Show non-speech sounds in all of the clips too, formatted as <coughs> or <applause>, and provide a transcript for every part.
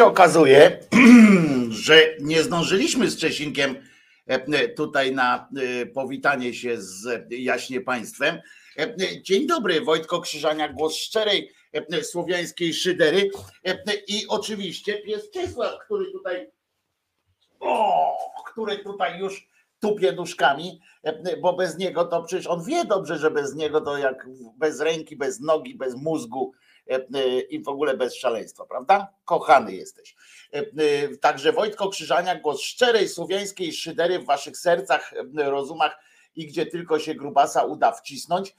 się okazuje, <clears throat> że nie zdążyliśmy z Czesinkiem e, tutaj na e, powitanie się z jaśnie państwem. E, Dzień dobry, Wojtko Krzyżania, głos szczerej e, słowiańskiej szydery E, i oczywiście pies Czesław, który tutaj o, który tutaj już tupie nóżkami, e, bo bez niego to przecież on wie dobrze, że bez niego to jak bez ręki, bez nogi, bez mózgu e, i w ogóle bez szaleństwa, prawda? Kochany jesteś. E, Także Wojtko Krzyżania, głos szczerej słowiańskiej szydery w waszych sercach, rozumach i gdzie tylko się grubasa uda wcisnąć.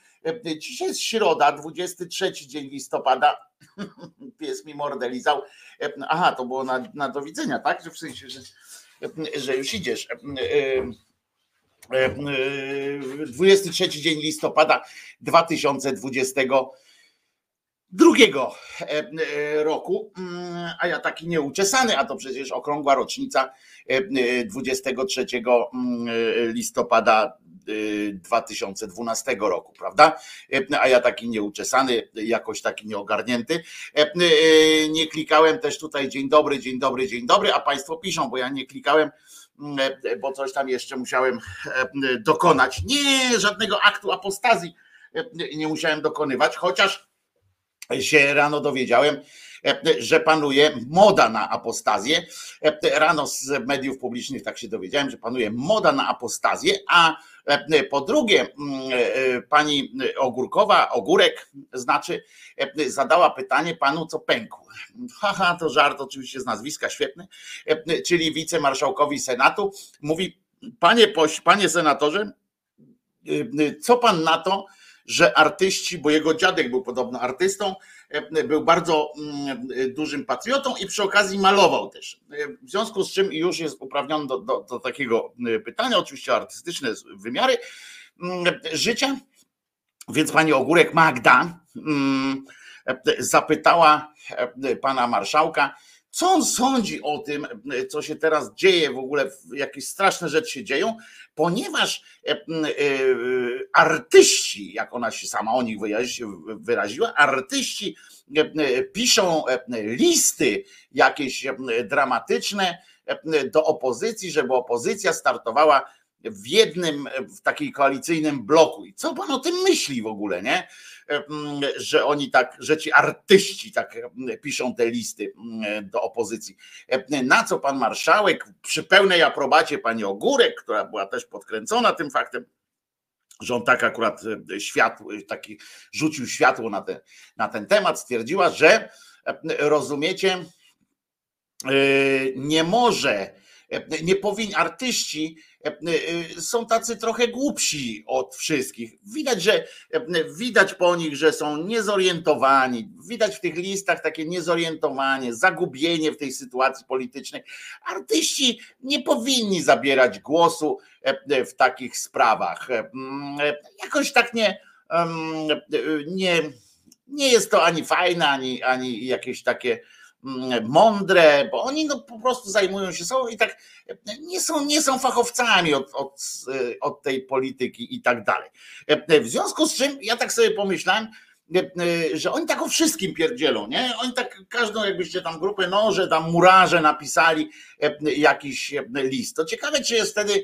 Dzisiaj jest środa, 23 dzień listopada. <laughs> Pies mi mordę lizał. E, Aha, to było na, na do widzenia, tak? Że w sensie, że, że już idziesz. E, e, e, 23 dzień listopada 2022 e, e, roku, Mm, a ja taki nieuczesany, a to przecież okrągła rocznica e, e, 23 mm, listopada e, 2012 roku, prawda? A ja taki nieuczesany, jakoś taki nieogarnięty. Nie klikałem też tutaj dzień dobry, dzień dobry, dzień dobry, a Państwo piszą, bo ja nie klikałem, bo coś tam jeszcze musiałem e, dokonać. Nie, żadnego aktu apostazji e, nie musiałem dokonywać, chociaż się rano dowiedziałem, e, że panuje moda na apostazję. E, Rano z mediów publicznych tak się dowiedziałem, że panuje moda na apostazję, a e, po drugie mm, e, pani Ogórkowa, Ogórek znaczy, e, zadała pytanie panu, co pękł. Haha, to żart oczywiście z nazwiska, świetny, E, czyli wicemarszałkowi Senatu, mówi, panie, poś- panie senatorze, e, co pan na to, że artyści, bo jego dziadek był podobno artystą, e, był bardzo mm, dużym patriotą i przy okazji malował też. E, W związku z czym już jest uprawniony do, do, do takiego e, pytania, oczywiście artystyczne wymiary mm, życia. Więc pani Ogórek Magda mm, e, zapytała e, pana marszałka, co on sądzi o tym, co się teraz dzieje w ogóle, jakieś straszne rzeczy się dzieją, ponieważ e, e, artyści, jak ona się sama o nich wyrazi- wyraziła, artyści e, piszą listy jakieś dramatyczne do opozycji, żeby opozycja startowała w jednym, w takiej koalicyjnym bloku. I co pan o tym myśli w ogóle, nie? Że oni tak, że ci artyści tak piszą te listy do opozycji. Na co pan marszałek przy pełnej aprobacie pani Ogórek, która była też podkręcona tym faktem, że on tak akurat światło, taki rzucił światło na ten, na ten temat, stwierdziła, że rozumiecie, nie może, nie powinni, artyści są tacy trochę głupsi od wszystkich. Widać, że widać po nich, że są niezorientowani. Widać w tych listach takie niezorientowanie, zagubienie w tej sytuacji politycznej. Artyści nie powinni zabierać głosu w takich sprawach. Jakoś tak nie, nie, nie jest to ani fajne, ani, ani jakieś takie Mm, mądre, bo oni no po prostu zajmują się sobą i tak nie są, nie są fachowcami od, od, od tej polityki i tak dalej. W związku z czym ja tak sobie pomyślałem, że oni tak o wszystkim pierdzielą, nie? Oni tak każdą jakbyście tam grupę noże, tam murarze napisali jakiś list. To ciekawe, czy jest wtedy,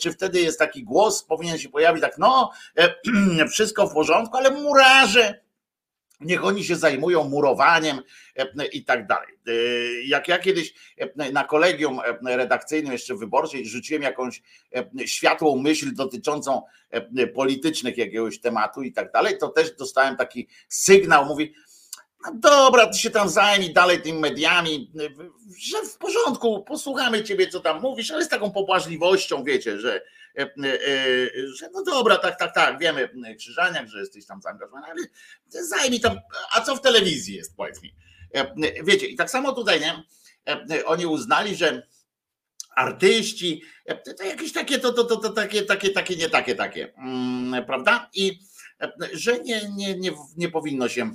czy wtedy jest taki głos, powinien się pojawić tak, no <clears throat> wszystko w porządku, ale murarze Niech oni się zajmują murowaniem e, i tak dalej. E, jak ja kiedyś e, na kolegium redakcyjnym jeszcze wyborczej rzuciłem jakąś światłą myśl dotyczącą politycznych jakiegoś tematu i tak dalej, to też dostałem taki sygnał, mówi, no dobra, ty się tam zajmij dalej tymi mediami, że w porządku, posłuchamy ciebie, co tam mówisz, ale z taką pobłażliwością, wiecie, że że no dobra, tak, tak, tak, wiemy Krzyżaniak, że jesteś tam zaangażowany, ale zajmij tam, a co w telewizji jest, powiedz mi. E, wiecie, i tak samo tutaj, nie? Oni uznali, że artyści, to jakieś takie, to, to, to, to takie, takie, takie, nie takie, takie, mm, prawda? I że nie, nie, nie, nie powinno się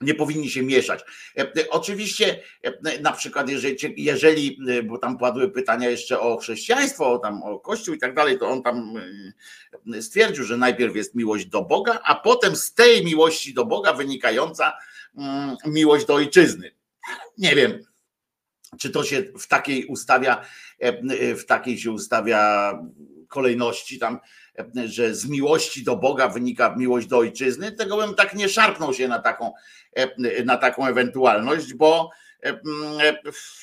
nie powinni się mieszać. E, e, oczywiście, e, na przykład, jeżeli, jeżeli, bo tam padły pytania jeszcze o chrześcijaństwo, o, tam, o Kościół i tak dalej, to on tam stwierdził, że najpierw jest miłość do Boga, a potem z tej miłości do Boga wynikająca mm, miłość do ojczyzny. Nie wiem, czy to się w takiej ustawia, w takiej się ustawia kolejności tam że z miłości do Boga wynika miłość do ojczyzny, tego bym tak nie szarpnął się na taką, na taką ewentualność, bo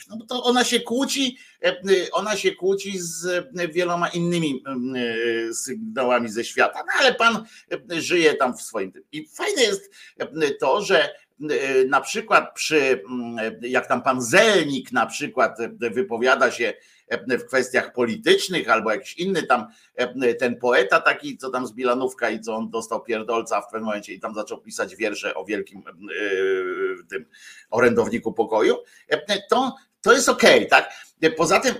no to ona się kłóci, ona się kłóci z wieloma innymi sygnałami ze świata, no ale pan żyje tam w swoim. I fajne jest to, że na przykład przy, jak tam pan Zelnik na przykład wypowiada się w kwestiach politycznych, albo jakiś inny tam ten poeta taki, co tam z Bilanówka i co on dostał pierdolca w pewnym momencie i tam zaczął pisać wiersze o wielkim tym orędowniku pokoju, to, to jest okej, okay, tak? Poza tym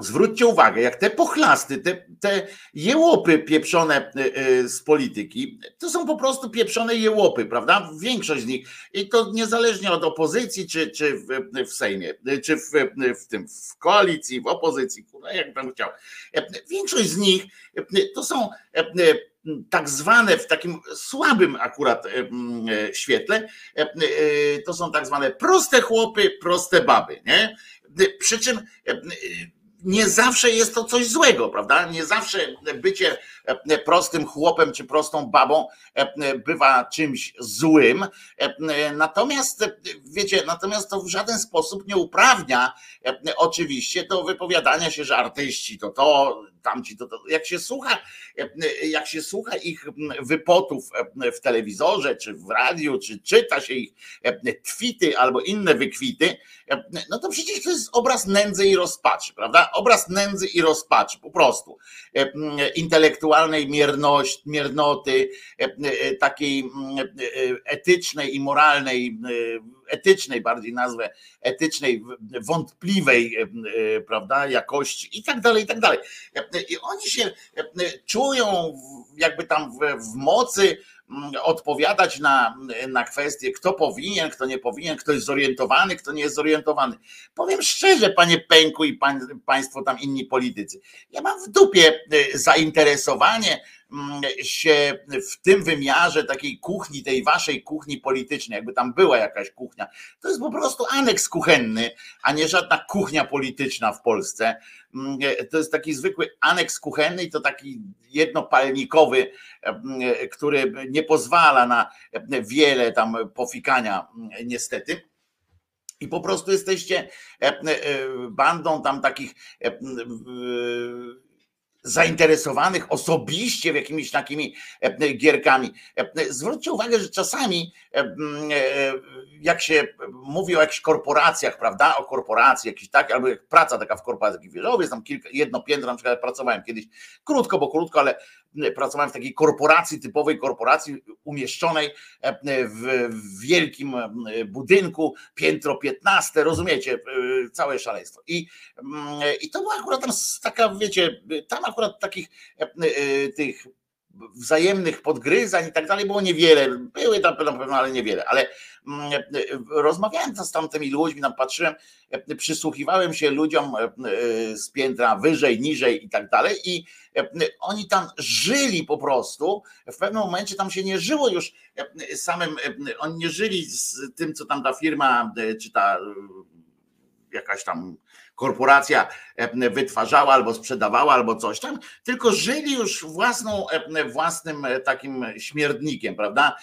Zwróćcie uwagę, jak te pochlasty, te, te jełopy pieprzone y, y, z polityki, to są po prostu pieprzone jełopy, prawda? Większość z nich. I to niezależnie od opozycji, czy, czy w, w Sejmie, czy w, w tym w koalicji, w opozycji, jak bym chciał. Większość z nich to są tak zwane w takim słabym akurat świetle, to są tak zwane proste chłopy, proste baby, nie? Przy czym nie zawsze jest to coś złego, prawda? Nie zawsze bycie e, prostym chłopem czy prostą babą e, bywa czymś złym. E, natomiast, wiecie, natomiast to w żaden sposób nie uprawnia oczywiście do wypowiadania się, że artyści to to, tamci to, to. Jak się słucha, jak się słucha ich wypotów w telewizorze, czy w radiu, czy czyta się ich twity albo inne wykwity, no to przecież to jest obraz nędzy i rozpaczy, prawda? Obraz nędzy i rozpaczy, po prostu. Intelektualnej mierność, miernoty, takiej etycznej i moralnej, etycznej bardziej nazwę, etycznej, wątpliwej, prawda, jakości i tak dalej, i tak dalej. I oni się czują jakby tam w, w mocy Mm, odpowiadać na, na kwestie, kto powinien, kto nie powinien, kto jest zorientowany, kto nie jest zorientowany. Powiem szczerze, panie Pęku i pań, państwo tam inni politycy, ja mam w dupie zainteresowanie się w tym wymiarze takiej kuchni, tej waszej kuchni politycznej, jakby tam była jakaś kuchnia. To jest po prostu aneks kuchenny, a nie żadna kuchnia polityczna w Polsce. Mm, e, to jest taki zwykły aneks kuchenny i to taki jednopalnikowy, e, który nie pozwala na wiele tam pofikania mm, niestety. I po prostu jesteście e, bandą tam takich zainteresowanych osobiście w jakimiś takimi e, gierkami. E, zwróćcie uwagę, że czasami e, jak się mówi o jakichś korporacjach, prawda, o korporacji jakiś tak, albo jak praca taka w korporacji, wiesz, jest tam kilka, jedno piętro, na przykład pracowałem kiedyś, krótko, bo krótko, ale pracowałem w takiej korporacji, typowej korporacji umieszczonej w wielkim budynku, piętro 15, rozumiecie, całe szaleństwo. I, i to była akurat tam taka, wiecie, tam akurat takich tych wzajemnych podgryzań i tak dalej było niewiele. Były tam na pewno, ale niewiele. Ale mm, rozmawiałem z tamtymi ludźmi, tam patrzyłem, przysłuchiwałem się ludziom z piętra wyżej, niżej i tak dalej i oni tam żyli po prostu. W pewnym momencie tam się nie żyło już samym, oni nie żyli z tym, co tam ta firma, czy ta jakaś tam korporacja e, wytwarzała albo sprzedawała, albo coś tam, tylko żyli już własną, e, własnym e, takim śmierdnikiem, prawda?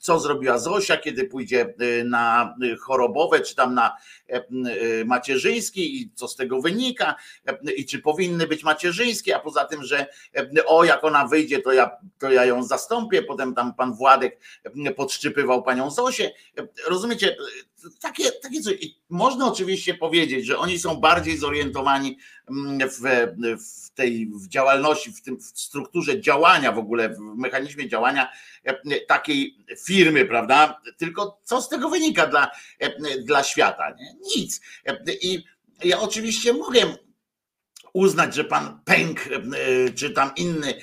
Co zrobiła Zosia, kiedy pójdzie na chorobowe, czy tam na macierzyński i co z tego wynika, i czy powinny być macierzyńskie, a poza tym, że o, jak ona wyjdzie, to ja, to ja ją zastąpię, potem tam pan Władek podszczypywał panią Zosię. Rozumiecie, takie, takie coś. można oczywiście powiedzieć, że oni są bardziej zorientowani mm, w, w tej w działalności, w tym w strukturze działania w ogóle, w mechanizmie działania e, takiej firmy, prawda? Tylko co z tego wynika dla, e, dla świata? Nie? Nic. E, I ja oczywiście mogę uznać, że pan Pęk, czy tam inny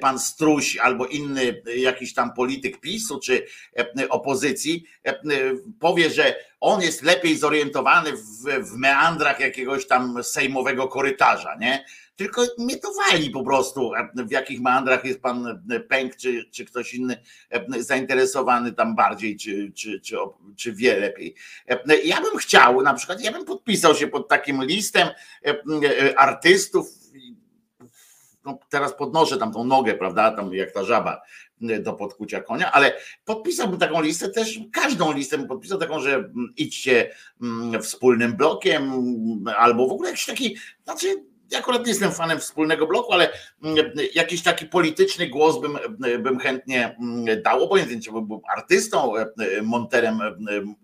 pan Struś, albo inny jakiś tam polityk PiSu, czy opozycji powie, że on jest lepiej zorientowany w, w meandrach jakiegoś tam sejmowego korytarza, nie? Tylko mnie to wali po prostu, w jakich meandrach jest pan Pęk, czy, czy ktoś inny zainteresowany tam bardziej, czy, czy, czy, czy wie lepiej. Ja bym chciał, na przykład, ja bym podpisał się pod takim listem artystów, no teraz podnoszę tam tą nogę, prawda, tam jak ta żaba do podkucia konia, ale podpisałbym taką listę też, każdą listę bym podpisał taką, że mm, idźcie mm, wspólnym blokiem, albo w ogóle jakiś taki, znaczy ja akurat nie jestem fanem wspólnego bloku, ale mm, jakiś taki polityczny głos bym, bym chętnie mm, dał, obojętnie czy bym był artystą, e, monterem e,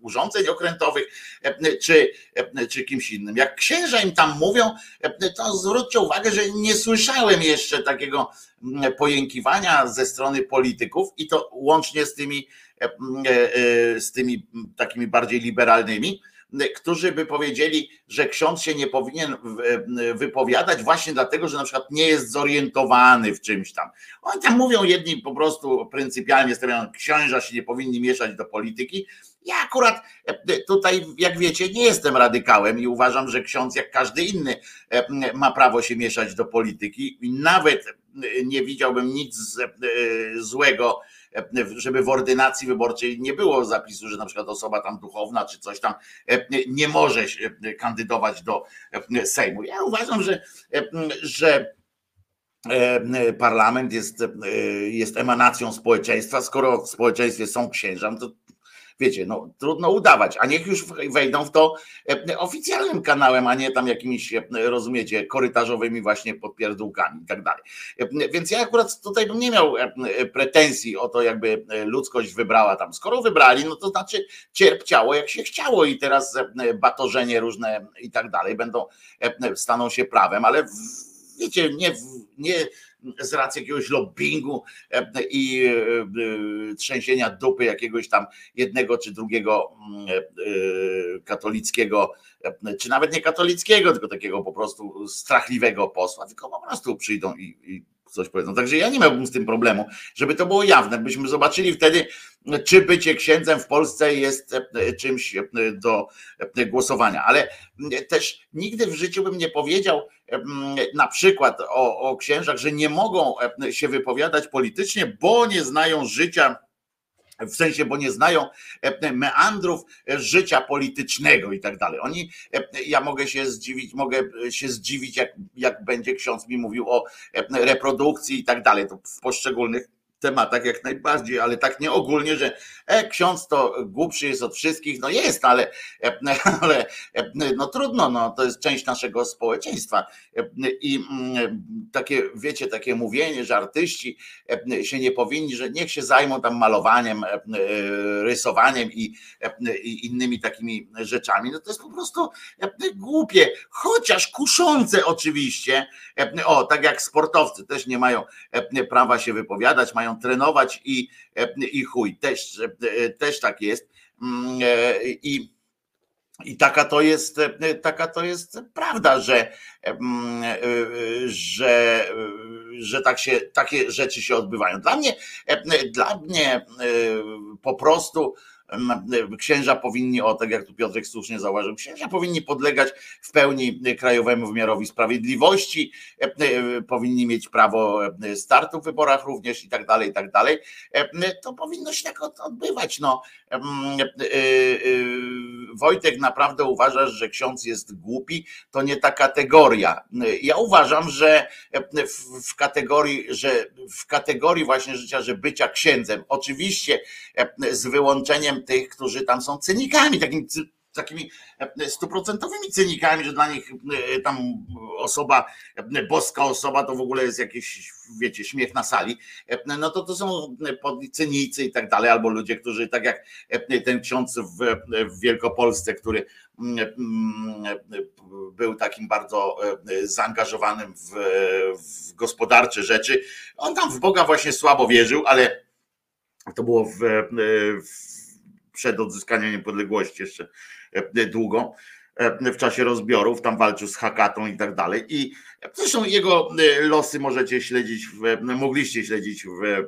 urządzeń okrętowych, e, czy, czy kimś innym. Jak księża im tam mówią, to zwróćcie uwagę, że nie słyszałem jeszcze takiego mm, pojękiwania ze strony polityków i to łącznie z tymi, z tymi takimi bardziej liberalnymi, którzy by powiedzieli, że ksiądz się nie powinien wypowiadać właśnie dlatego, że na przykład nie jest zorientowany w czymś tam. Oni tam mówią jedni po prostu pryncypialnie stawiają, księża się nie powinni mieszać do polityki. Ja akurat e, tutaj, jak wiecie, nie jestem radykałem i uważam, że ksiądz, jak każdy inny, e, ma prawo się mieszać do polityki i nawet nie widziałbym nic e, złego żeby w ordynacji wyborczej nie było zapisu, że na przykład osoba tam duchowna czy coś tam e, nie może kandydować do e, Sejmu. Ja uważam, że, e, że parlament jest, jest emanacją społeczeństwa. Skoro w społeczeństwie są księża, no to wiecie, no trudno udawać, a niech już wejdą w to e, oficjalnym kanałem, a nie tam jakimiś, e, rozumiecie, korytarzowymi właśnie podpierdółkami i tak dalej. E, więc ja akurat tutaj bym nie miał pretensji o to, jakby ludzkość wybrała tam. Skoro wybrali, no to znaczy cierpciało jak się chciało i teraz batorzenie różne i tak dalej będą, staną się prawem, ale wiecie, nie, nie z racji jakiegoś lobbingu e, i e, e, trzęsienia dupy jakiegoś tam jednego czy drugiego mm, katolickiego, czy nawet nie katolickiego, tylko takiego po prostu strachliwego posła, tylko po prostu przyjdą i, i coś powiedzą. Także ja nie miałbym z tym problemu, żeby to było jawne, byśmy zobaczyli wtedy, czy bycie księdzem w Polsce jest czymś do głosowania. Ale też nigdy w życiu bym nie powiedział na przykład o, o księżach, że nie mogą się wypowiadać politycznie, bo nie znają życia w sensie, bo nie znają meandrów życia politycznego i tak dalej. Oni, ja mogę się zdziwić, mogę się zdziwić, jak, jak będzie ksiądz mi mówił o reprodukcji i tak dalej, to w poszczególnych tematach jak najbardziej, ale tak nie ogólnie, że e, ksiądz to głupszy jest od wszystkich, no jest, ale, e, <laughs> ale e, no trudno, no to jest część naszego społeczeństwa. I mm, takie, wiecie, takie mówienie, że artyści się nie powinni, że niech się zajmą tam malowaniem, rysowaniem i, i innymi takimi rzeczami, no to jest po prostu głupie, chociaż kuszące oczywiście, o, tak jak sportowcy też nie mają prawa się wypowiadać, mają trenować i, i chuj, też, też tak jest. Mm, e, I, i taka to jest, taka to jest prawda, że, mm, e, że, że tak się, takie rzeczy się odbywają. Dla mnie, dla mnie e, po prostu księża powinni, o tak jak tu Piotrek słusznie zauważył, księża powinni podlegać w pełni krajowemu wymiarowi sprawiedliwości, e, e, powinni mieć prawo e, startu w wyborach również i tak dalej, i tak dalej. To powinno się tak odbywać. No. Wojtek naprawdę uważasz, że ksiądz jest głupi, to nie ta kategoria. Ja uważam, że w kategorii, że w kategorii właśnie życia, że bycia księdzem, oczywiście z wyłączeniem tych, którzy tam są cynikami, takimi, takimi e, stuprocentowymi cynikami, że dla nich e, tam osoba, e, boska osoba to w ogóle jest jakiś, wiecie, śmiech na sali, no to to są cynicy i tak dalej, albo ludzie, którzy tak jak ten ksiądz w, w Wielkopolsce, który był takim bardzo zaangażowanym w, w gospodarcze rzeczy. On tam w Boga właśnie słabo wierzył, ale to było w, w przed odzyskaniem niepodległości jeszcze e, długo e, w czasie rozbiorów, tam walczył z Hakatą i tak dalej. I zresztą jego e, losy możecie śledzić, w, mogliście śledzić w,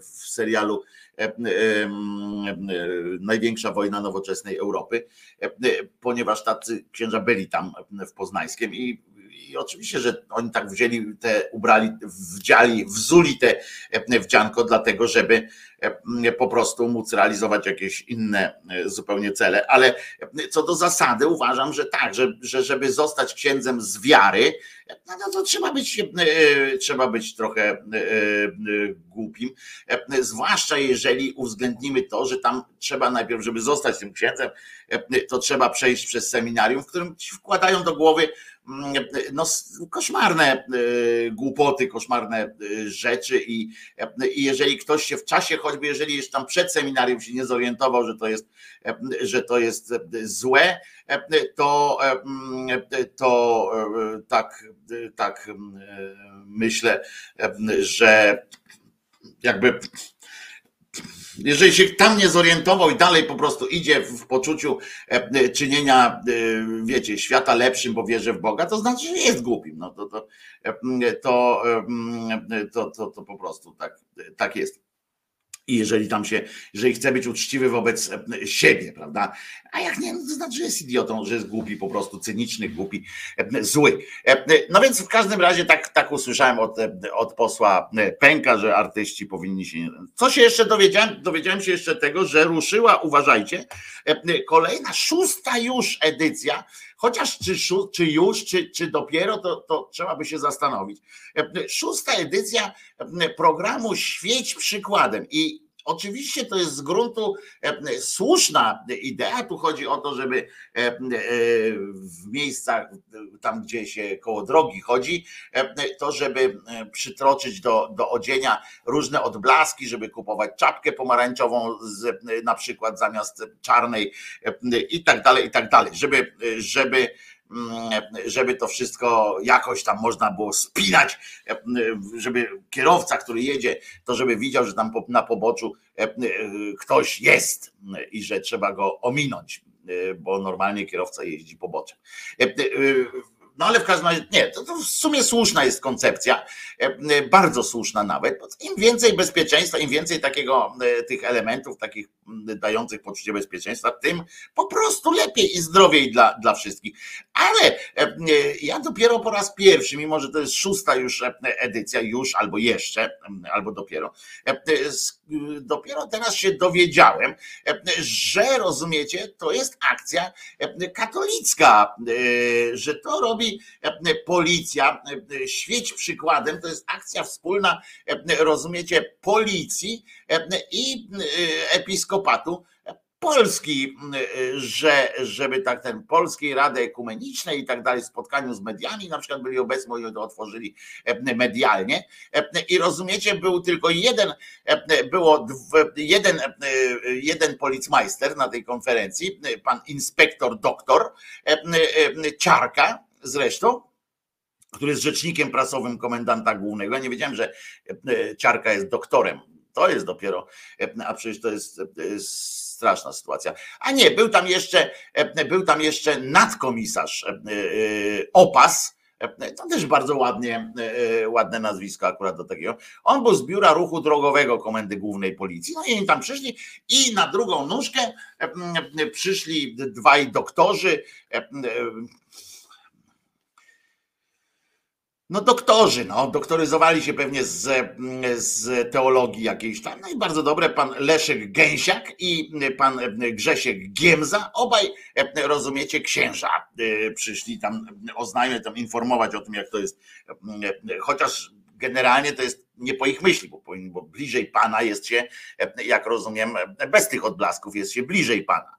w serialu Największa wojna nowoczesnej Europy, ponieważ tacy księża byli tam w Poznańskiem i i oczywiście, że oni tak wzięli te, ubrali, wdziali, wzuli te wdzianko, dlatego, żeby E, po prostu móc realizować jakieś inne e, zupełnie cele. Ale co do zasady uważam, że tak, że, że żeby zostać księdzem z wiary, no, no to trzeba być, e, trzeba być trochę głupim, zwłaszcza jeżeli uwzględnimy to, że tam trzeba najpierw, żeby zostać tym księdzem, to trzeba przejść przez seminarium, w którym ci wkładają do głowy no, koszmarne głupoty, koszmarne rzeczy i, i jeżeli ktoś się w czasie choćby jeżeli jeszcze tam przed seminarium się nie zorientował, że to jest, że to jest złe, to, to tak, tak myślę, że jakby jeżeli się tam nie zorientował i dalej po prostu idzie w poczuciu czynienia, wiecie, świata lepszym, bo wierzy w Boga, to znaczy, że jest głupim. No to, to, to, to, to, to po prostu tak, tak jest. I jeżeli tam się, jeżeli chce być uczciwy wobec e, siebie, prawda? A jak nie, no to znaczy, że jest idiotą, że jest głupi, po prostu cyniczny, głupi, e, zły. E, no więc w każdym razie tak, tak usłyszałem od, od posła Pęka, że artyści powinni się. Co się jeszcze dowiedziałem? Dowiedziałem się jeszcze tego, że ruszyła, uważajcie, kolejna, szósta już edycja chociaż czy, czy już, czy, czy dopiero, to, to trzeba by się zastanowić. Szósta edycja programu Świeć przykładem i Oczywiście to jest z gruntu e, słuszna idea. Tu chodzi o to, żeby e, e, w miejscach, tam gdzie się koło drogi chodzi, to żeby przytroczyć do, do odzienia różne odblaski, żeby kupować czapkę pomarańczową z, na przykład zamiast czarnej i tak dalej, i tak dalej, żeby, żeby żeby to wszystko jakoś tam można było spinać, e, żeby kierowca, który jedzie, to żeby widział, że tam na poboczu e, e, ktoś jest i że trzeba go ominąć, bo normalnie kierowca jeździ poboczem. No ale w każdym razie nie, to, to, w sumie słuszna jest koncepcja, bardzo słuszna nawet. Im więcej bezpieczeństwa, im więcej takiego tych elementów, takich dających poczucie bezpieczeństwa, tym po prostu lepiej i zdrowiej dla, dla wszystkich. Ale e, ja dopiero po raz pierwszy, mimo że to jest szósta już e, edycja, już albo jeszcze, albo dopiero, e, dopiero teraz się dowiedziałem, że rozumiecie, to jest akcja katolicka, że to robi robi policja. Świeć przykładem, to jest akcja wspólna, rozumiecie, policji i episkopatu Polski, że, żeby tak ten Polskiej Rady Ekumenicznej i tak dalej, spotkaniu z mediami, na przykład byli obecni, to otworzyli medialnie i rozumiecie, był tylko jeden, było jeden, jeden policmeister na tej konferencji, pan inspektor doktor Ciarka zresztą, który jest rzecznikiem prasowym komendanta głównego. Ja nie wiedziałem, że Ciarka jest doktorem. To jest dopiero, a przecież to jest, jest straszna sytuacja. A nie, był tam jeszcze, e, był tam jeszcze nadkomisarz e, e, Opas, to też bardzo ładnie, ładne nazwisko akurat do takiego. On był z biura ruchu drogowego Komendy Głównej Policji. No i oni tam przyszli i na drugą nóżkę przyszli dwaj doktorzy, no doktorzy, no, doktoryzowali się pewnie z, z teologii jakiejś tam. No i bardzo dobre, pan Leszek Gęsiak i pan Grzesiek Giemza, obaj, rozumiecie, księża y, przyszli tam oznajmiać, tam informować o tym, jak to jest, chociaż generalnie to jest nie po ich myśli, bo, bo bliżej Pana jest się, jak rozumiem, bez tych odblasków jest się bliżej Pana.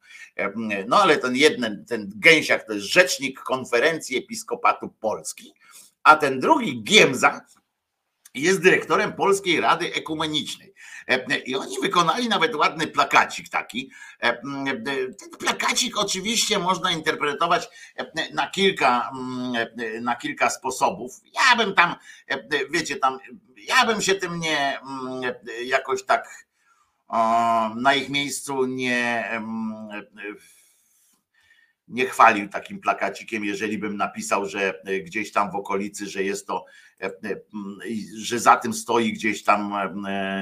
No ale ten jeden, ten gęsiak to jest rzecznik konferencji episkopatu Polski, a ten drugi Giemza jest dyrektorem Polskiej Rady Ekumenicznej. I oni wykonali nawet ładny plakacik taki. Ten plakacik oczywiście można interpretować na kilka, na kilka sposobów. Ja bym tam, wiecie, tam, ja bym się tym nie jakoś tak na ich miejscu nie nie chwalił takim plakacikiem, jeżeli bym napisał, że e, gdzieś tam w okolicy, że jest to, e, e, że za tym stoi gdzieś tam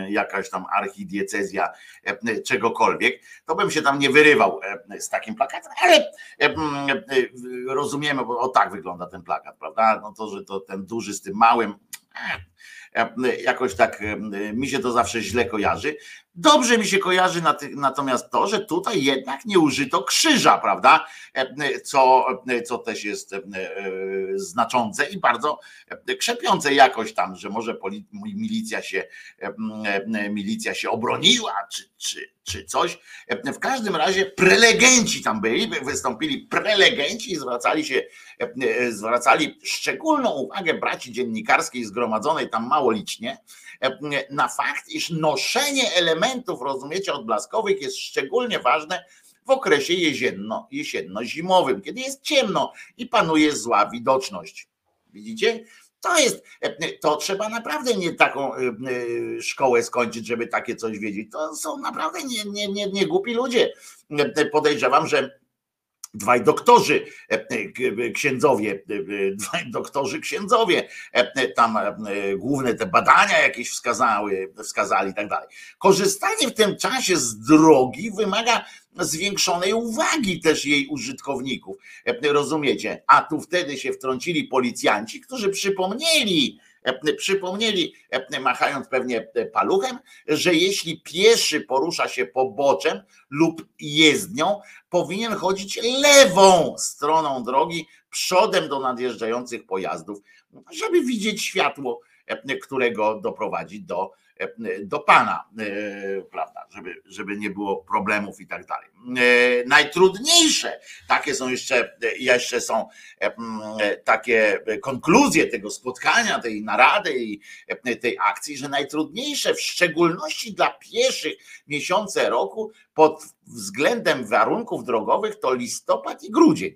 jakaś tam archidiecezja czegokolwiek, to bym się tam nie wyrywał z takim plakatem, ale rozumiemy, bo o tak wygląda ten plakat, prawda? No to, że to ten duży z tym małym, jakoś tak mi się to zawsze źle kojarzy. Dobrze mi się kojarzy natomiast to, że tutaj jednak nie użyto krzyża, prawda? Co, co też jest e, znaczące i bardzo krzepiące jakoś tam, że może milicja się, milicja się obroniła, czy, czy, czy coś. W każdym razie prelegenci tam byli, wystąpili prelegenci i zwracali się, zwracali szczególną uwagę braci dziennikarskiej zgromadzonej tam mało licznie na fakt, iż noszenie elementów, rozumiecie, odblaskowych jest szczególnie ważne w okresie jesienno, jesienno-zimowym, kiedy jest ciemno i panuje zła widoczność. Widzicie? To jest, to trzeba naprawdę nie taką e, e, szkołę skończyć, żeby takie coś wiedzieć. To są naprawdę nie, nie, nie, nie głupi ludzie. Podejrzewam, że dwaj doktorzy, e, e, księdzowie, e, dwaj <laughs> doktorzy księdzowie, tam główne te badania jakieś wskazały, wskazali i tak dalej. Korzystanie w tym czasie z drogi wymaga zwiększonej uwagi też jej użytkowników. Rozumiecie? A tu wtedy się wtrącili policjanci, którzy przypomnieli, przypomnieli, machając pewnie paluchem, że jeśli pieszy porusza się poboczem lub jezdnią, powinien chodzić lewą stroną drogi, przodem do nadjeżdżających pojazdów, żeby widzieć światło, którego doprowadzi do do Pana, e, prawda, żeby, żeby nie było problemów i tak dalej. E, najtrudniejsze, takie są jeszcze, jeszcze są e, takie konkluzje tego spotkania, tej narady i tej akcji, że najtrudniejsze w szczególności dla pieszych miesiące roku pod względem warunków drogowych to listopad i grudzień.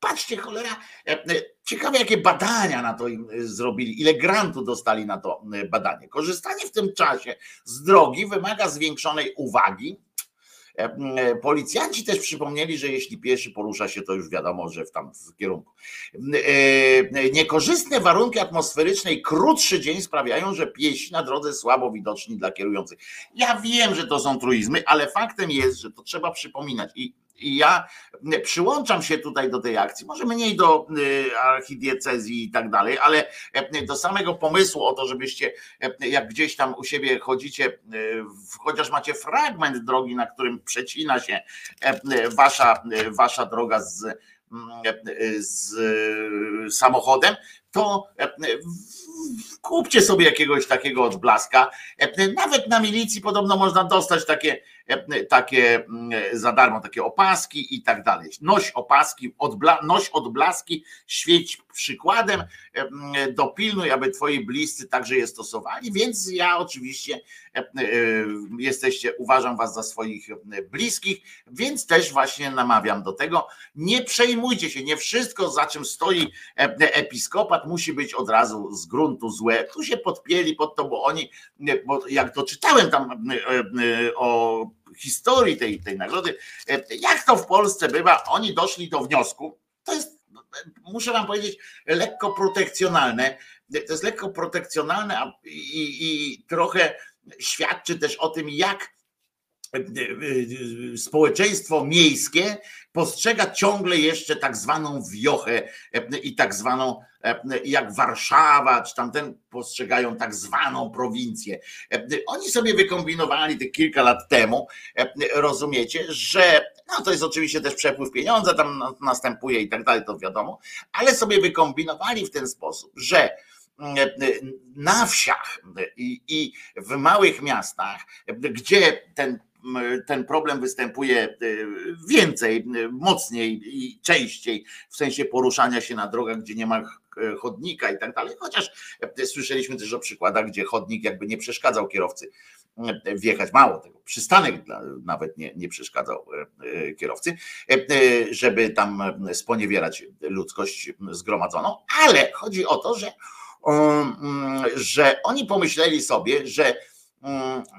Patrzcie, cholera, e, e, ciekawe jakie badania na to im e, zrobili, ile grantu dostali na to badanie. Korzystanie w tym czasie z drogi wymaga zwiększonej uwagi. Policjanci też przypomnieli, że jeśli pieszy porusza się, to już wiadomo, że w tam kierunku. Niekorzystne warunki atmosferyczne i krótszy dzień sprawiają, że piesi na drodze słabo widoczni dla kierujących. Ja wiem, że to są truizmy, ale faktem jest, że to trzeba przypominać i i ja przyłączam się tutaj do tej akcji, może mniej do y, archidiecezji i tak dalej, ale e, do samego pomysłu o to, żebyście e, jak gdzieś tam u siebie chodzicie, chociaż macie fragment drogi, na którym przecina się wasza, wasza droga z z samochodem, to kupcie sobie jakiegoś takiego odblaska. Nawet na milicji podobno można dostać takie, takie za darmo, takie opaski i tak dalej. Noś opaski, odbla, noś odblaski, świeć przykładem, dopilnuj, aby twoi bliscy także je stosowali, więc ja oczywiście jesteście, uważam was za swoich bliskich, więc też właśnie namawiam do tego. Nie przejmujcie się, nie wszystko za czym stoi episkopat musi być od razu z gruntu złe. Tu się podpieli pod to, bo oni, bo jak doczytałem tam o historii tej, tej nagrody, jak to w Polsce bywa, oni doszli do wniosku, to jest, muszę wam powiedzieć, lekko protekcjonalne. To jest lekko protekcjonalne i, i trochę świadczy też o tym, jak społeczeństwo miejskie postrzega ciągle jeszcze tak zwaną wiochę i tak zwaną, jak Warszawa, czy tamten postrzegają tak zwaną prowincję. Oni sobie wykombinowali te kilka lat temu, rozumiecie, że no to jest oczywiście też przepływ pieniądza, tam następuje i tak dalej, to wiadomo, ale sobie wykombinowali w ten sposób, że na wsiach i w małych miastach, gdzie ten ten problem występuje y, więcej, y, mocniej i częściej w sensie poruszania się na drogach, gdzie nie ma chodnika i tak dalej. Chociaż y, słyszeliśmy też o przykładach, gdzie chodnik jakby nie przeszkadzał kierowcy wjechać. Mało tego, przystanek nawet nie, nie przeszkadzał kierowcy, żeby tam sponiewierać ludzkość zgromadzoną, ale chodzi o to, że, mm, że oni pomyśleli sobie, że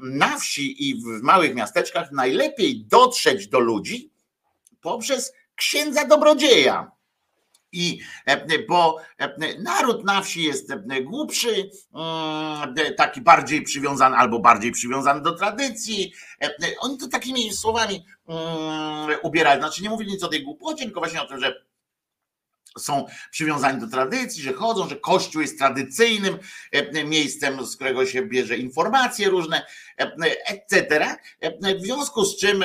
na wsi i w małych miasteczkach najlepiej dotrzeć do ludzi poprzez księdza dobrodzieja. I e, bo e, naród na wsi jest e, głupszy, mm, taki bardziej przywiązany albo bardziej przywiązany do tradycji. Oni to takimi słowami mm, ubierali. Znaczy nie mówili nic o tej głupocie, tylko właśnie o tym, że są przywiązani do tradycji, że chodzą, że Kościół jest tradycyjnym e, miejscem, z którego się bierze informacje różne, e, etc. E, w związku z czym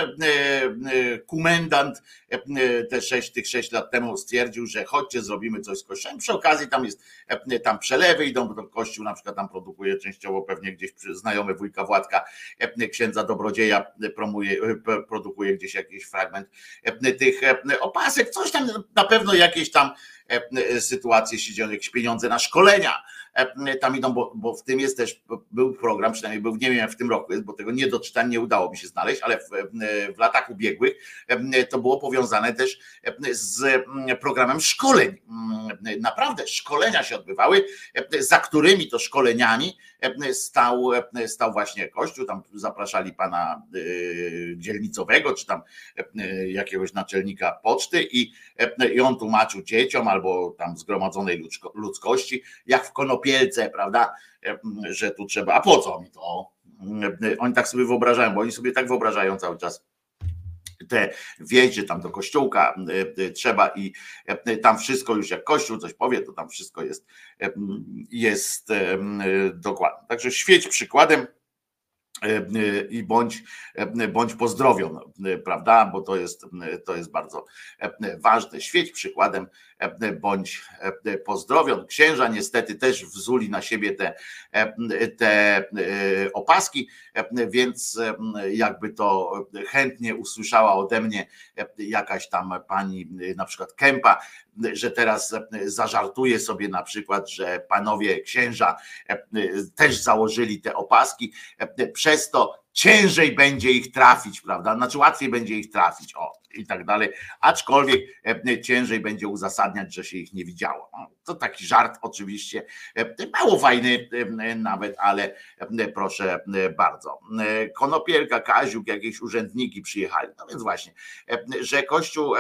komendant te sześć, tych sześć lat temu stwierdził, że chodźcie, zrobimy coś z kościołem. Przy okazji tam jest, tam przelewy idą, bo kościół na przykład tam produkuje częściowo pewnie gdzieś znajomy wujka Władka, księdza Dobrodzieja promuje, produkuje gdzieś jakiś fragment tych opasek, coś tam na pewno jakieś tam sytuacje się dzieją, jakieś pieniądze na szkolenia tam idą, bo, bo w tym jest też, był program, przynajmniej był, nie wiem jak w tym roku jest, bo tego nie doczytałem, nie udało mi się znaleźć, ale w, w latach ubiegłych to było powiązane też z programem szkoleń. Naprawdę szkolenia się odbywały, za którymi to szkoleniami stał, stał właśnie Kościół, tam zapraszali pana y, dzielnicowego, czy tam jakiegoś naczelnika poczty i, i on tłumaczył dzieciom albo tam zgromadzonej ludzkości, jak w konopielce, prawda, że tu trzeba, a po co mi to? Oni tak sobie wyobrażają, bo oni sobie tak wyobrażają cały czas te wiecie tam do kościółka trzeba i tam wszystko już jak kościół coś powie, to tam wszystko jest, jest dokładne. Także świeć przykładem i bądź, bądź pozdrowion, prawda? Bo to jest, to jest bardzo ważne. Świeć przykładem, bądź pozdrowion. Księża niestety też wzuli na siebie te, te opaski, więc jakby to chętnie usłyszała ode mnie jakaś tam pani, na przykład Kępa, że teraz zażartuje sobie na przykład, że panowie księża też założyli te opaski, przez to ciężej będzie ich trafić, prawda? Znaczy łatwiej będzie ich trafić. O, i tak dalej, aczkolwiek e, ciężej będzie uzasadniać, że się ich nie widziało. To taki żart oczywiście, e, mało fajny e, nawet, ale proszę bardzo. Konopielka, Kaziuk, jakieś urzędniki przyjechali. No więc właśnie, że Kościół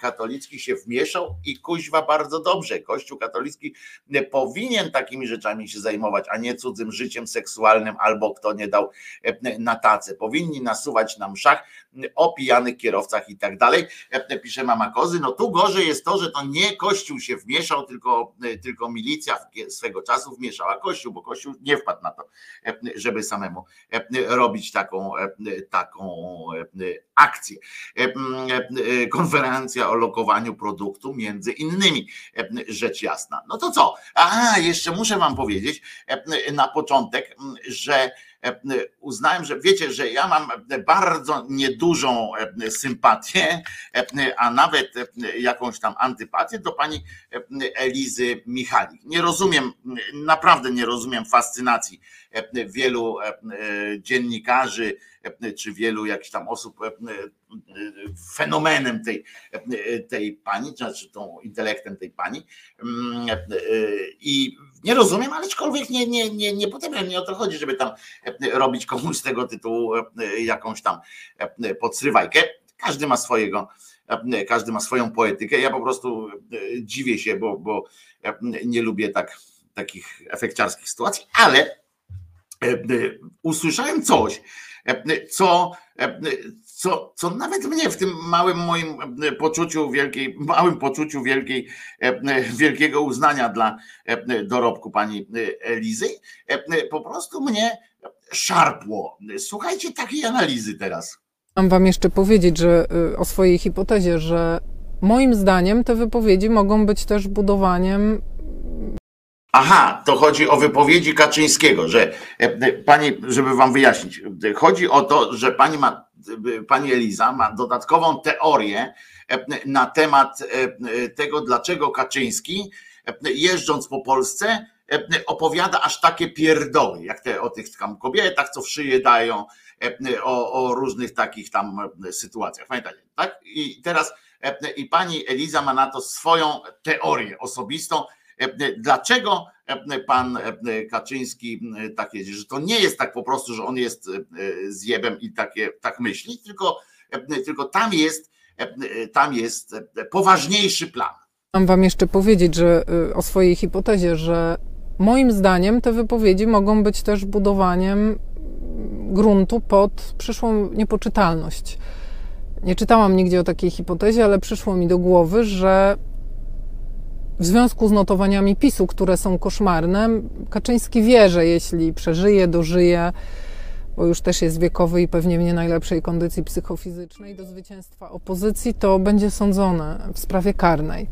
katolicki się wmieszał i kuźwa bardzo dobrze. Kościół katolicki powinien takimi rzeczami się zajmować, a nie cudzym życiem seksualnym albo kto nie dał na tacę. Powinni nasuwać na mszach o pijanych kierowcach i i tak dalej. Pisze mama Kozy, no tu gorzej jest to, że to nie Kościół się wmieszał, tylko, tylko milicja swego czasu wmieszała Kościół, bo Kościół nie wpadł na to, żeby samemu robić taką, taką akcję. Konferencja o lokowaniu produktu między innymi, rzecz jasna. No to co? A, jeszcze muszę wam powiedzieć na początek, że E, uznałem, że wiecie, że ja mam bardzo niedużą e, sympatię, e, a nawet jakąś tam antypatię do pani Elizy Michalik. Nie rozumiem, naprawdę nie rozumiem fascynacji wielu dziennikarzy czy wielu jakichś tam osób fenomenem tej, tej pani, znaczy tą intelektem tej pani. I nie rozumiem, ale aczkolwiek nie, nie, nie, nie potem nie o to chodzi, żeby tam robić komuś z tego tytułu jakąś tam podsrywajkę. Każdy ma swojego, każdy ma swoją poetykę. Ja po prostu dziwię się, bo, bo nie lubię tak, takich efekciarskich sytuacji, ale usłyszałem coś, co, co, co nawet mnie w tym małym moim poczuciu wielkiej, małym poczuciu wielkiej, wielkiego uznania dla dorobku pani Elizy, po prostu mnie szarpło. Słuchajcie takiej analizy teraz. Mam wam jeszcze powiedzieć, że y, o swojej hipotezie, że moim zdaniem te wypowiedzi mogą być też budowaniem Aha, to chodzi o wypowiedzi Kaczyńskiego, że e, pani, żeby wam wyjaśnić, chodzi o to, że pani ma, pani Eliza ma dodatkową teorię e, na temat e, tego, dlaczego Kaczyński jeżdżąc po Polsce opowiada aż takie pierdoły, jak te o tych tam kobietach, co w szyję dają, o, o różnych takich tam sytuacjach. Pamiętacie, tak? I teraz i pani Eliza ma na to swoją teorię osobistą, Dlaczego pan Kaczyński tak jest, że to nie jest tak po prostu, że on jest zjebem i takie, tak myśli, tylko, tylko tam jest tam jest poważniejszy plan. Mam wam jeszcze powiedzieć, że y, o swojej hipotezie, że moim zdaniem te wypowiedzi mogą być też budowaniem gruntu pod przyszłą niepoczytalność. Nie czytałam nigdzie o takiej hipotezie, ale przyszło mi do głowy, że w związku z notowaniami PiSu, które są koszmarne, Kaczyński wie, że jeśli przeżyje, dożyje, bo już też jest wiekowy i pewnie w nie najlepszej kondycji psychofizycznej do zwycięstwa opozycji, to będzie sądzone w sprawie karnej.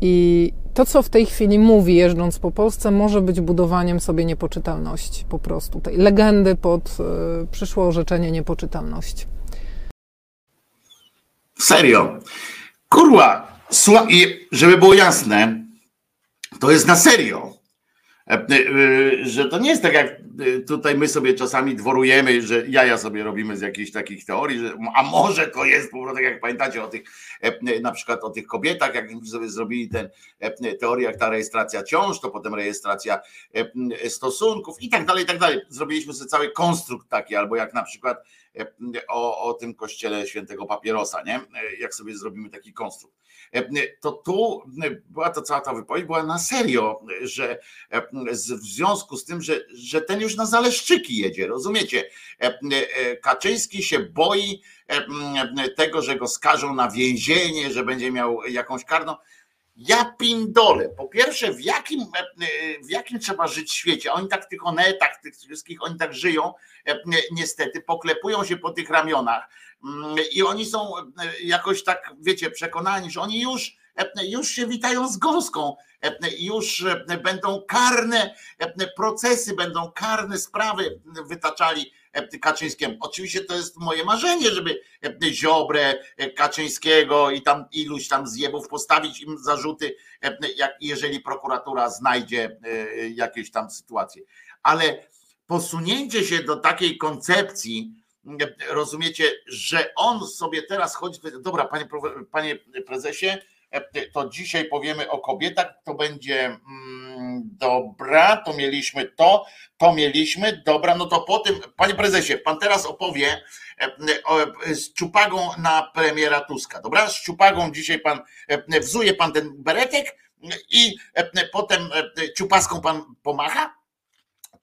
I to, co w tej chwili mówi, jeżdżąc po Polsce, może być budowaniem sobie niepoczytalności, po prostu tej legendy pod y, przyszłe orzeczenie niepoczytalności. Serio. Kurwa, i żeby było jasne, to jest na serio. E, e, że to nie jest tak, jak e, tutaj my sobie czasami dworujemy, że jaja sobie robimy z jakichś takich teorii, że a może to jest po prostu, tak jak pamiętacie o tych, na przykład o tych kobietach, jak sobie zrobili ten teorię, jak ta rejestracja ciąż, to potem rejestracja stosunków i tak dalej, i tak dalej. Zrobiliśmy sobie cały konstrukt taki, albo jak na przykład o, o tym kościele świętego papierosa, nie? Jak sobie zrobimy taki konstrukt to tu była to cała ta wypowiedź, była na serio, że w związku z tym, że, że ten już na zaleszczyki jedzie, rozumiecie? Kaczyński się boi tego, że go skażą na więzienie, że będzie miał jakąś karną. Ja pindolę. Po pierwsze, w jakim, w jakim trzeba żyć świecie? Oni tak w tych onetach, tych wszystkich, oni tak żyją, niestety, poklepują się po tych ramionach i oni są jakoś tak, wiecie, przekonani, że oni już, już się witają z gąską, już będą karne procesy, będą karne sprawy wytaczali Kaczyńskiemu. Oczywiście to jest moje marzenie, żeby Ziobrę, Kaczyńskiego i tam iluś tam zjebów postawić im zarzuty, jak, jeżeli prokuratura znajdzie e, jakieś tam sytuacje. Ale posunięcie się do takiej koncepcji, rozumiecie, że on sobie teraz chodzi, dobra, panie, panie prezesie, to dzisiaj powiemy o kobietach, to będzie mm, dobra, to mieliśmy to, to mieliśmy, dobra, no to po tym, panie prezesie, pan teraz opowie e, z czupagą na premiera Tuska, dobra? Z czupagą dzisiaj pan, e, wzuje pan ten beretek i e, potem ciupaską pan pomacha,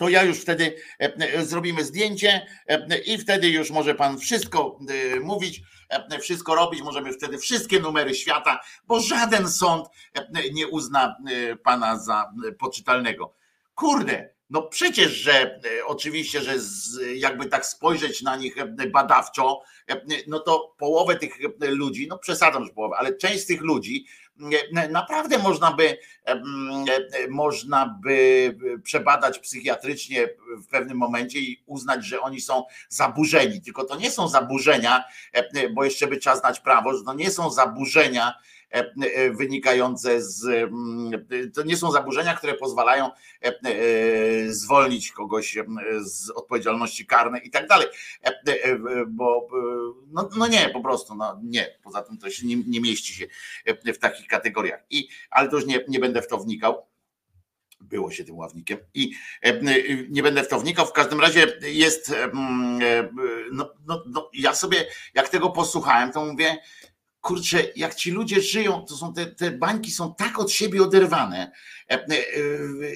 to ja już wtedy zrobimy zdjęcie i wtedy już może pan wszystko mówić, wszystko robić, możemy wtedy wszystkie numery świata, bo żaden sąd nie uzna pana za poczytalnego. Kurde, no przecież, że e, oczywiście, że jakby tak spojrzeć na nich e, badawczo, e, no to połowę tych ludzi, no przesadzam, że połowę, ale część z tych ludzi naprawdę można by, można by przebadać psychiatrycznie w pewnym momencie i uznać, że oni są zaburzeni. Tylko to nie są zaburzenia, bo jeszcze by trzeba znać prawo, że to nie są zaburzenia E, e, wynikające z. Mm, to nie są zaburzenia, które pozwalają e, zwolnić kogoś z odpowiedzialności karnej i tak dalej. Bo no, no nie, po prostu, no nie. Poza tym to się nie, nie mieści się w takich kategoriach. I, ale to już nie, nie będę w to wnikał było się tym ławnikiem i nie będę w to wnikał. W każdym razie jest, no, no, no, ja sobie, jak tego posłuchałem, to mówię, kurczę, jak ci ludzie żyją, to są te, te bańki są tak od siebie oderwane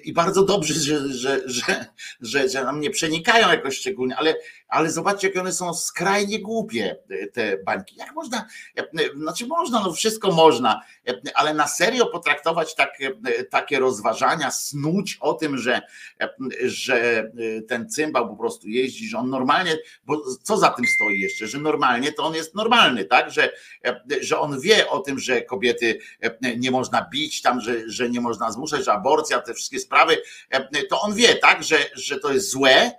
i bardzo dobrze, że, że, że, że, że nam nie przenikają jakoś szczególnie, ale, ale zobaczcie, jakie one są skrajnie głupie, te bańki. Jak można, znaczy można, no wszystko można, ale na serio potraktować tak, takie rozważania, snuć o tym, że, że ten cymbał po prostu jeździ, że on normalnie, bo co za tym stoi jeszcze, że normalnie to on jest normalny, tak, że że on wie o tym, że kobiety e, nie można bić, tam, że, że nie można zmuszać, że aborcja, te wszystkie sprawy, e, to on wie, tak, że, że to jest złe,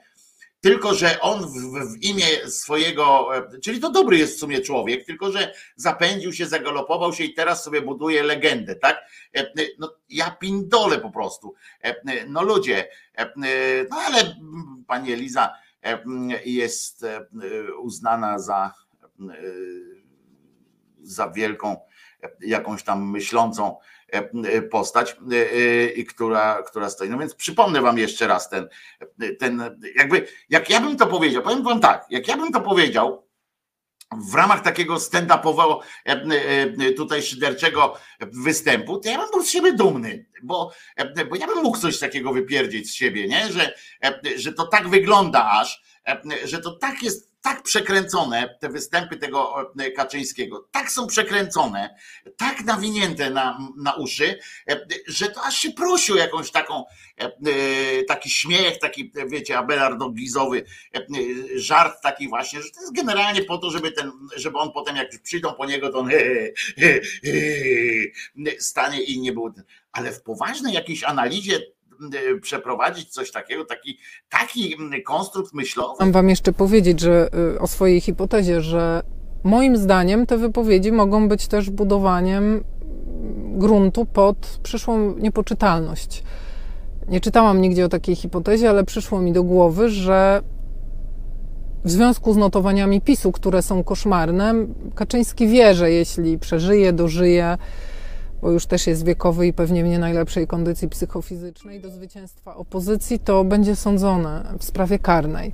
tylko że on w, w, imię swojego, e, czyli to dobry jest w sumie człowiek, tylko że zapędził się, zagalopował się i teraz sobie buduje legendę, tak? No, ja pindolę po prostu. No ludzie, no ale pani Eliza jest uznana za za wielką, jakąś tam myślącą e, postać, e, która, która stoi. No więc przypomnę wam jeszcze raz ten, ten, jakby, jak ja bym to powiedział, powiem wam tak, jak ja bym to powiedział, w ramach takiego stand-upowego e, tutaj szyderczego występu, to ja bym był z siebie dumny, bo, bo ja bym mógł coś takiego wypierdzić z siebie, nie? Że, że to tak wygląda aż, że to tak jest tak przekręcone, te występy tego e, Kaczyńskiego, tak są przekręcone, tak nawinięte na, na uszy, e, że to aż się prosi o jakąś taką, e, taki śmiech, taki, wiecie, abelardo-gizowy żart taki właśnie, że to jest generalnie po to, żeby ten, żeby on potem, jak przyjdą po niego, to on he, he, he, stanie i nie był. Ale w poważnej jakiejś analizie przeprowadzić coś takiego, taki, taki mm, konstrukt myślowy. Mam wam jeszcze powiedzieć, że y, o swojej hipotezie, że moim zdaniem te wypowiedzi mogą być też budowaniem gruntu pod przyszłą niepoczytalność. Nie czytałam nigdzie o takiej hipotezie, ale przyszło mi do głowy, że w związku z notowaniami PiSu, które są koszmarne, Kaczyński wie, że jeśli przeżyje, dożyje, bo już też jest wiekowy i pewnie w nie najlepszej kondycji psychofizycznej, do zwycięstwa opozycji, to będzie sądzone w sprawie karnej.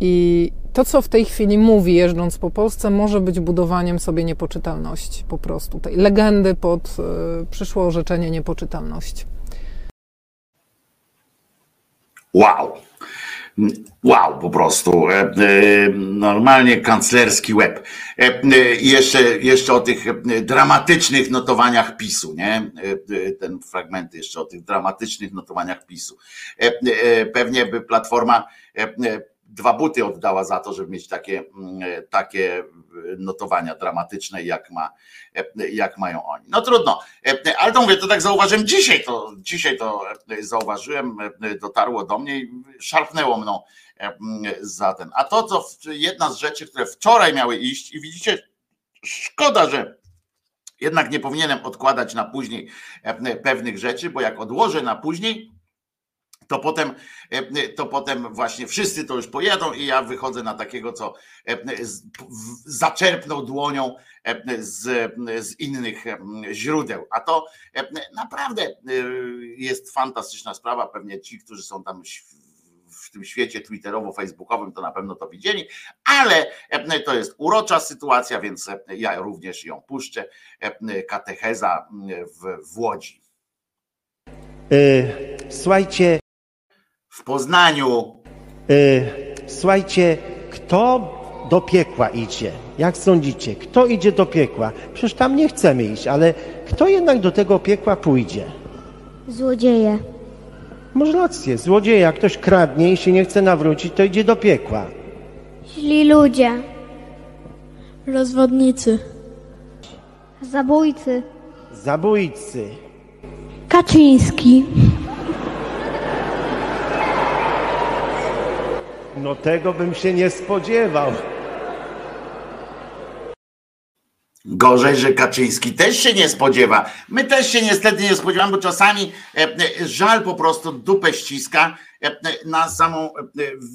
I to, co w tej chwili mówi, jeżdżąc po Polsce, może być budowaniem sobie niepoczytalności, po prostu tej legendy pod y, przyszłe orzeczenie niepoczytalności. Wow! Wow, po prostu. E, e, normalnie kanclerski łeb. E, jeszcze, jeszcze o tych dramatycznych notowaniach PiSu, nie? Ten fragment jeszcze o tych dramatycznych notowaniach PiSu. Pewnie by Platforma dwa buty oddała za to, żeby mieć takie, takie notowania dramatyczne, jak, ma, jak mają oni. No trudno, ale to mówię, to tak zauważyłem dzisiaj, to dzisiaj to zauważyłem, dotarło do mnie i szarpnęło mną za ten. A to, co jedna z rzeczy, które wczoraj miały iść, i widzicie, szkoda, że jednak nie powinienem odkładać na później pewnych rzeczy, bo jak odłożę na później, to potem, e, to potem właśnie wszyscy to już pojadą i ja wychodzę na takiego, co e, zaczerpnął dłonią e, z, z innych źródeł. A to naprawdę jest fantastyczna sprawa. Pewnie ci, którzy są tam w tym świecie twitterowo-facebookowym, to na pewno to widzieli, ale to jest urocza sytuacja, więc ja również ją puszczę. Katecheza w Łodzi. Słuchajcie, w Poznaniu. Yy, słuchajcie, kto do piekła idzie? Jak sądzicie? Kto idzie do piekła? Przecież tam nie chcemy iść, ale kto jednak do tego piekła pójdzie? Złodzieje. Może rację, złodzieje, jak ktoś kradnie i się nie chce nawrócić, to idzie do piekła. Źli ludzie. Rozwodnicy. Zabójcy. Zabójcy. Kaczyński. No tego bym się nie spodziewał. Gorzej, że Kaczyński też się nie spodziewa. My też się niestety nie spodziewamy, bo czasami e, e, żal po prostu dupę ściska e, na samą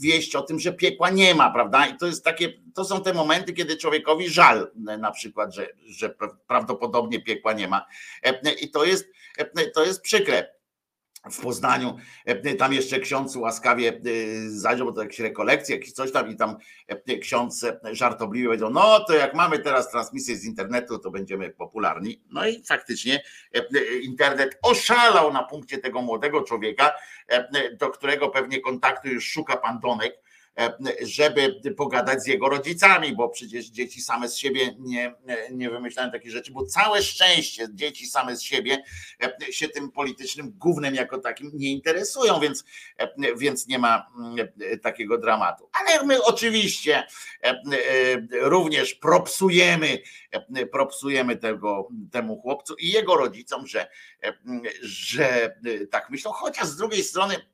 wieść o tym, że piekła nie ma, prawda? I to jest takie, to są te momenty, kiedy człowiekowi żal na przykład, że, że prawdopodobnie piekła nie ma. I to jest, to jest przykre w Poznaniu. E, tam jeszcze ksiądz łaskawie e, zajrzał, bo to jakieś rekolekcje, jakieś coś tam i tam e, ksiądz żartobliwie powiedział, no to jak mamy teraz transmisję z internetu, to będziemy popularni. No i faktycznie internet oszalał na punkcie tego młodego człowieka, do którego pewnie kontaktu już szuka pan Donek, żeby pogadać z jego rodzicami, bo przecież dzieci same z siebie nie, nie wymyślają takich rzeczy, bo całe szczęście dzieci same z siebie e, się tym politycznym głównym jako takim nie interesują, więc, e, więc nie ma takiego dramatu. Ale my oczywiście również propsujemy, propsujemy tego, temu chłopcu i jego rodzicom, że, że tak myślą, chociaż z drugiej strony E,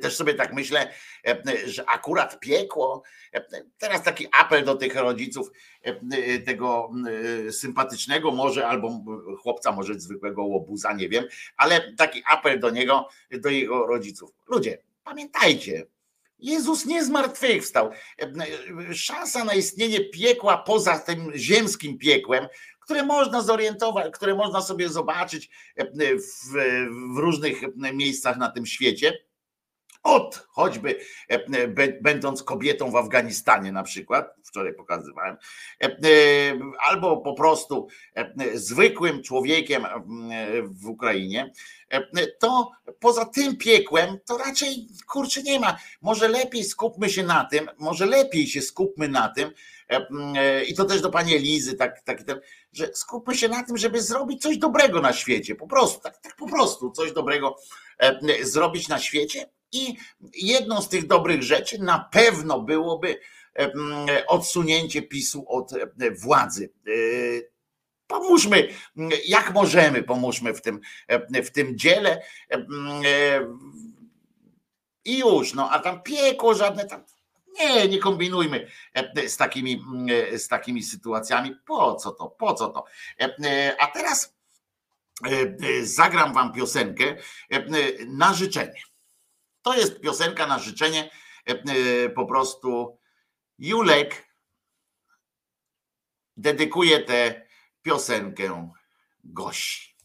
też sobie tak myślę, e, że akurat piekło. E, teraz taki apel do tych rodziców, tego sympatycznego, może albo chłopca, może zwykłego łobuza, nie wiem, ale taki apel do niego, do jego rodziców. Ludzie, pamiętajcie, Jezus nie zmartwychwstał. Szansa na istnienie piekła poza tym ziemskim piekłem, które można zorientować, które można sobie zobaczyć w, w różnych miejscach na tym świecie od choćby e, e, będąc kobietą w Afganistanie na przykład, wczoraj pokazywałem, e, albo po prostu zwykłym człowiekiem w Ukrainie, to poza tym piekłem to raczej kurczę nie ma. Może lepiej skupmy się na tym, może lepiej się skupmy na tym, i to też do pani Elizy, tak, tak, że skupmy się na tym, żeby zrobić coś dobrego na świecie, po prostu, tak, tak po prostu coś dobrego zrobić na świecie i jedną z tych dobrych rzeczy na pewno byłoby odsunięcie PiSu od władzy. E, pomóżmy, jak możemy, pomóżmy w tym, w tym dziele. E, I już, no a tam piekło żadne tam. Nie, nie kombinujmy z takimi, z takimi sytuacjami. Po co to? Po co to? A teraz zagram wam piosenkę na życzenie. To jest piosenka na życzenie. E, e, po prostu Julek dedykuje tę piosenkę Gosi.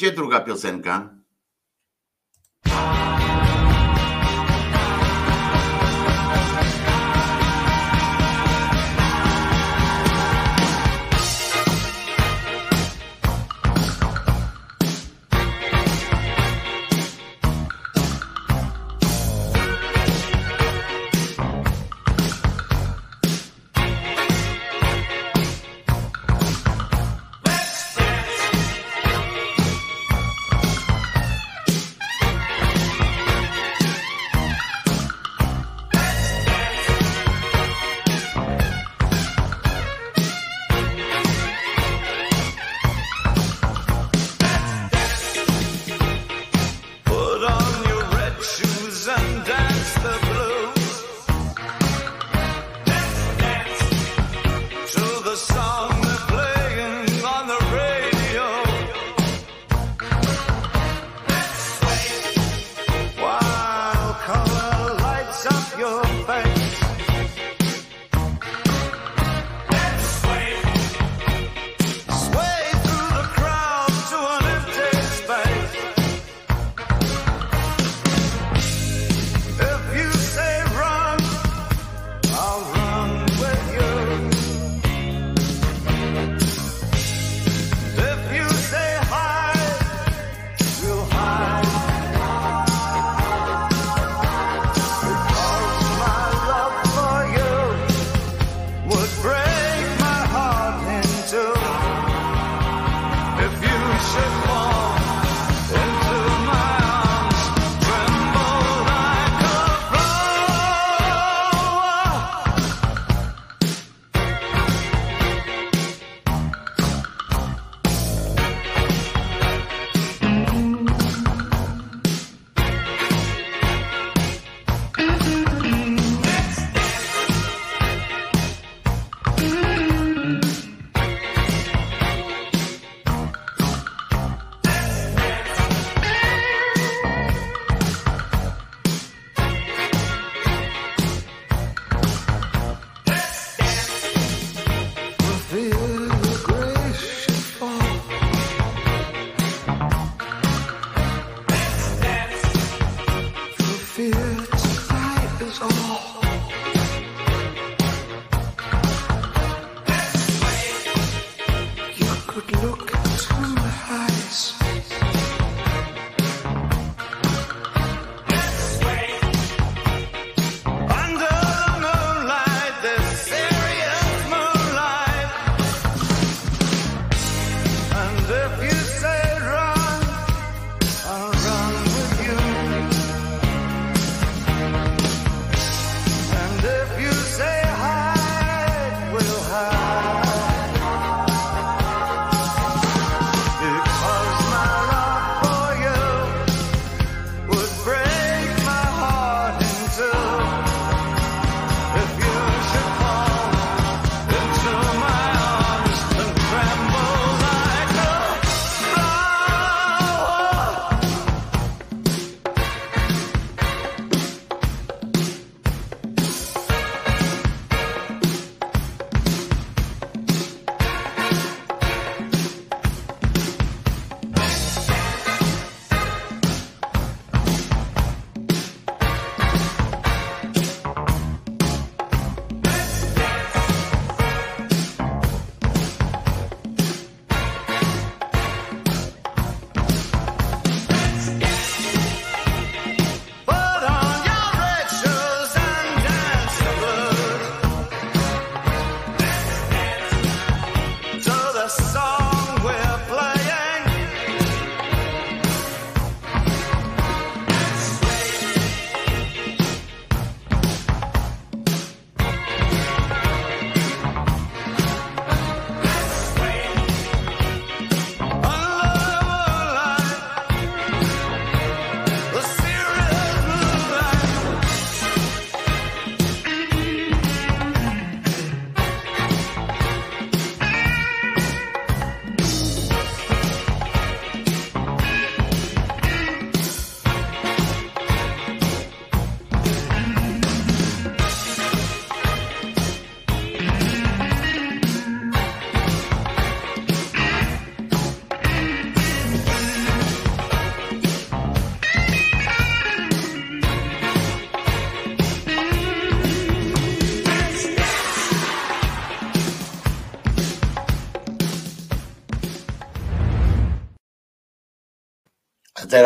Gdzie druga piosenka?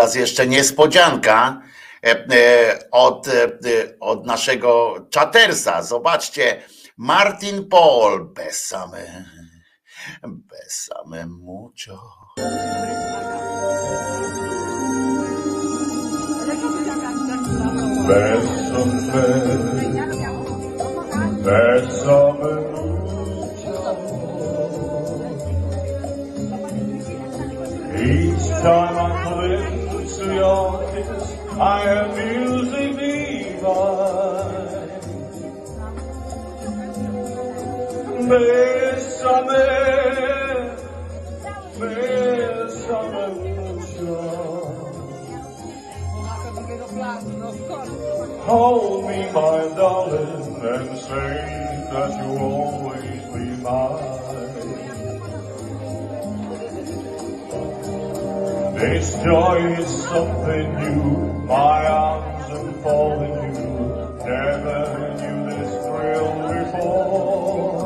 Teraz jeszcze niespodzianka od, od naszego czatersa. Zobaczcie, Martin Paul, besame, besame mucho. Bésame, bésame Each time I cling to your kiss, I am music divine. Bésame, bésame mucho. Hold me, my darling, and say that you'll always be mine. This joy is something new, my arms unfolding you. Never knew this thrill before.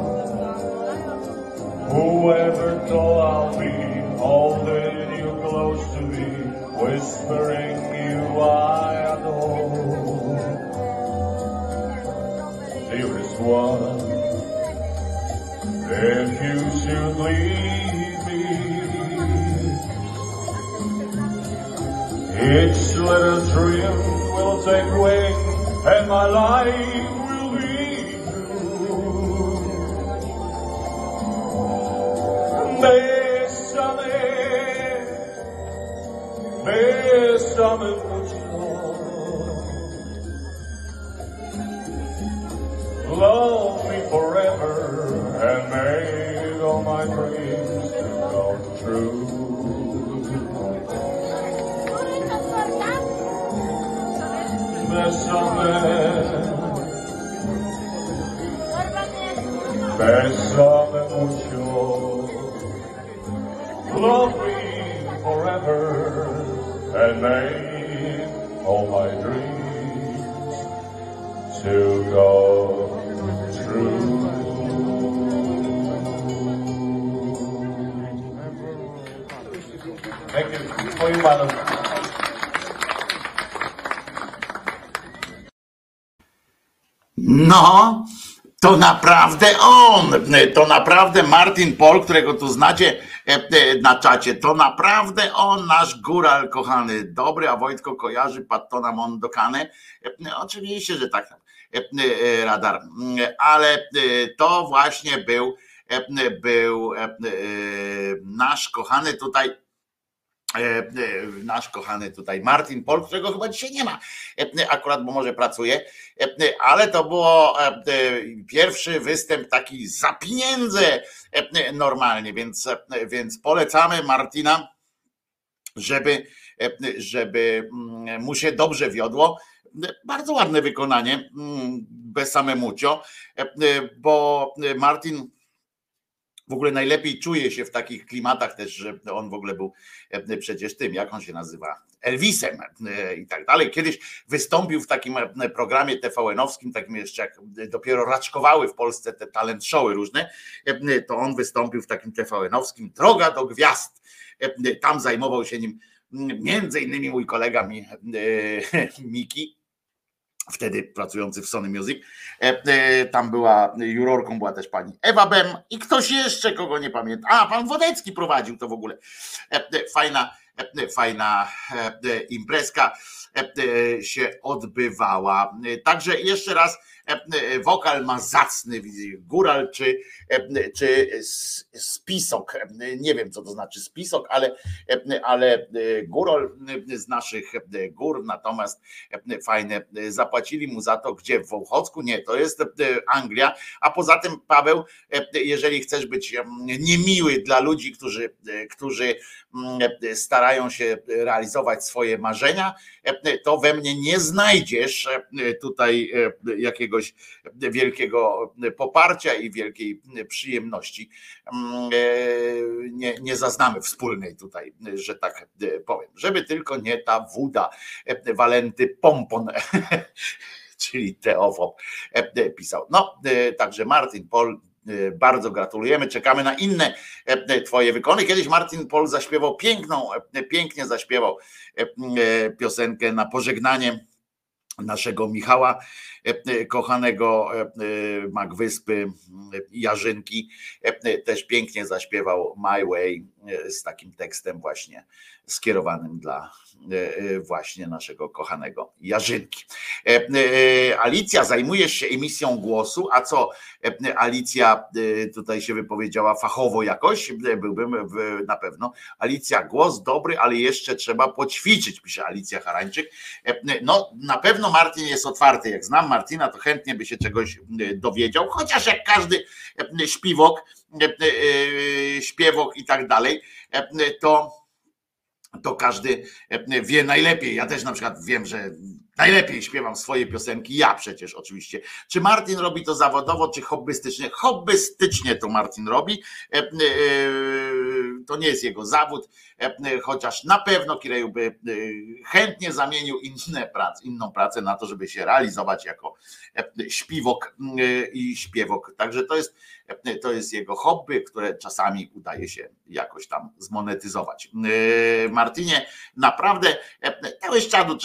Whoever thought I'll be holding you close to me, whispering you I adore. Dearest one, if you should leave each little dream will take wing and my life will be through. Bésame, bésame mucho. Love me forever and make all my dreams come true. Bésame, bésame mucho. Love me forever and make all my dreams to go true. Thank you. For you, madam. No, to naprawdę on, to naprawdę Martin Pol, którego tu znacie e, e, na czacie, to naprawdę on, nasz góral kochany, dobry, a Wojtko kojarzy Pattona Mondokane. E, Oczywiście, że tak, radar, ale to właśnie był, był nasz kochany tutaj nasz kochany tutaj Martin Pol, którego chyba dzisiaj nie ma, akurat, bo może pracuje, ale to było pierwszy występ taki za pieniądze normalnie, więc, więc polecamy Martina, żeby, żeby mu się dobrze wiodło. Bardzo ładne wykonanie, bez samemucio, bo Martin w ogóle najlepiej czuje się w takich klimatach też, że on w ogóle był e, przecież tym, jak on się nazywa, Elvisem e, i tak dalej. Kiedyś wystąpił w takim e, programie TVN-owskim, takim jeszcze jak dopiero raczkowały w Polsce te talent showy różne, to on wystąpił w takim TVN-owskim Droga do Gwiazd. Tam zajmował się nim między innymi mój kolega <laughs> Miki, wtedy pracujący w Sony Music. E, e, tam była jurorką, była też pani Ewa Bem i ktoś jeszcze, kogo nie pamiętam. A, pan Wodecki prowadził to w ogóle. E, fajna, fajna imprezka się odbywała. Także jeszcze raz wokal ma zacny góral czy, czy spisok. Nie wiem, co to znaczy spisok, ale, ale góral z naszych gór, natomiast fajne zapłacili mu za to, gdzie w Wołchocku? Nie, to jest Anglia, a poza tym Paweł, jeżeli chcesz być niemiły dla ludzi, którzy, którzy starają się realizować swoje marzenia, to we mnie nie znajdziesz tutaj jakiegoś wielkiego poparcia i wielkiej przyjemności. Nie, nie zaznamy wspólnej tutaj, że tak powiem. Żeby tylko nie ta wuda Walenty Pompon, <laughs> czyli Teofob pisał. No, także Martin Pol Bardzo gratulujemy, czekamy na inne twoje wykony. Kiedyś Martin Pol zaśpiewał piękną, pięknie zaśpiewał piosenkę na pożegnanie naszego Michała, kochanego Magwyspy Jarzynki, też pięknie zaśpiewał My Way z takim tekstem właśnie skierowanym dla E, e, właśnie naszego kochanego Jarzynki. E, Alicja, zajmujesz się emisją głosu, a co Alicja tutaj się wypowiedziała fachowo jakoś, byłbym na pewno. Alicja, głos dobry, ale jeszcze trzeba poćwiczyć, pisze Alicja Harańczyk. No na pewno Martin jest otwarty, jak znam Martina, to chętnie by się czegoś dowiedział, chociaż jak każdy śpiwok, śpiewok i tak dalej, to to każdy e, wie najlepiej. Ja też na przykład wiem, że najlepiej śpiewam swoje piosenki, ja przecież oczywiście. Czy Martin robi to zawodowo, czy hobbystycznie? Hobbystycznie to Martin robi. E, e, to nie jest jego zawód, chociaż na pewno Kireju by chętnie zamienił inne prace, inną pracę na to, żeby się realizować jako śpiwok i śpiewok. Także to jest to jest jego hobby, które czasami udaje się jakoś tam zmonetyzować. Martinie, naprawdę dałeś czadu,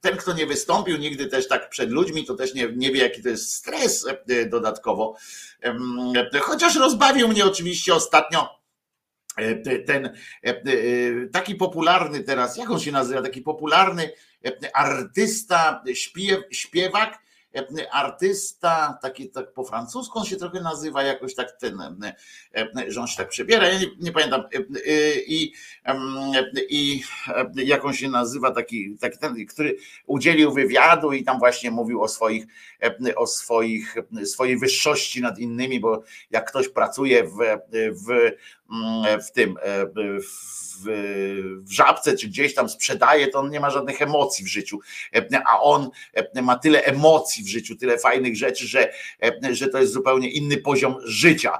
ten kto nie wystąpił nigdy też tak przed ludźmi, to też nie, nie wie jaki to jest stres dodatkowo. Chociaż rozbawił mnie oczywiście ostatnio ten taki popularny teraz, jak on się nazywa, taki popularny artysta, śpiew, śpiewak, E, artysta, taki tak po francusku on się trochę nazywa, jakoś tak ten, e, e, że on się tak przebiera, ja nie, nie pamiętam. I, i jak on się nazywa, taki, taki ten, który udzielił wywiadu i tam właśnie mówił o swoich, o swoich, swojej wyższości nad innymi, bo jak ktoś pracuje w, w w tym e, w, w żabce czy gdzieś tam sprzedaje, to on nie ma żadnych emocji w życiu, e, a on e, ma tyle emocji w życiu, tyle fajnych rzeczy, że, że to jest zupełnie inny poziom życia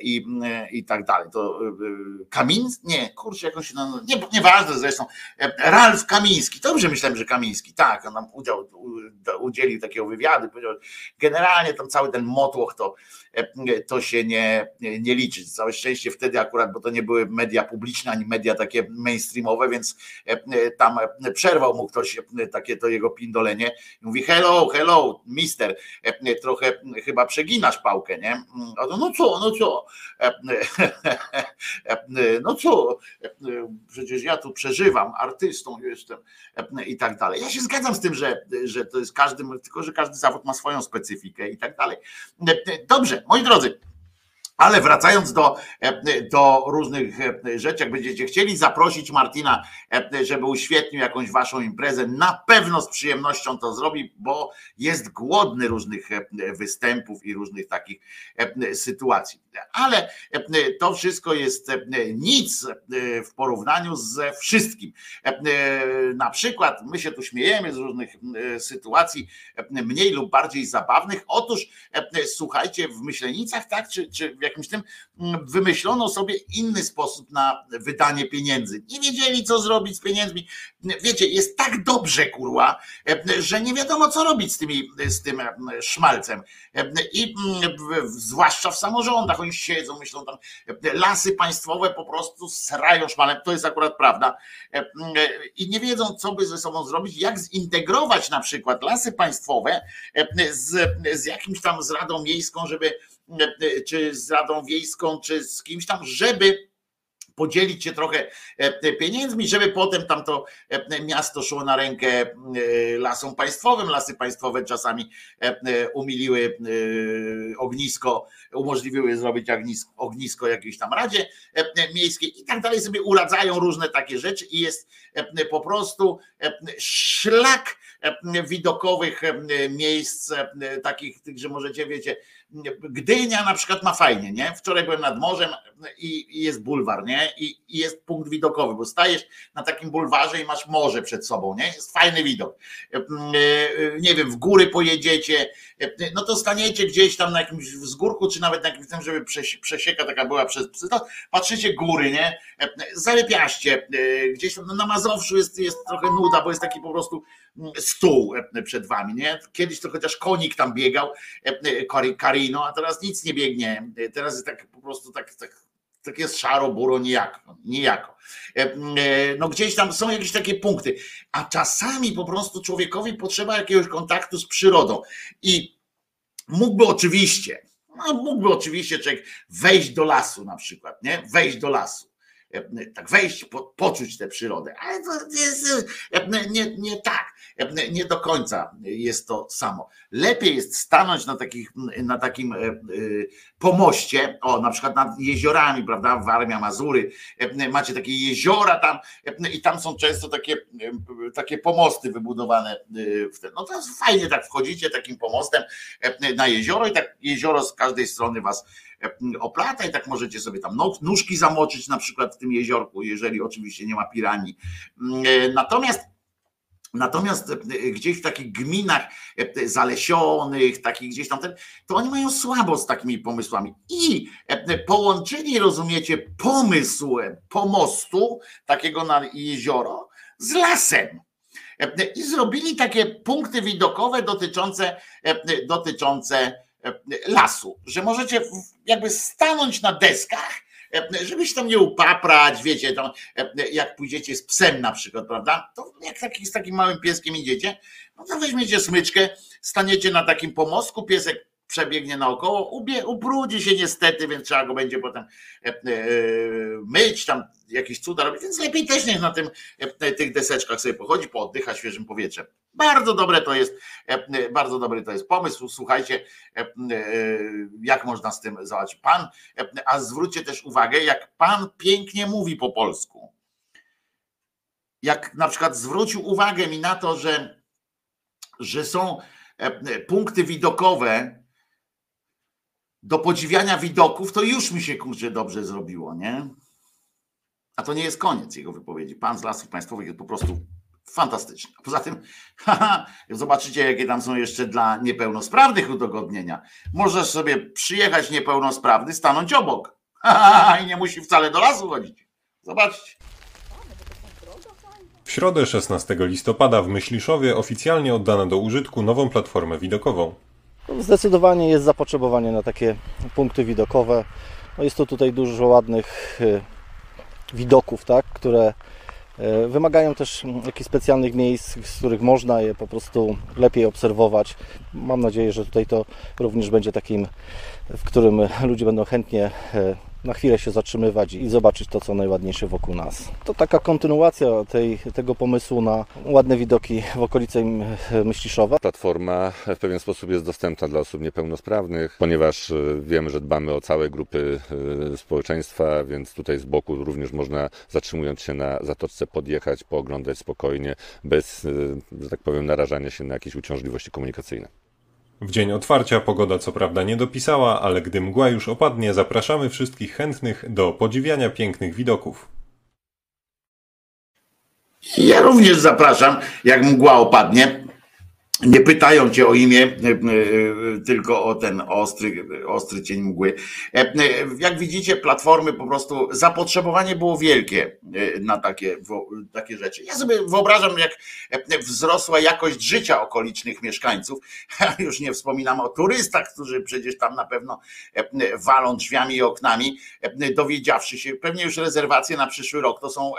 i, i tak dalej. To Kamiński? Nie, kurczę, jakoś się, no, nie, nieważne zresztą, Ralf Kamiński, dobrze myślałem, że Kamiński, tak, on nam udział, udzielił takiego wywiadu, powiedział, generalnie tam cały ten motłoch to, to się nie, nie liczy, całe szczęście wtedy akurat, bo to nie były media publiczne, ani media takie mainstreamowe, więc e, e, tam e, przerwał mu ktoś takie to jego pindolenie mówi hello, hello, mister, trochę chyba przeginasz pałkę, nie? A to, no co, no co, no co, przecież ja tu przeżywam, artystą jestem i tak dalej. Ja się zgadzam z tym, że, że to jest każdy, tylko że każdy zawód ma swoją specyfikę i tak dalej. Dobrze, moi drodzy, ale wracając do, e, do różnych e, rzeczy, jak będziecie chcieli zaprosić Martina, e, żeby uświetnił jakąś waszą imprezę, na pewno z przyjemnością to zrobi, bo jest głodny różnych występów i różnych takich sytuacji. Ale to wszystko jest nic w porównaniu ze wszystkim. Na przykład my się tu śmiejemy z różnych sytuacji mniej lub bardziej zabawnych. Otóż słuchajcie, w Myślenicach, tak, czy, czy w jakimś tym mm, wymyślono sobie inny sposób na wydanie pieniędzy. Nie wiedzieli, co zrobić z pieniędzmi. Wiecie, jest tak dobrze, kurwa, że nie wiadomo, co robić z, tymi, z tym szmalcem. I mm, zwłaszcza w samorządach, oni siedzą, myślą tam, lasy państwowe po prostu srają szmalem, to jest akurat prawda. I nie wiedzą, co by ze sobą zrobić, jak zintegrować na przykład lasy państwowe z, z jakimś tam z Radą Miejską, żeby czy z Radą Wiejską, czy z kimś tam, żeby podzielić się trochę e, pieniędzmi, żeby potem tam to e, miasto szło na rękę e, lasom państwowym. Lasy państwowe czasami umiliły ognisko, umożliwiły zrobić ognisko jakiejś tam radzie miejskiej i tak dalej sobie uradzają różne takie rzeczy i jest po prostu szlak widokowych miejsc takich, że możecie wiecie, Gdynia na przykład ma fajnie, nie? Wczoraj byłem nad morzem i, i jest bulwar, nie? I, I, jest punkt widokowy, bo stajesz na takim bulwarze i masz morze przed sobą, nie? Jest fajny widok. E, e, nie wiem, w góry pojedziecie, e, no to staniecie gdzieś tam na jakimś wzgórku, czy nawet na jakimś tym, żeby przesieka taka była przez psy, patrzycie góry, nie? Zalepiaście, gdzieś tam no na Mazowszu jest, jest trochę nuda, bo jest taki po prostu stół przed wami, nie? Kiedyś to chociaż konik tam biegał, kary, biegali, no a teraz nic nie biegnie. Teraz jest tak po prostu tak, tak, tak jest szaro, buro, nijako. nijako. No gdzieś tam są jakieś takie punkty, a czasami po prostu człowiekowi potrzeba jakiegoś kontaktu z przyrodą i mógłby oczywiście, no mógłby oczywiście człowiek wejść do lasu na przykład, nie? Wejść do lasu tak wejść, po, poczuć tę przyrodę, ale to jest nie, nie tak, nie do końca jest to samo. Lepiej jest stanąć na, takich, na takim e, e, pomoście, o na przykład nad jeziorami, prawda, Warmia, Mazury, macie takie jeziora tam i tam są często takie, takie pomosty wybudowane. No to jest fajnie, tak wchodzicie takim pomostem na jezioro i tak jezioro z każdej strony was oplata i tak możecie sobie tam nóżki zamoczyć na przykład w tym jeziorku, jeżeli oczywiście nie ma piranii. Natomiast Natomiast e, gdzieś w takich gminach e, zalesionych, takich gdzieś tam, to oni mają słabo z takimi pomysłami. I e, połączyli, rozumiecie, pomysł pomostu takiego na jezioro z lasem. I zrobili takie punkty widokowe dotyczące, dotyczące lasu, że możecie jakby stanąć na deskach, żeby się tam nie upaprać, wiecie, tam, jak pójdziecie z psem na przykład, prawda, to jak taki, z takim małym pieskiem idziecie, no to weźmiecie smyczkę, staniecie na takim pomostku, piesek przebiegnie naokoło, ubrudzi się niestety, więc trzeba go będzie potem e, e, myć, tam jakieś cuda robić, więc lepiej też niech na tym, e, tych deseczkach sobie pochodzi, pooddycha świeżym powietrzem. Bardzo dobre to jest, bardzo dobry to jest pomysł. Słuchajcie, jak można z tym załatwić. Pan, a zwróćcie też uwagę, jak pan pięknie mówi po polsku. Jak na przykład zwrócił uwagę mi na to, że, że są punkty widokowe, do podziwiania widoków, to już mi się kurczę dobrze zrobiło, nie? A to nie jest koniec jego wypowiedzi. Pan z Lasów Państwowych jest po prostu fantastyczny. Poza tym, <laughs> haha, zobaczycie, jakie tam są jeszcze dla niepełnosprawnych udogodnienia. Możesz sobie przyjechać niepełnosprawny, stanąć obok. <laughs> I nie musi wcale do lasu chodzić. Zobaczcie. W środę 16 listopada w Myśliszowie oficjalnie oddano do użytku nową platformę widokową. Zdecydowanie jest zapotrzebowanie na takie punkty widokowe. No jest to tutaj dużo ładnych y, widoków, tak, które y, wymagają też jakichś specjalnych miejsc, z których można je po prostu lepiej obserwować. Mam nadzieję, że tutaj to również będzie takim, w którym ludzie będą chętnie y, na chwilę się zatrzymywać i zobaczyć to, co najładniejsze wokół nas. To taka kontynuacja tej, tego pomysłu na ładne widoki w okolicy Myśliszowa. Platforma w pewien sposób jest dostępna dla osób niepełnosprawnych, ponieważ e, wiemy, że dbamy o całe grupy e, społeczeństwa, więc tutaj z boku również można zatrzymując się na zatoczce podjechać, pooglądać spokojnie, bez, e, że tak powiem, narażania się na jakieś uciążliwości komunikacyjne. W dzień otwarcia pogoda co prawda nie dopisała, ale gdy mgła już opadnie, zapraszamy wszystkich chętnych do podziwiania pięknych widoków. Ja również zapraszam, jak mgła opadnie. Nie pytają cię o imię, e, e, tylko o ten ostry, ostry cień mgły. E, jak widzicie, platformy po prostu zapotrzebowanie było wielkie na takie, takie rzeczy. Ja sobie wyobrażam, jak wzrosła jakość życia okolicznych mieszkańców. <laughs> Już nie wspominam o turystach, którzy przecież tam na pewno walą drzwiami i oknami, dowiedziawszy się, pewnie już rezerwacje na przyszły rok to są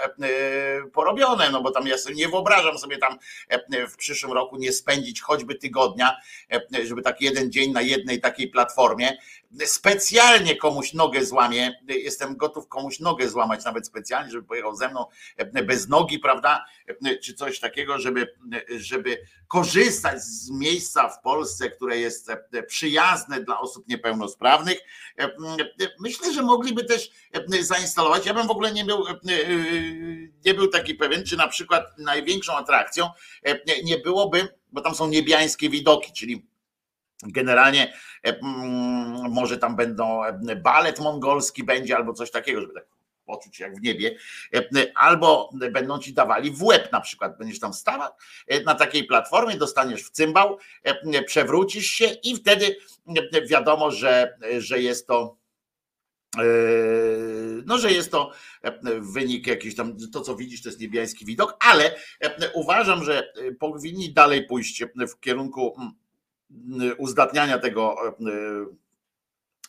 porobione, no bo tam ja sobie nie wyobrażam sobie tam w przyszłym roku nie spędzić choćby tygodnia, e, żeby tak jeden dzień na jednej takiej platformie, specjalnie komuś nogę złamie, jestem gotów komuś nogę złamać, nawet specjalnie, żeby pojechał ze mną e, bez nogi, prawda, e, czy coś takiego, żeby, żeby korzystać z miejsca w Polsce, które jest przyjazne dla osób niepełnosprawnych. Myślę, że mogliby też zainstalować, ja bym w ogóle nie był, nie był taki pewien, czy na przykład największą atrakcją nie byłoby bo tam są niebiańskie widoki, czyli generalnie e, mm, może tam będą e, balet mongolski będzie albo coś takiego, żeby tak poczuć jak w niebie, e, albo będą ci dawali w łeb na przykład, będziesz tam stawał na takiej platformie, dostaniesz w cymbał, przewrócisz się i wtedy wiadomo, że, że jest to no, że jest to wynik jakiś tam, to co widzisz, to jest niebiański widok, ale uważam, że powinni dalej pójść w kierunku mm, uzdatniania tego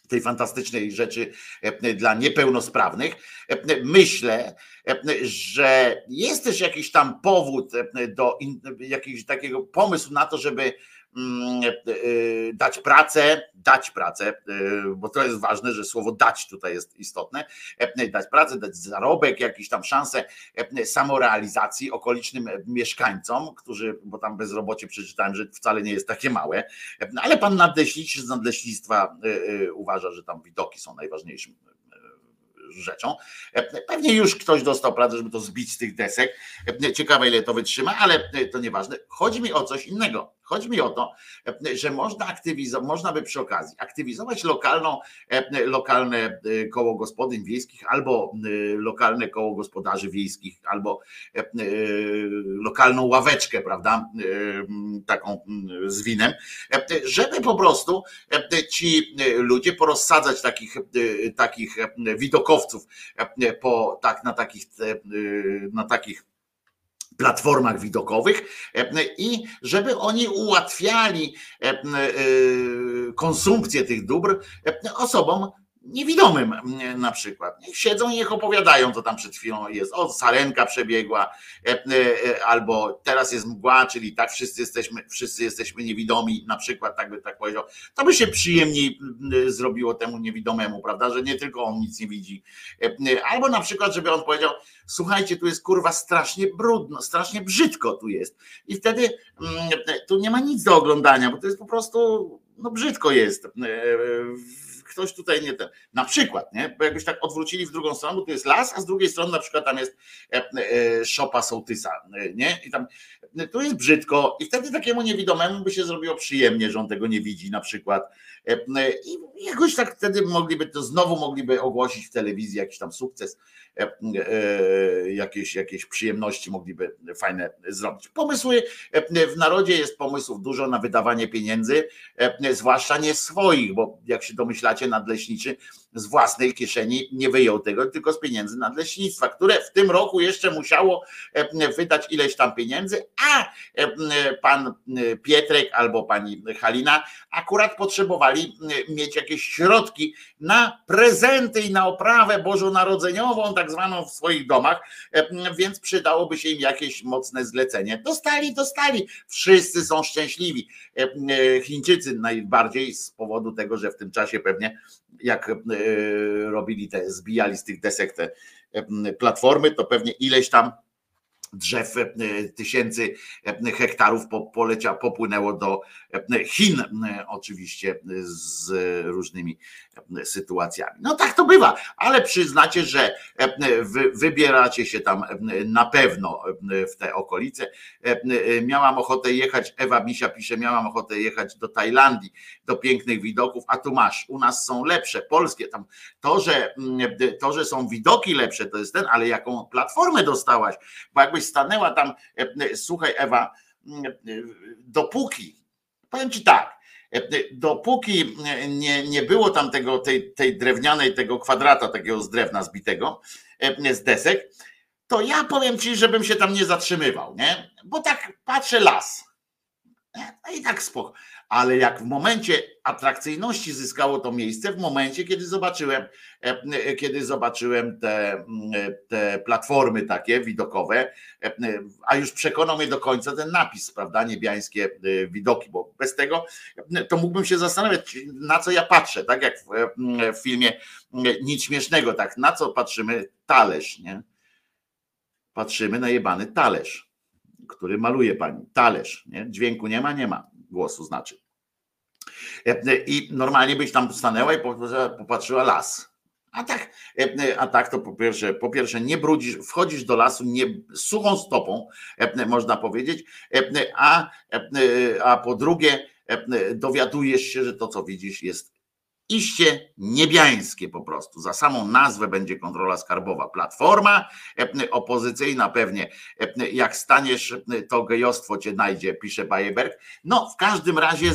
tej fantastycznej rzeczy dla niepełnosprawnych. Myślę, że jest też jakiś tam powód do jakiegoś takiego pomysł na to, żeby e, e, dać pracę, dać pracę, e, bo to jest ważne, że słowo dać tutaj jest istotne, dać pracę, dać zarobek, jakieś tam szanse samorealizacji okolicznym mieszkańcom, którzy, bo tam bezrobocie przeczytałem, że wcale nie jest takie małe, ale pan nadleśniczy z nadleśnictwa uważa, że tam widoki są najważniejszym rzeczą. Pewnie już ktoś dostał pracę, żeby to zbić z tych desek. Ciekawe, ile to wytrzyma, ale to nieważne. Chodzi mi o coś innego. Chodzi mi o to, że można aktywizować, można by przy okazji aktywizować lokalną, lokalne e, koło gospodyń wiejskich albo e, lokalne koło gospodarzy wiejskich, albo e, lokalną ławeczkę, prawda, taką z winem, żeby po prostu ci ludzie porozsadzać takich, takich widokowców po, tak, na takich, na takich platformach widokowych e, i żeby oni ułatwiali e, e, konsumpcję tych dóbr osobom niewidomym mm, na przykład. Niech siedzą i niech opowiadają, co tam przed chwilą jest. O, sarenka przebiegła, e, e, albo teraz jest mgła, czyli tak wszyscy jesteśmy, wszyscy jesteśmy niewidomi, na przykład, tak by tak powiedział. To by się przyjemniej mm, zrobiło temu niewidomemu, prawda, że nie tylko on nic nie widzi. E, albo na przykład, żeby on powiedział, słuchajcie, tu jest kurwa strasznie brudno, strasznie brzydko tu jest. I wtedy mm, tu nie ma nic do oglądania, bo to jest po prostu, no brzydko jest ktoś tutaj nie ten. Na przykład, nie? Bo jakbyś tak odwrócili w drugą stronę, bo tu jest las, a z drugiej strony na przykład tam jest e, e, szopa sołtysa, nie? I tam tu jest brzydko i wtedy takiemu niewidomemu by się zrobiło przyjemnie, że on tego nie widzi na przykład. E, I jakoś tak wtedy mogliby to znowu mogliby ogłosić w telewizji jakiś tam sukces, jakieś, jakieś przyjemności mogliby fajne zrobić. Pomysły w narodzie jest pomysłów dużo na wydawanie pieniędzy, zwłaszcza nie swoich, bo jak się domyślacie, nadleśniczy z własnej kieszeni nie wyjął tego, tylko z pieniędzy nadleśnictwa, które w tym roku jeszcze musiało wydać ileś tam pieniędzy, a pan Pietrek albo pani Halina akurat potrzebowali mieć jakieś środki na prezenty i na oprawę bożonarodzeniową, tak zwaną w swoich domach, więc przydałoby się im jakieś mocne zlecenie. Dostali, dostali. Wszyscy są szczęśliwi. Chińczycy najbardziej z powodu tego, że w tym czasie pewnie jak robili te, zbijali z tych desek te platformy, to pewnie ileś tam drzew e, tysięcy e, hektarów polecia, popłynęło do e, Chin, oczywiście z różnymi sytuacjami. No tak to bywa, ale przyznacie, że wy wybieracie się tam na pewno w te okolice. Miałam ochotę jechać, Ewa Misia pisze, miałam ochotę jechać do Tajlandii, do pięknych widoków, a tu masz, u nas są lepsze, polskie tam. To, że, to, że są widoki lepsze, to jest ten, ale jaką platformę dostałaś, bo jakbyś stanęła tam, e, słuchaj Ewa, e, dopóki, powiem ci tak, e, dopóki nie, nie było tam tego, tej, tej drewnianej, tego kwadrata takiego z drewna zbitego, z desek, to ja powiem ci, żebym się tam nie zatrzymywał, nie? Bo tak patrzę las. No i tak spoko ale jak w momencie atrakcyjności zyskało to miejsce, w momencie, kiedy zobaczyłem, e, e, kiedy zobaczyłem te, mm, te platformy takie widokowe, e, a już przekonał mnie do końca ten napis, prawda, niebiańskie widoki, bo bez tego to mógłbym się zastanawiać, na co ja patrzę, tak jak w, w filmie Nic śmiesznego, tak, na co patrzymy? Talerz, nie? Patrzymy na jebany talerz, który maluje pani. Talerz, nie? Dźwięku nie ma, nie ma głosu znaczy. I normalnie byś tam stanęła i popatrzyła las. A tak, a tak to po pierwsze, po pierwsze nie brudzisz, wchodzisz do lasu nie, suchą stopą, można powiedzieć, a, a po drugie dowiadujesz się, że to co widzisz jest iście niebiańskie po prostu. Za samą nazwę będzie kontrola skarbowa. Platforma e, opozycyjna pewnie, e, jak staniesz, to gejostwo cię najdzie, pisze Bajeberg. No w każdym razie,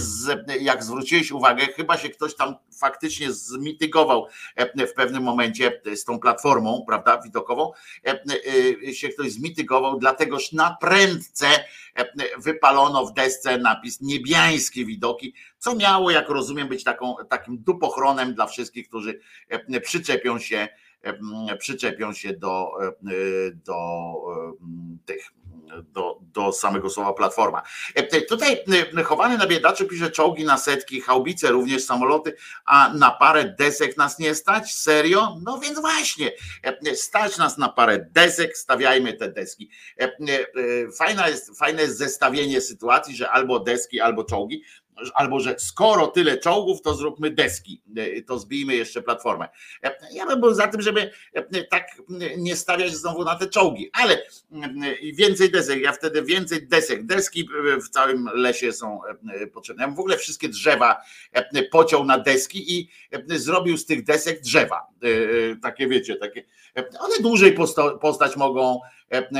jak zwróciłeś uwagę, chyba się ktoś tam faktycznie zmitygował w pewnym momencie z tą platformą, prawda, widokową, się ktoś zmitygował, dlategoż na prędce wypalono w desce napis niebiańskie widoki, co miało, jak rozumiem, być taką, takim dupochronem dla wszystkich, którzy przyczepią się przyczepią się do, do tych do, do samego słowa platforma. Tutaj chowany na biedaczy pisze czołgi na setki, haubice, również samoloty, a na parę desek nas nie stać? Serio? No więc właśnie, stać nas na parę desek, stawiajmy te deski. Fajne jest, fajne jest zestawienie sytuacji, że albo deski, albo czołgi albo że skoro tyle czołgów, to zróbmy deski, e, to zbijmy jeszcze platformę. E, ja bym był za tym, żeby e, tak nie stawiać znowu na te czołgi, ale więcej desek, ja wtedy więcej desek, deski w całym lesie są potrzebne. Ja bym w ogóle wszystkie drzewa pociął na deski i zrobił z tych desek drzewa. Takie wiecie, takie, one dłużej postać mogą,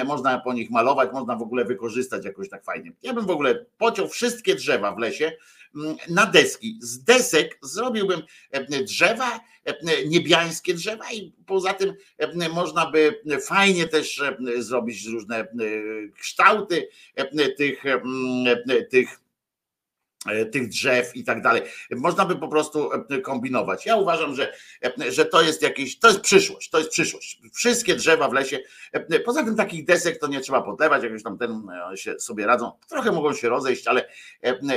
można po nich malować, można w ogóle wykorzystać jakoś tak fajnie. Ja bym w ogóle pociął wszystkie drzewa w lesie mm, na deski. Z desek zrobiłbym drzewa, niebiańskie drzewa i poza tym można by fajnie też zrobić różne kształty tych, tych E, tych drzew i tak dalej. Można by po prostu e, kombinować. Ja uważam, że, e, że to jest jakieś, to jest przyszłość, to jest przyszłość. Wszystkie drzewa w lesie, poza tym takich desek to nie trzeba podlewać, jakoś tam ten się sobie radzą. Trochę mogą się rozejść, ale,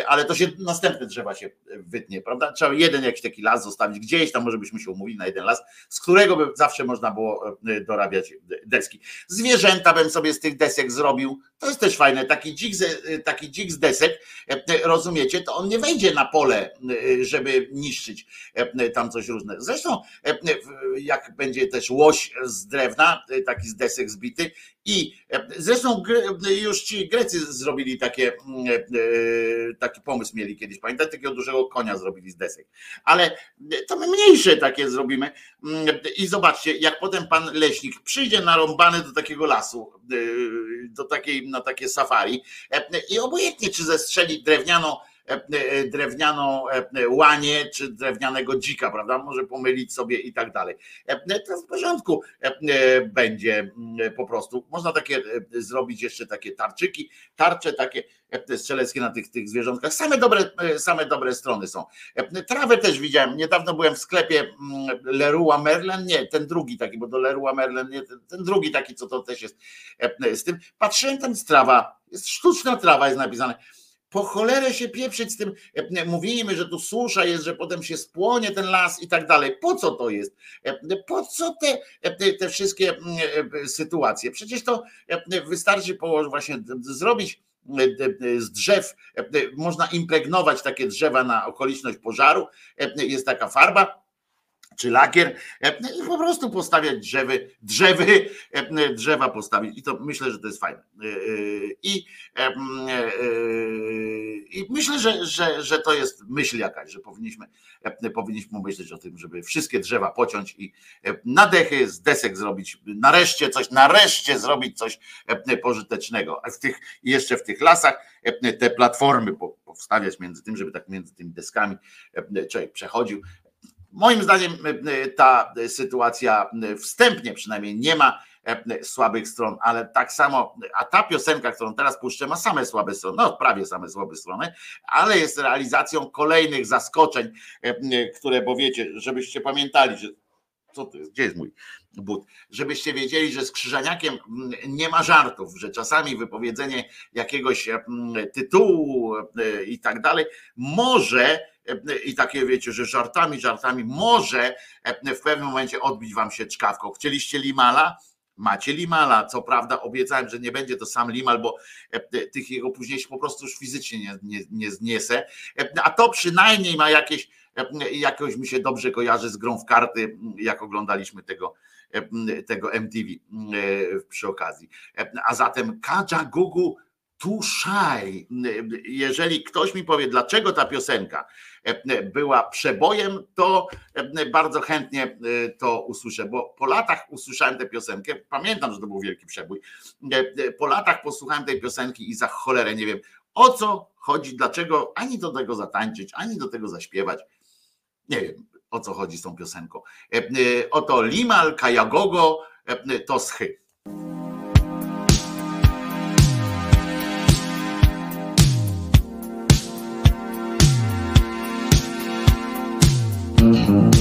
ale to się następne drzewa się wytnie, prawda? Trzeba jeden jakiś taki las zostawić gdzieś, tam może byśmy się umówili na jeden las, z którego by zawsze można było dorabiać deski. Zwierzęta bym sobie z tych desek zrobił, to jest też fajne, taki dzik, taki dzik z desek, rozumiecie, to on nie wejdzie na pole, y, żeby niszczyć e, tam coś różne. Zresztą, e, jak będzie też łoś z drewna, y, taki z desek zbity, i e, zresztą już ci Grecy zrobili takie, mm, taki pomysł mieli kiedyś, pamiętacie, takiego dużego konia zrobili z desek. Ale to my mniejsze takie zrobimy. Mm, I zobaczcie, jak potem pan leśnik przyjdzie narąbany do takiego lasu, do takiej, na takie safari i obojętnie, czy zestrzeli drewnianą E, e, drewnianą e, łanie czy drewnianego dzika, prawda? Może pomylić sobie i tak dalej. To w porządku będzie po prostu. Można takie zrobić jeszcze takie tarczyki, tarcze takie strzeleckie na tych, tych zwierzątkach. Same dobre, same dobre strony są. Trawę też widziałem. Niedawno byłem w sklepie Leroy Merlin, nie, ten drugi taki, bo do Leroy Merlin, nie, ten, ten drugi taki, co to też jest z tym. Patrzyłem, tam jest trawa, jest sztuczna trawa, jest napisane po cholerę się pieprzyć z tym e, mówimy, że tu susza jest, że potem się spłonie ten las i tak dalej. Po co to jest? E, po co te, e, te wszystkie sytuacje? Przecież to wystarczy właśnie zrobić z drzew, można impregnować takie drzewa na okoliczność pożaru, jest taka farba, czy lakier e, i po prostu postawiać drzewy, drzewy, e, drzewa postawić. I to myślę, że to jest fajne. E, I, i myślę, że, że, że to jest myśl jakaś, że powinniśmy, powinniśmy myśleć o tym, żeby wszystkie drzewa pociąć i na dechy z desek zrobić nareszcie coś, nareszcie zrobić coś pożytecznego. A w tych, jeszcze w tych lasach te platformy powstawiać między tym, żeby tak między tymi deskami człowiek przechodził, Moim zdaniem e, e, ta sytuacja e, wstępnie przynajmniej nie ma słabych stron, ale tak samo, a ta piosenka, którą teraz puszczę, ma same słabe strony, no prawie same słabe strony, ale jest realizacją kolejnych zaskoczeń, które, bo wiecie, żebyście pamiętali, że co to jest, gdzie jest mój but, żebyście wiedzieli, że z Krzyżaniakiem nie ma żartów, że czasami wypowiedzenie jakiegoś tytułu i tak dalej może i takie wiecie, że żartami, żartami może w pewnym momencie odbić wam się czkawką. Chcieliście limala? Macie Limala, co prawda obiecałem, że nie będzie to sam Limal, bo tych jego późniejszych po prostu już fizycznie nie, nie, nie zniesę, a to przynajmniej ma jakieś, jakoś mi się dobrze kojarzy z grą w karty, jak oglądaliśmy tego, tego MTV przy okazji. A zatem Kaja Gugu Tuszaj. Jeżeli ktoś mi powie, dlaczego ta piosenka była przebojem, to bardzo chętnie to usłyszę, bo po latach usłyszałem tę piosenkę, pamiętam, że to był wielki przebój, po latach posłuchałem tej piosenki i za cholerę nie wiem, o co chodzi, dlaczego ani do tego zatańczyć, ani do tego zaśpiewać. Nie wiem, o co chodzi z tą piosenką. E, e, Oto Limal Kajagogo e, to schy. Tongue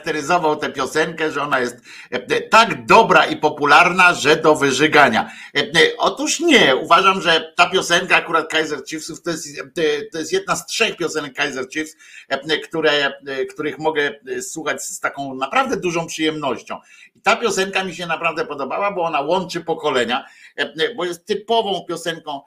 scharakteryzował tę piosenkę, że ona jest e, tak dobra i popularna, że do wyżygania. E, Otóż nie, uważam, że ta piosenka akurat Kaiser Chiefsów to jest, to jest jedna z trzech piosenek Kaiser Chiefs, które, których mogę słuchać z taką naprawdę dużą przyjemnością. I ta piosenka mi się naprawdę podobała, bo ona łączy pokolenia, bo jest typową piosenką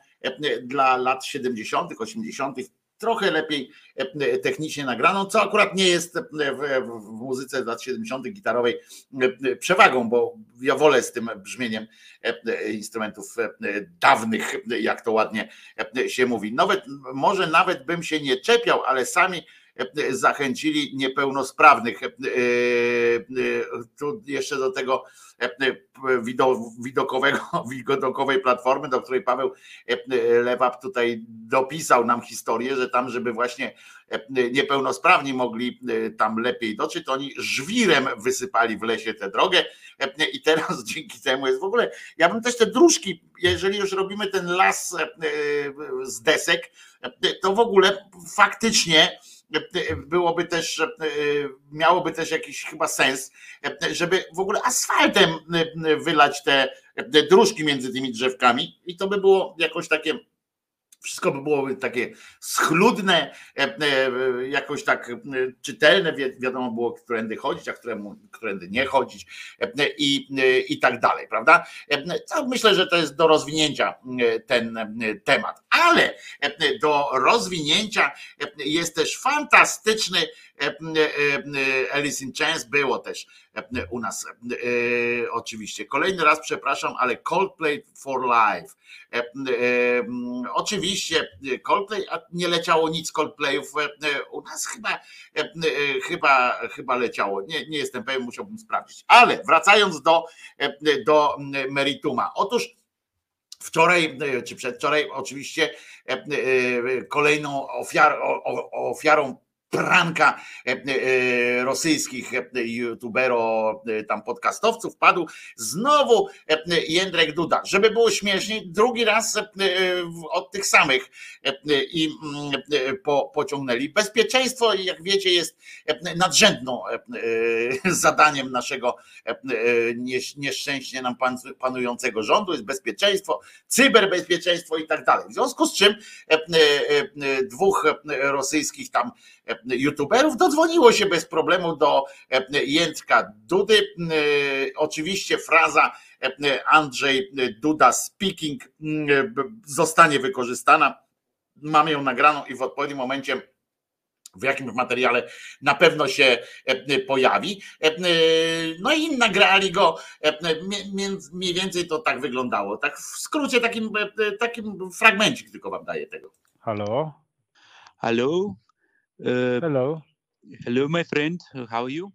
dla lat 70., 80., trochę lepiej e, technicznie nagraną, co akurat nie jest e, w, w muzyce lat 70. gitarowej e, przewagą, bo ja wolę z tym brzmieniem instrumentów dawnych, jak to ładnie się mówi. Nawet, może nawet bym się nie czepiał, ale sami zachęcili niepełnosprawnych. Tu jeszcze do tego widokowego, <laughs> widokowej platformy, do której Paweł Lewap tutaj dopisał nam historię, że tam, żeby właśnie niepełnosprawni mogli tam lepiej dotrzeć, to oni żwirem wysypali w lesie tę drogę i teraz <laughs> dzięki temu jest w ogóle, ja bym też te dróżki, jeżeli już robimy ten las z desek, to w ogóle faktycznie byłoby też, miałoby też jakiś chyba sens, żeby w ogóle asfaltem wylać te dróżki między tymi drzewkami i to by było jakoś takie wszystko by było takie schludne, jakoś tak czytelne, wiadomo było, którędy chodzić, a któremu, którędy nie chodzić i, i tak dalej, prawda? Myślę, że to jest do rozwinięcia ten temat, ale do rozwinięcia jest też fantastyczny Alice in Chains było też u nas oczywiście. Kolejny raz przepraszam, ale Coldplay for Life. Oczywiście Coldplay, a nie leciało nic Coldplayów u nas chyba chyba, chyba leciało. Nie, nie jestem pewien, musiałbym sprawdzić. Ale wracając do, do merituma. Otóż Wczoraj czy przedwczoraj oczywiście kolejną ofiar, ofiarą pranka e, e, rosyjskich e, youtubero, tam podcastowców padł znowu Jędrek Duda. Żeby było śmieszniej, drugi raz od tych samych i mm, pociągnęli. Bezpieczeństwo, jak wiecie, jest nadrzędną zadaniem naszego nieszczęśnie nam panującego rządu, jest bezpieczeństwo, cyberbezpieczeństwo i tak dalej. W związku z czym dwóch rosyjskich tam youtuberów dodzwoniło się bez problemu do e, Jędrka Dudy. E, oczywiście fraza e, Andrzej Duda speaking zostanie wykorzystana. Mamy ją nagraną i w odpowiednim momencie w jakimś materiale na pewno się pojawi. No i nagrali go, mniej więcej to tak wyglądało. Tak w skrócie, takim, takim fragmencik tylko wam daję tego. Halo? Hello. Uh, hello. Hello, my friend. How are you?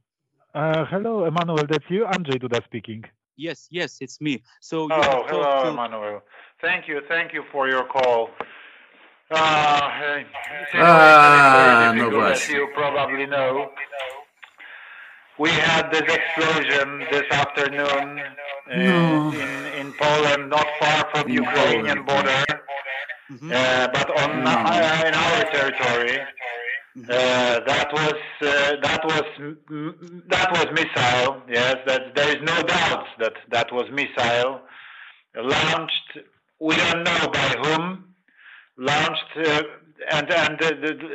Uh, hello, Emmanuel. That's you, Andrzej Duda speaking. Yes, yes, it's me. So you Oh, hello, to- Emmanuel. Thank you, thank you for your call. Uh, hey, Ah, no as you probably know. We had this explosion this afternoon uh, No. in, in Poland, not far from In Ukrainian Poland, border, uh, but on No. uh, in our territory. Uh, that was uh, that was that was missile. Yes, that there is no doubt that that was missile launched. We don't know by whom launched uh, and and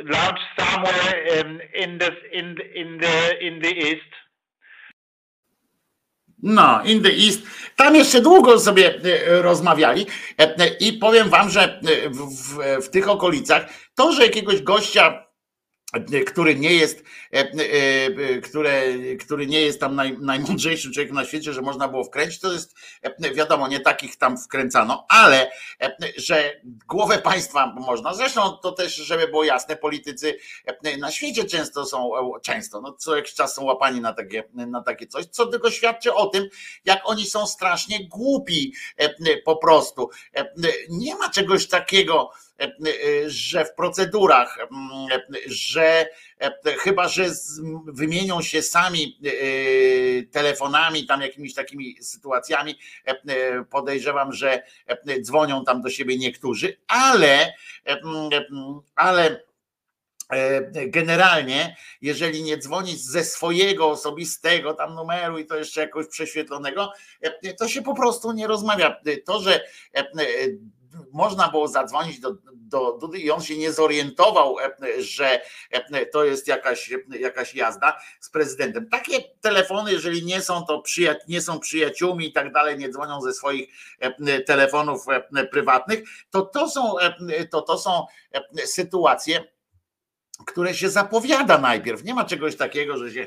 launched somewhere in in the in in the in the east. No, in the East. Tam jeszcze długo sobie rozmawiali i powiem wam, że w, w, w tych okolicach to, że jakiegoś gościa który nie jest, e, e, e, które, który nie jest tam naj, najmądrzejszym człowiekiem na świecie, że można było wkręcić, to jest e, wiadomo, nie takich tam wkręcano, ale e, że głowę państwa można. Zresztą to też, żeby było jasne, politycy e, na świecie często są, e, często, no co jakiś czas są łapani na takie, na takie coś, co tylko świadczy o tym, jak oni są strasznie głupi e, po prostu. E, Nie ma czegoś takiego, e, e, że w procedurach, mm, e, że e, chyba, że wymienią się sami e, telefonami, tam jakimiś takimi sytuacjami, e, e, podejrzewam, że e, dzwonią tam do siebie niektórzy, ale, e, e, ale E, Generalnie, jeżeli nie dzwonisz ze swojego osobistego tam numeru i to jeszcze jakoś prześwietlonego, e, to się po prostu nie rozmawia. To, że e, e, można było zadzwonić do, do Dudy i on się nie zorientował, e, że e, to jest jakaś, jakaś jazda z prezydentem. Takie telefony, jeżeli nie są to przyja- nie są przyjaciółmi i tak dalej, nie dzwonią ze swoich e, telefonów e, prywatnych, to to są, e, to, to są e, sytuacje, które się zapowiada najpierw. Nie ma czegoś takiego, że, się,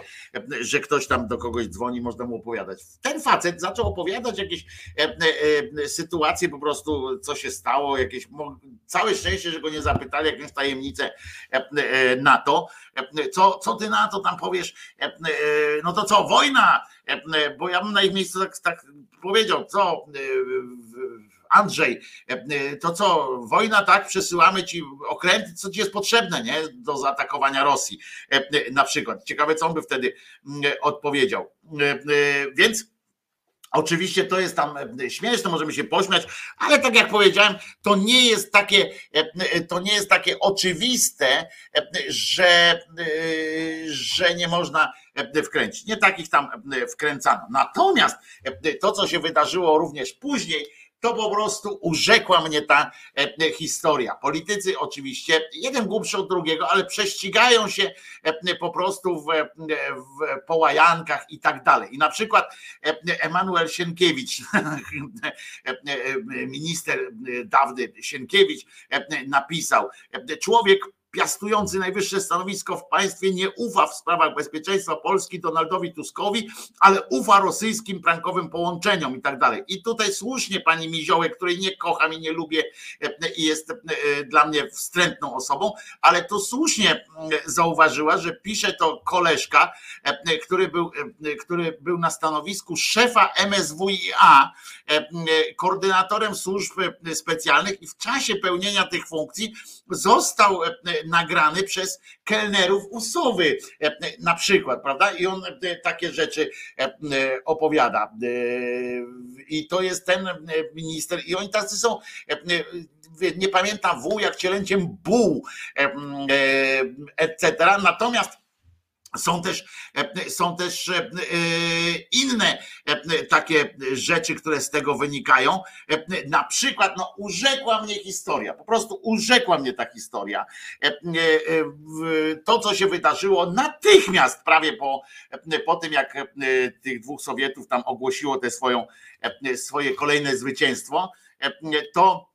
że ktoś tam do kogoś dzwoni, można mu opowiadać. Ten facet zaczął opowiadać jakieś e, e, e, sytuacje, po prostu co się stało, jakieś całe szczęście, że go nie zapytali, jakąś tajemnicę na to. Co, co ty na to tam powiesz? No to co, wojna? Bo ja bym na ich miejscu tak, tak powiedział, co Andrzej, e, to co, wojna, tak? Przesyłamy ci okręty, co ci jest potrzebne, nie? Do zaatakowania Rosji. E, Na przykład. Ciekawe, co on by wtedy mm, odpowiedział. E, e, Więc. Oczywiście to jest tam e, śmieszne, możemy się pośmiać, ale tak jak powiedziałem, to nie jest takie, e, to nie jest takie oczywiste, e, że, e, że nie można e, wkręcić. Nie takich tam e, wkręcano. Natomiast e, to, co się wydarzyło również później, to po prostu urzekła mnie ta e, historia. Politycy oczywiście, jeden głupszy od drugiego, ale prześcigają się e, po prostu w, e, w połajankach i tak dalej. I na przykład e, Emanuel Sienkiewicz, <laughs> e, e, minister e, dawny Sienkiewicz e, napisał, e, człowiek piastujący najwyższe stanowisko w państwie nie ufa w sprawach bezpieczeństwa Polski Donaldowi Tuskowi, ale ufa rosyjskim prankowym połączeniom i tak dalej. I tutaj słusznie pani Miziołek, której nie kocham i nie lubię e, i jest e, dla mnie wstrętną osobą, ale to słusznie mm, zauważyła, że pisze to koleżka, e, który był, e, który był na stanowisku szefa MSWiA, e, koordynatorem służb e, specjalnych i w czasie pełnienia tych funkcji został e, nagrany przez kelnerów Usowy e, na przykład, prawda? I on e, takie rzeczy e, opowiada. I to jest ten minister i oni tacy są nie pamiętam W jak cielęciem buł, etc. Natomiast są też, e, są też e, inne e, takie rzeczy, które z tego wynikają. Na przykład, no, urzekła mnie historia, po prostu urzekła mnie ta historia. To, co się wydarzyło natychmiast, prawie po, po tym, jak tych dwóch Sowietów tam ogłosiło te swoją, swoje kolejne zwycięstwo, to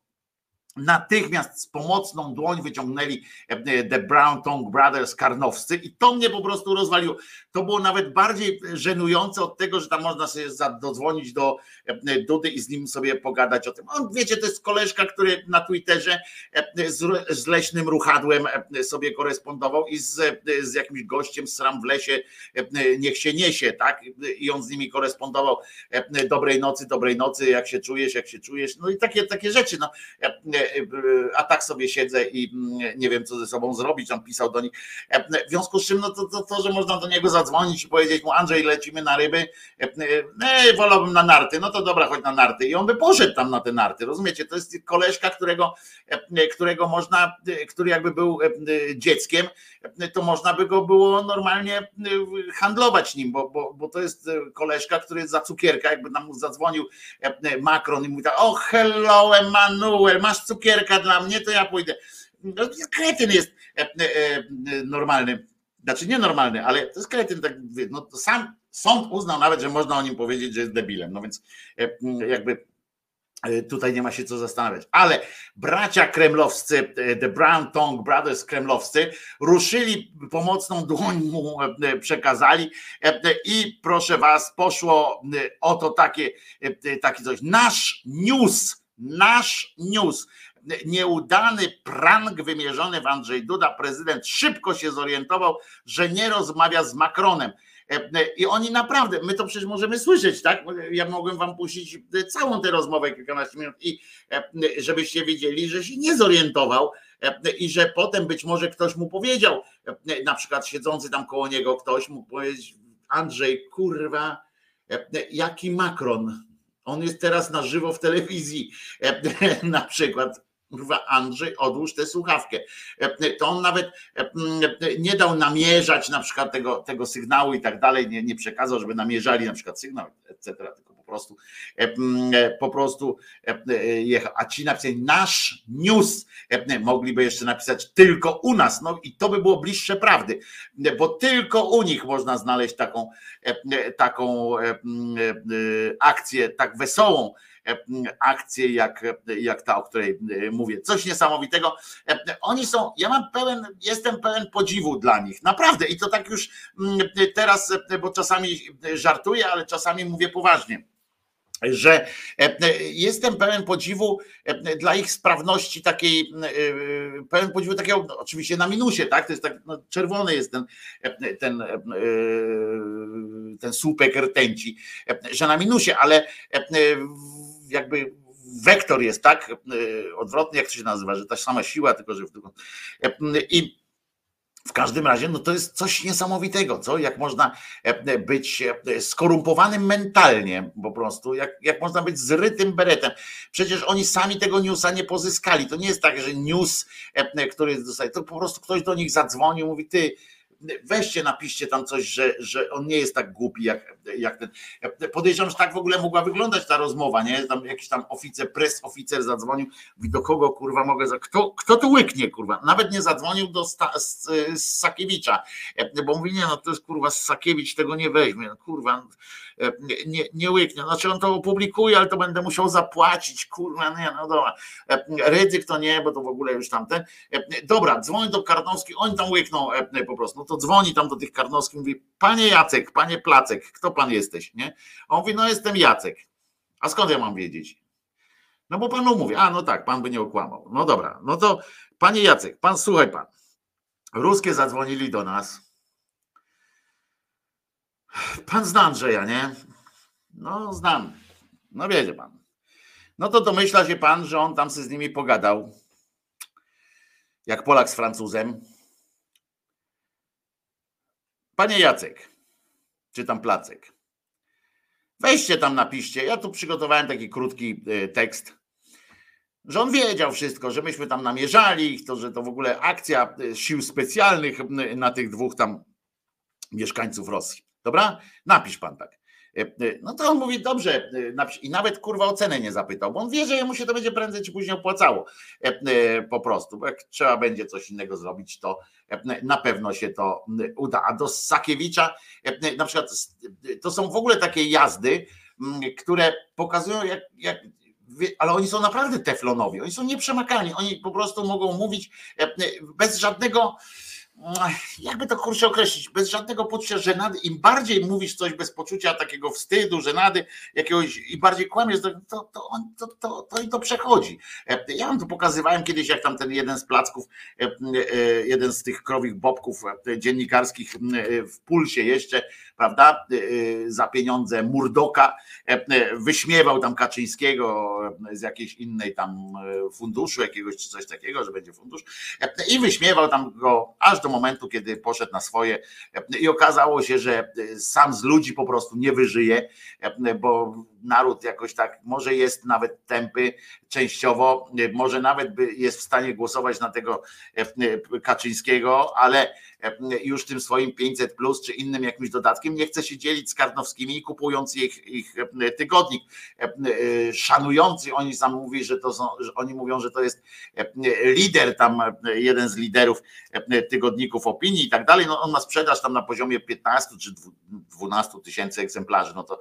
natychmiast z pomocną dłoń wyciągnęli e, The Brown Tongue Brothers karnowscy i to mnie po prostu rozwaliło. To było nawet bardziej żenujące od tego, że tam można sobie dodzwonić do e, Dudy i z nim sobie pogadać o tym. On, wiecie, to jest koleżka, który na Twitterze e, z, leśnym ruchadłem e, sobie korespondował i z, e, z jakimś gościem z sram w lesie e, niech się niesie, tak? I on z nimi korespondował e, dobrej nocy, dobrej nocy, jak się czujesz, jak się czujesz, no i takie, takie rzeczy, no. E, A tak sobie siedzę i mm, nie wiem, co ze sobą zrobić, on pisał do nich. E, W związku z czym, no to, to, to że można do niego zadzwonić i powiedzieć mu, Andrzej, lecimy na ryby, E, e, wolałbym na narty, no to dobra, chodź na narty. I on by poszedł tam na te narty, rozumiecie? To jest koleżka, którego, którego można, który jakby był dzieckiem, to można by go było normalnie handlować nim, bo, bo, bo to jest koleżka, który za cukierka, jakby nam zadzwonił Macron i mówi tak, o hello Emanuel, masz cukierka dla mnie, to ja pójdę. No, kretyn jest e, e, e, normalny, znaczy nie normalny, ale to jest kretyn, tak, no sam sąd uznał nawet, że można o nim powiedzieć, że jest debilem, no więc jakby tutaj nie ma się co zastanawiać. Ale bracia kremlowscy, The Brown Tongue Brothers kremlowscy, ruszyli pomocną dłoń mu przekazali i proszę was, poszło oto takie, takie coś. Nasz news, nasz news nieudany prank wymierzony w Andrzej Duda, prezydent szybko się zorientował, że nie rozmawia z Macronem. E, I oni naprawdę, my to przecież możemy słyszeć, tak? Ja mogłem wam puścić całą tę rozmowę kilkanaście minut i e, żebyście wiedzieli, że się nie zorientował e, i że potem być może ktoś mu powiedział, e, na przykład siedzący tam koło niego ktoś mu powiedzieć, Andrzej, kurwa, e, jaki Macron? On jest teraz na żywo w telewizji, e, <laughs> na przykład Kurwa, Andrzej, odłóż tę słuchawkę. To on nawet nie dał namierzać na przykład tego, tego sygnału i tak dalej, nie, nie przekazał, żeby namierzali na przykład sygnał, etc. Tylko po prostu po prostu jechał. A ci napisali nasz news, mogliby jeszcze napisać tylko u nas, no i to by było bliższe prawdy, bo tylko u nich można znaleźć taką, taką akcję, tak wesołą, akcję jak, jak ta, o której mówię. Coś niesamowitego. Oni są, ja mam pełen, jestem pełen podziwu dla nich, naprawdę. I to tak już teraz, bo czasami żartuję, ale czasami mówię poważnie że jestem pełen podziwu dla ich sprawności takiej, pełen podziwu takiego, no, oczywiście na minusie, tak? To jest tak, no, czerwony jest ten, ten, ten słupek rtęci, że na minusie, ale jakby wektor jest tak odwrotny, jak to się nazywa, że ta sama siła, tylko że w drugą. I w każdym razie, no to jest coś niesamowitego, co? Jak można być skorumpowanym mentalnie, po prostu, jak, jak można być zrytym beretem. Przecież oni sami tego newsa nie pozyskali. To nie jest tak, że news, który dostaje, to po prostu ktoś do nich zadzwonił, mówi, ty, weźcie, napiszcie tam coś, że, że on nie jest tak głupi jak, jak ten. Podejrzewam, że tak w ogóle mogła wyglądać ta rozmowa, nie? Tam jakiś tam oficer, pres oficer zadzwonił, mówi, do kogo kurwa mogę, kto, kto tu łyknie kurwa? Nawet nie zadzwonił do Sta, z, z Sakiewicza, bo mówi, nie no to jest kurwa Sakiewicz tego nie weźmie, no, kurwa nie, nie łyknie, znaczy on to opublikuje, ale to będę musiał zapłacić, kurwa, nie no dobra, ryzyk to nie, bo to w ogóle już tamten, dobra, dzwoń do Karnowskich, oni tam łykną po prostu, no to dzwoni tam do tych Karnowskich, mówi, panie Jacek, panie Placek, kto pan jesteś, nie? A on mówi, no jestem Jacek. A skąd ja mam wiedzieć? No bo panu mówię, a no tak, pan by nie okłamał. No dobra, no to panie Jacek, pan słuchaj pan. Ruskie zadzwonili do nas. Pan zna Andrzeja, nie? No znam. No wiedzie pan. No to domyśla się pan, że on tam sobie z nimi pogadał. Jak Polak z Francuzem. Panie Jacek, czy tam Placek, weźcie tam, napiszcie. Ja tu przygotowałem taki krótki tekst, że on wiedział wszystko, że myśmy tam namierzali ich, to, że to w ogóle akcja sił specjalnych na tych dwóch tam mieszkańców Rosji. Dobra? Napisz pan tak. No to on mówi, dobrze, i nawet kurwa o cenę nie zapytał, bo on wie, że mu się to będzie prędzej czy później opłacało. Po prostu, bo jak trzeba będzie coś innego zrobić, to na pewno się to uda. A do Sakiewicza, na przykład, to są w ogóle takie jazdy, które pokazują, jak, jak ale oni są naprawdę teflonowi, oni są nieprzemakalni, oni po prostu mogą mówić bez żadnego jakby to kurczę określić, bez żadnego poczucia żenady, im bardziej mówisz coś bez poczucia takiego wstydu, żenady, jakiegoś i bardziej kłamiesz, to, to, to, to, to, to, i to przechodzi. Ja wam tu pokazywałem kiedyś, jak tam ten jeden z placków, jeden z tych krowich bobków dziennikarskich w pulsie jeszcze, prawda, za pieniądze Murdoka wyśmiewał tam Kaczyńskiego z jakiejś innej tam funduszu, jakiegoś czy coś takiego, że będzie fundusz i wyśmiewał tam go aż do momentu, kiedy poszedł na swoje i okazało się, że sam z ludzi po prostu nie wyżyje, bo naród jakoś tak może jest nawet tępy częściowo, może nawet jest w stanie głosować na tego Kaczyńskiego, ale już tym swoim 500 plus czy innym jakimś dodatkiem nie chce się dzielić z Karnowskimi i kupując ich, ich tygodnik, szanujący, oni sam mówi, że to są, że oni mówią, że to jest lider tam, jeden z liderów tygodników opinii i tak dalej, no on ma sprzedaż tam na poziomie 15 czy 12 tysięcy egzemplarzy, no to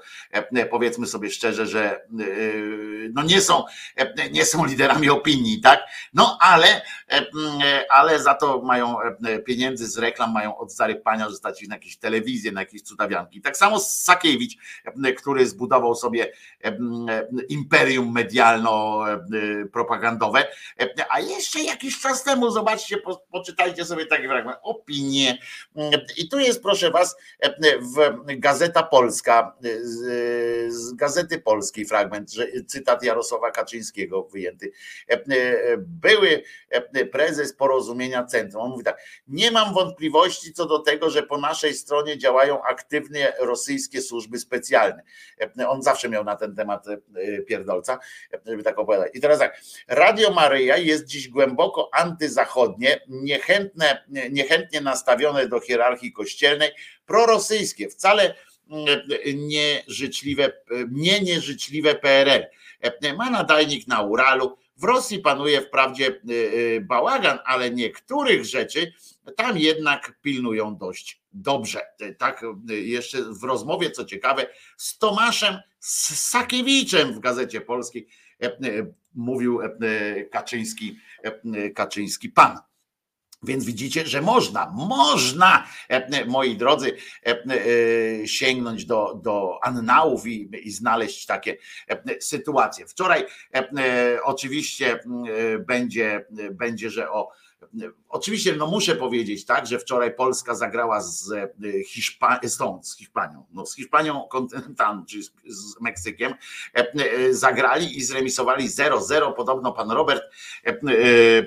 powiedzmy sobie szczerze, że no nie są, nie są liderami opinii, tak? No ale, ale za to mają pieniędzy z reklam, mają od starych pania zostać na jakieś telewizje, na jakieś cudawianki. Tak samo Sakiewicz, który zbudował sobie imperium medialno-propagandowe, a jeszcze jakiś czas temu, zobaczcie, poczytajcie sobie taki fragment, opinie. I tu jest, proszę was, w Gazeta Polska, z Gazety Polskiej fragment, cytat Jarosława Kaczyńskiego wyjęty. Były prezes porozumienia centrum. On mówi tak, nie mam wątpliwości co do tego, że po naszej stronie działają aktywnie rosyjskie służby specjalne. On zawsze miał na ten temat pierdolca, żeby tak opowiadać. I teraz tak, Radio Maryja jest dziś głęboko antyzachodnie, niechętne, niechętnie nastawione do hierarchii kościelnej, prorosyjskie, wcale nieżyczliwe, nie nieżyczliwe PRL. Ma nadajnik na Uralu. W Rosji panuje wprawdzie bałagan, ale niektórych rzeczy tam jednak pilnują dość dobrze. Tak jeszcze w rozmowie, co ciekawe, z Tomaszem Sakiewiczem w Gazecie Polskiej mówił Kaczyński, Kaczyński pan. Więc widzicie, że można, można, moi drodzy, sięgnąć do, do annałów i, i znaleźć takie sytuacje. Wczoraj oczywiście będzie, będzie, że o Oczywiście, no muszę powiedzieć, tak, że wczoraj Polska zagrała z, Hiszpa z Hiszpanią, no z Hiszpanią kontynentalną, czyli z, z Meksykiem, zagrali i zremisowali 0-0. Podobno pan Robert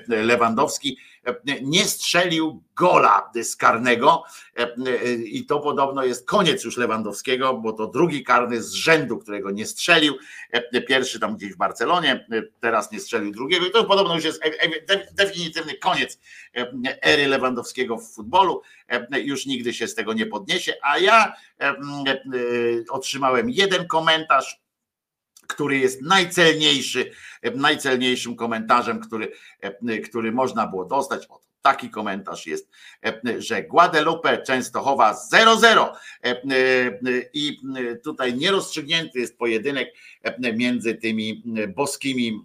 Lewandowski nie strzelił gola z karnego i to podobno jest koniec już Lewandowskiego, bo to drugi karny z rzędu, którego nie strzelił. Pierwszy tam gdzieś w Barcelonie, teraz nie strzelił drugiego i to podobno już jest definitywny koniec ery Lewandowskiego w futbolu. Już nigdy się z tego nie podniesie, a ja otrzymałem jeden komentarz który jest najcelniejszy, najcelniejszym komentarzem, który, który można było dostać. O, taki komentarz jest, że Guadalupe Częstochowa 0-0 i tutaj nierozstrzygnięty jest pojedynek między tymi boskimi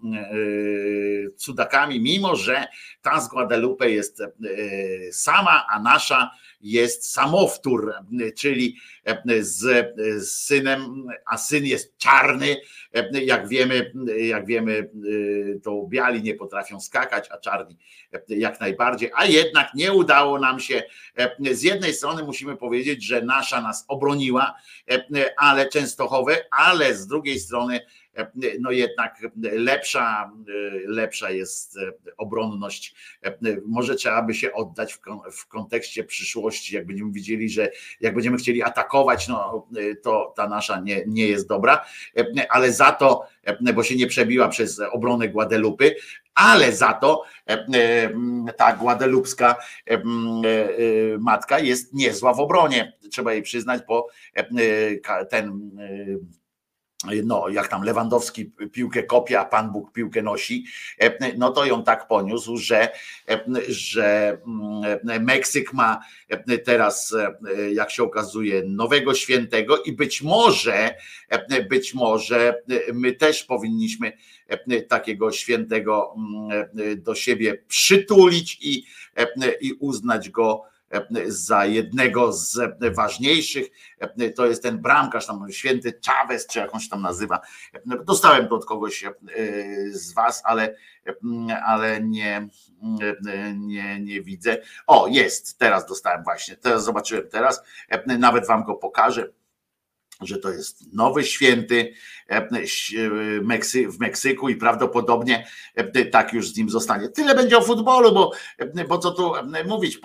cudakami, mimo że ta z Guadalupe jest sama, a nasza jest samowtór, czyli z, synem, a syn jest czarny. Jak wiemy, jak wiemy, to biali nie potrafią skakać, a czarni jak najbardziej, a jednak nie udało nam się. Z jednej strony musimy powiedzieć, że nasza nas obroniła, ale Częstochowe, ale z drugiej strony no jednak lepsza, lepsza jest obronność. Może trzeba by się oddać w, kontekście przyszłości, jak będziemy widzieli, że jak będziemy chcieli atakować, no to ta nasza nie, nie jest dobra, ale za to, bo się nie przebiła przez obronę Guadelupy, ale za to ta guadelupska matka jest niezła w obronie, trzeba jej przyznać, bo ten no, jak tam Lewandowski piłkę kopie, a Pan Bóg piłkę nosi, no to ją tak poniósł, że, że mm, Meksyk ma teraz, jak się okazuje, nowego świętego i być może, być może my też powinniśmy takiego świętego mm, do siebie przytulić i, i uznać go za jednego z ważniejszych. To jest ten bramkarz, tam święty Chavez, czy jakąś tam nazywa. Dostałem to od kogoś e, z Was, ale, ale nie, nie, nie widzę. O, jest, teraz dostałem właśnie, teraz zobaczyłem teraz, nawet Wam go pokażę że to jest nowy święty w Meksyku i prawdopodobnie tak już z nim zostanie. Tyle będzie o futbolu, bo, bo co tu mówić,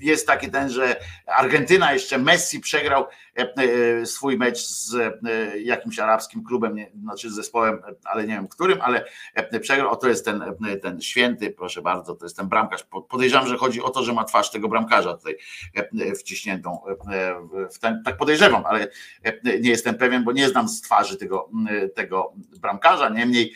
jest taki ten, że Argentyna jeszcze Messi przegrał e, e, swój mecz z e, jakimś arabskim klubem, znaczy z zespołem, ale nie wiem którym, ale przegrał. O to jest ten, ten święty, proszę bardzo, to jest ten bramkarz. Podejrzewam, że chodzi o to, że ma twarz tego bramkarza tutaj wciśniętą w ten, tak podejrzewam, ale nie jestem pewien, bo nie znam z twarzy tego, tego bramkarza. Niemniej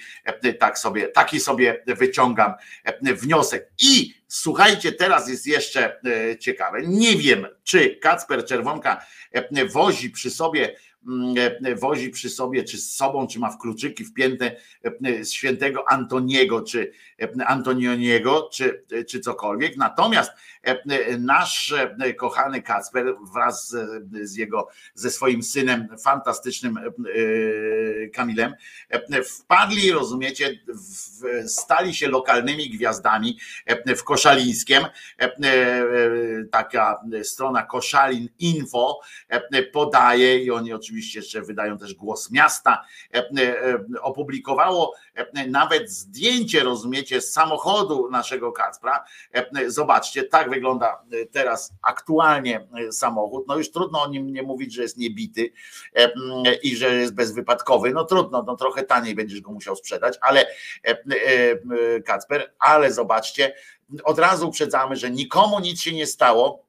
tak sobie, taki sobie wyciągam wniosek. I Słuchajcie, teraz jest jeszcze e, ciekawe. Nie wiem, czy Kacper Czerwonka e, wozi przy sobie wozi przy sobie, czy z sobą, czy ma w kluczyki wpięte e, świętego Antoniego, czy e, Antonioniego, czy, czy cokolwiek. Natomiast nasz kochany Kacper wraz z jego, ze swoim synem, fantastycznym Kamilem, wpadli, rozumiecie, stali się lokalnymi gwiazdami w Koszalińskiem. Taka strona Koszalin Info podaje i oni oczywiście oczywiście jeszcze wydają też głos miasta, e, e, opublikowało e, nawet zdjęcie, rozumiecie, z samochodu naszego Kacpra. Zobaczcie, tak wygląda teraz aktualnie samochód. No już trudno o nim nie mówić, że jest niebity i że jest bezwypadkowy. No trudno, no trochę taniej będziesz go musiał sprzedać, ale Kacper, ale zobaczcie, od razu uprzedzamy, że nikomu nic się nie stało.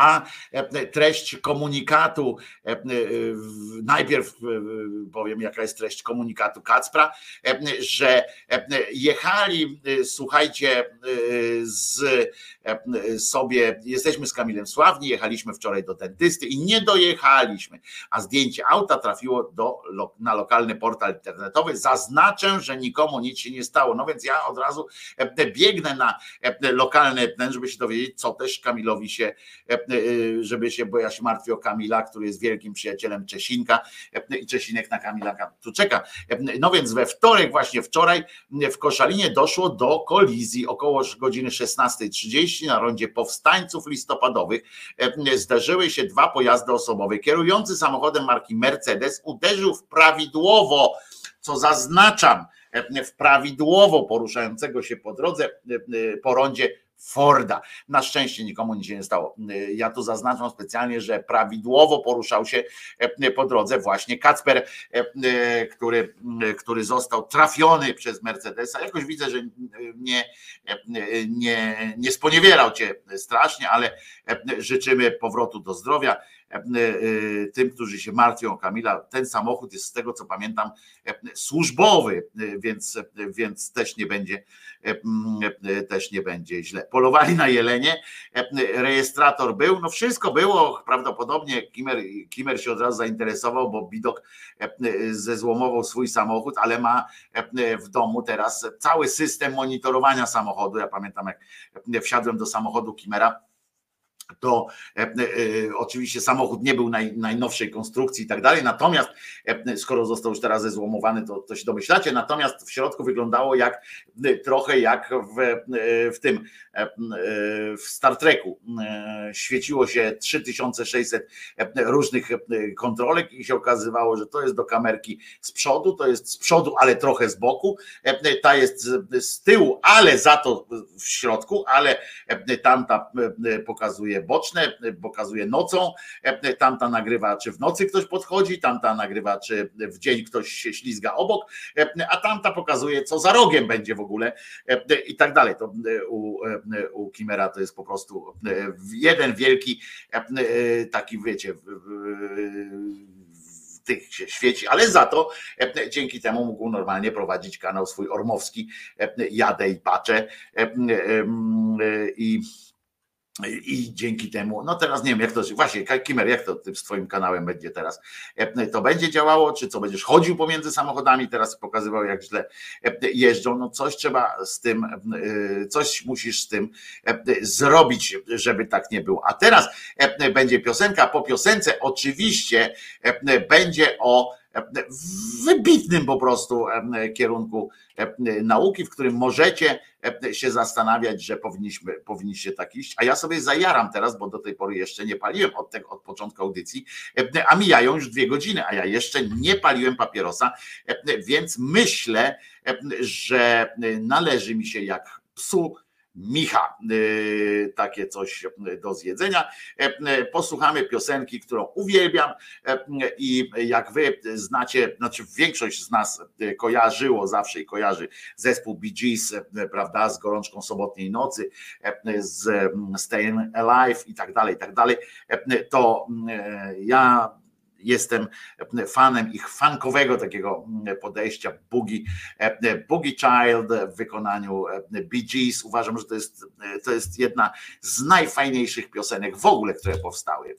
A e, treść komunikatu, e, e, najpierw powiem, jaka jest treść komunikatu Kacpra, że jechali, słuchajcie, z sobie, jesteśmy z Kamilem Sławni, jechaliśmy wczoraj do dentysty i nie dojechaliśmy, a zdjęcie auta trafiło do, na lokalny portal internetowy. Zaznaczę, że nikomu nic się nie stało. No więc ja od razu biegnę na lokalny żeby się dowiedzieć, co też Kamilowi się, żeby się, bo ja się martwię o Kamila, który jest wielkim przyjacielem Czesinka e, i Czesinek na Kamila tu czeka. No więc we wtorek, właśnie wczoraj w Koszalinie doszło do kolizji około godziny 16.30 na rondzie powstańców listopadowych. Zdarzyły się dwa pojazdy osobowe. Kierujący samochodem marki Mercedes uderzył w prawidłowo, co zaznaczam, w prawidłowo poruszającego się po drodze, po rondzie Forda. Na szczęście nikomu nic się nie stało. Ja tu zaznaczam specjalnie, że prawidłowo poruszał się e, po drodze właśnie Kacper, e, e, który, który został trafiony przez Mercedesa. Jakoś widzę, że nie, nie, nie sponiewierał cię strasznie, ale życzymy powrotu do zdrowia. Tym, którzy się martwią Kamila, ten samochód jest z tego co pamiętam służbowy, więc, więc też nie będzie też nie będzie źle. Polowali na jelenie, e, rejestrator był, no wszystko było, prawdopodobnie Kimer, Kimer się od razu zainteresował, bo Bidok e, zezłomował swój samochód, ale ma e, w domu teraz cały system monitorowania samochodu. Ja pamiętam jak wsiadłem do samochodu Kimera, to e, e, oczywiście samochód nie był naj, najnowszej konstrukcji i tak dalej, natomiast e, skoro został już teraz zezłomowany, to, to się domyślacie, natomiast w środku wyglądało jak trochę jak w, w tym w Star Treku. Świeciło się 3600 różnych kontrolek i się okazywało, że to jest do kamerki z przodu, to jest z przodu, ale trochę z boku, ta jest z, tyłu, ale za to w środku, ale tamta pokazuje boczne, pokazuje nocą, e, tamta nagrywa, czy w nocy ktoś podchodzi, tamta nagrywa, czy w dzień ktoś się ślizga obok, e, a tamta pokazuje, co za rogiem będzie w ogóle. E, i tak dalej. To u, u Kimera to jest po prostu jeden wielki taki, wiecie, tych się świeci, ale za to dzięki temu mógł normalnie prowadzić kanał swój ormowski, jadę i patrzę i i dzięki temu, no teraz nie wiem, jak to właśnie, Kimer, jak to z Twoim kanałem będzie teraz? E, To będzie działało, czy co będziesz chodził pomiędzy samochodami, teraz pokazywał, jak źle e, jeżdżą. No coś trzeba z tym, e, coś musisz z tym zrobić, żeby tak nie było. A teraz będzie piosenka, po piosence oczywiście będzie o wybitnym po prostu em, kierunku em, nauki, w którym możecie em, się zastanawiać, że powinniśmy, powinniście tak iść. A ja sobie zajaram teraz, bo do tej pory jeszcze nie paliłem od, tego, od początku audycji, a mijają już dwie godziny, a ja jeszcze nie paliłem papierosa, więc myślę, że należy mi się jak psu Micha, y, takie coś y, do zjedzenia. E, Posłuchamy piosenki, którą uwielbiam. E, i jak wy znacie, znaczy większość z nas kojarzyło zawsze i kojarzy zespół Bee Gees, e, prawda, z gorączką sobotniej nocy, e, z Staying Alive i tak dalej, i tak dalej, e, to e, ja jestem fanem ich funkowego takiego podejścia Boogie, Boogie Child w wykonaniu Bee Gees. Uważam, że to jest, to jest jedna z najfajniejszych piosenek w ogóle, które powstały.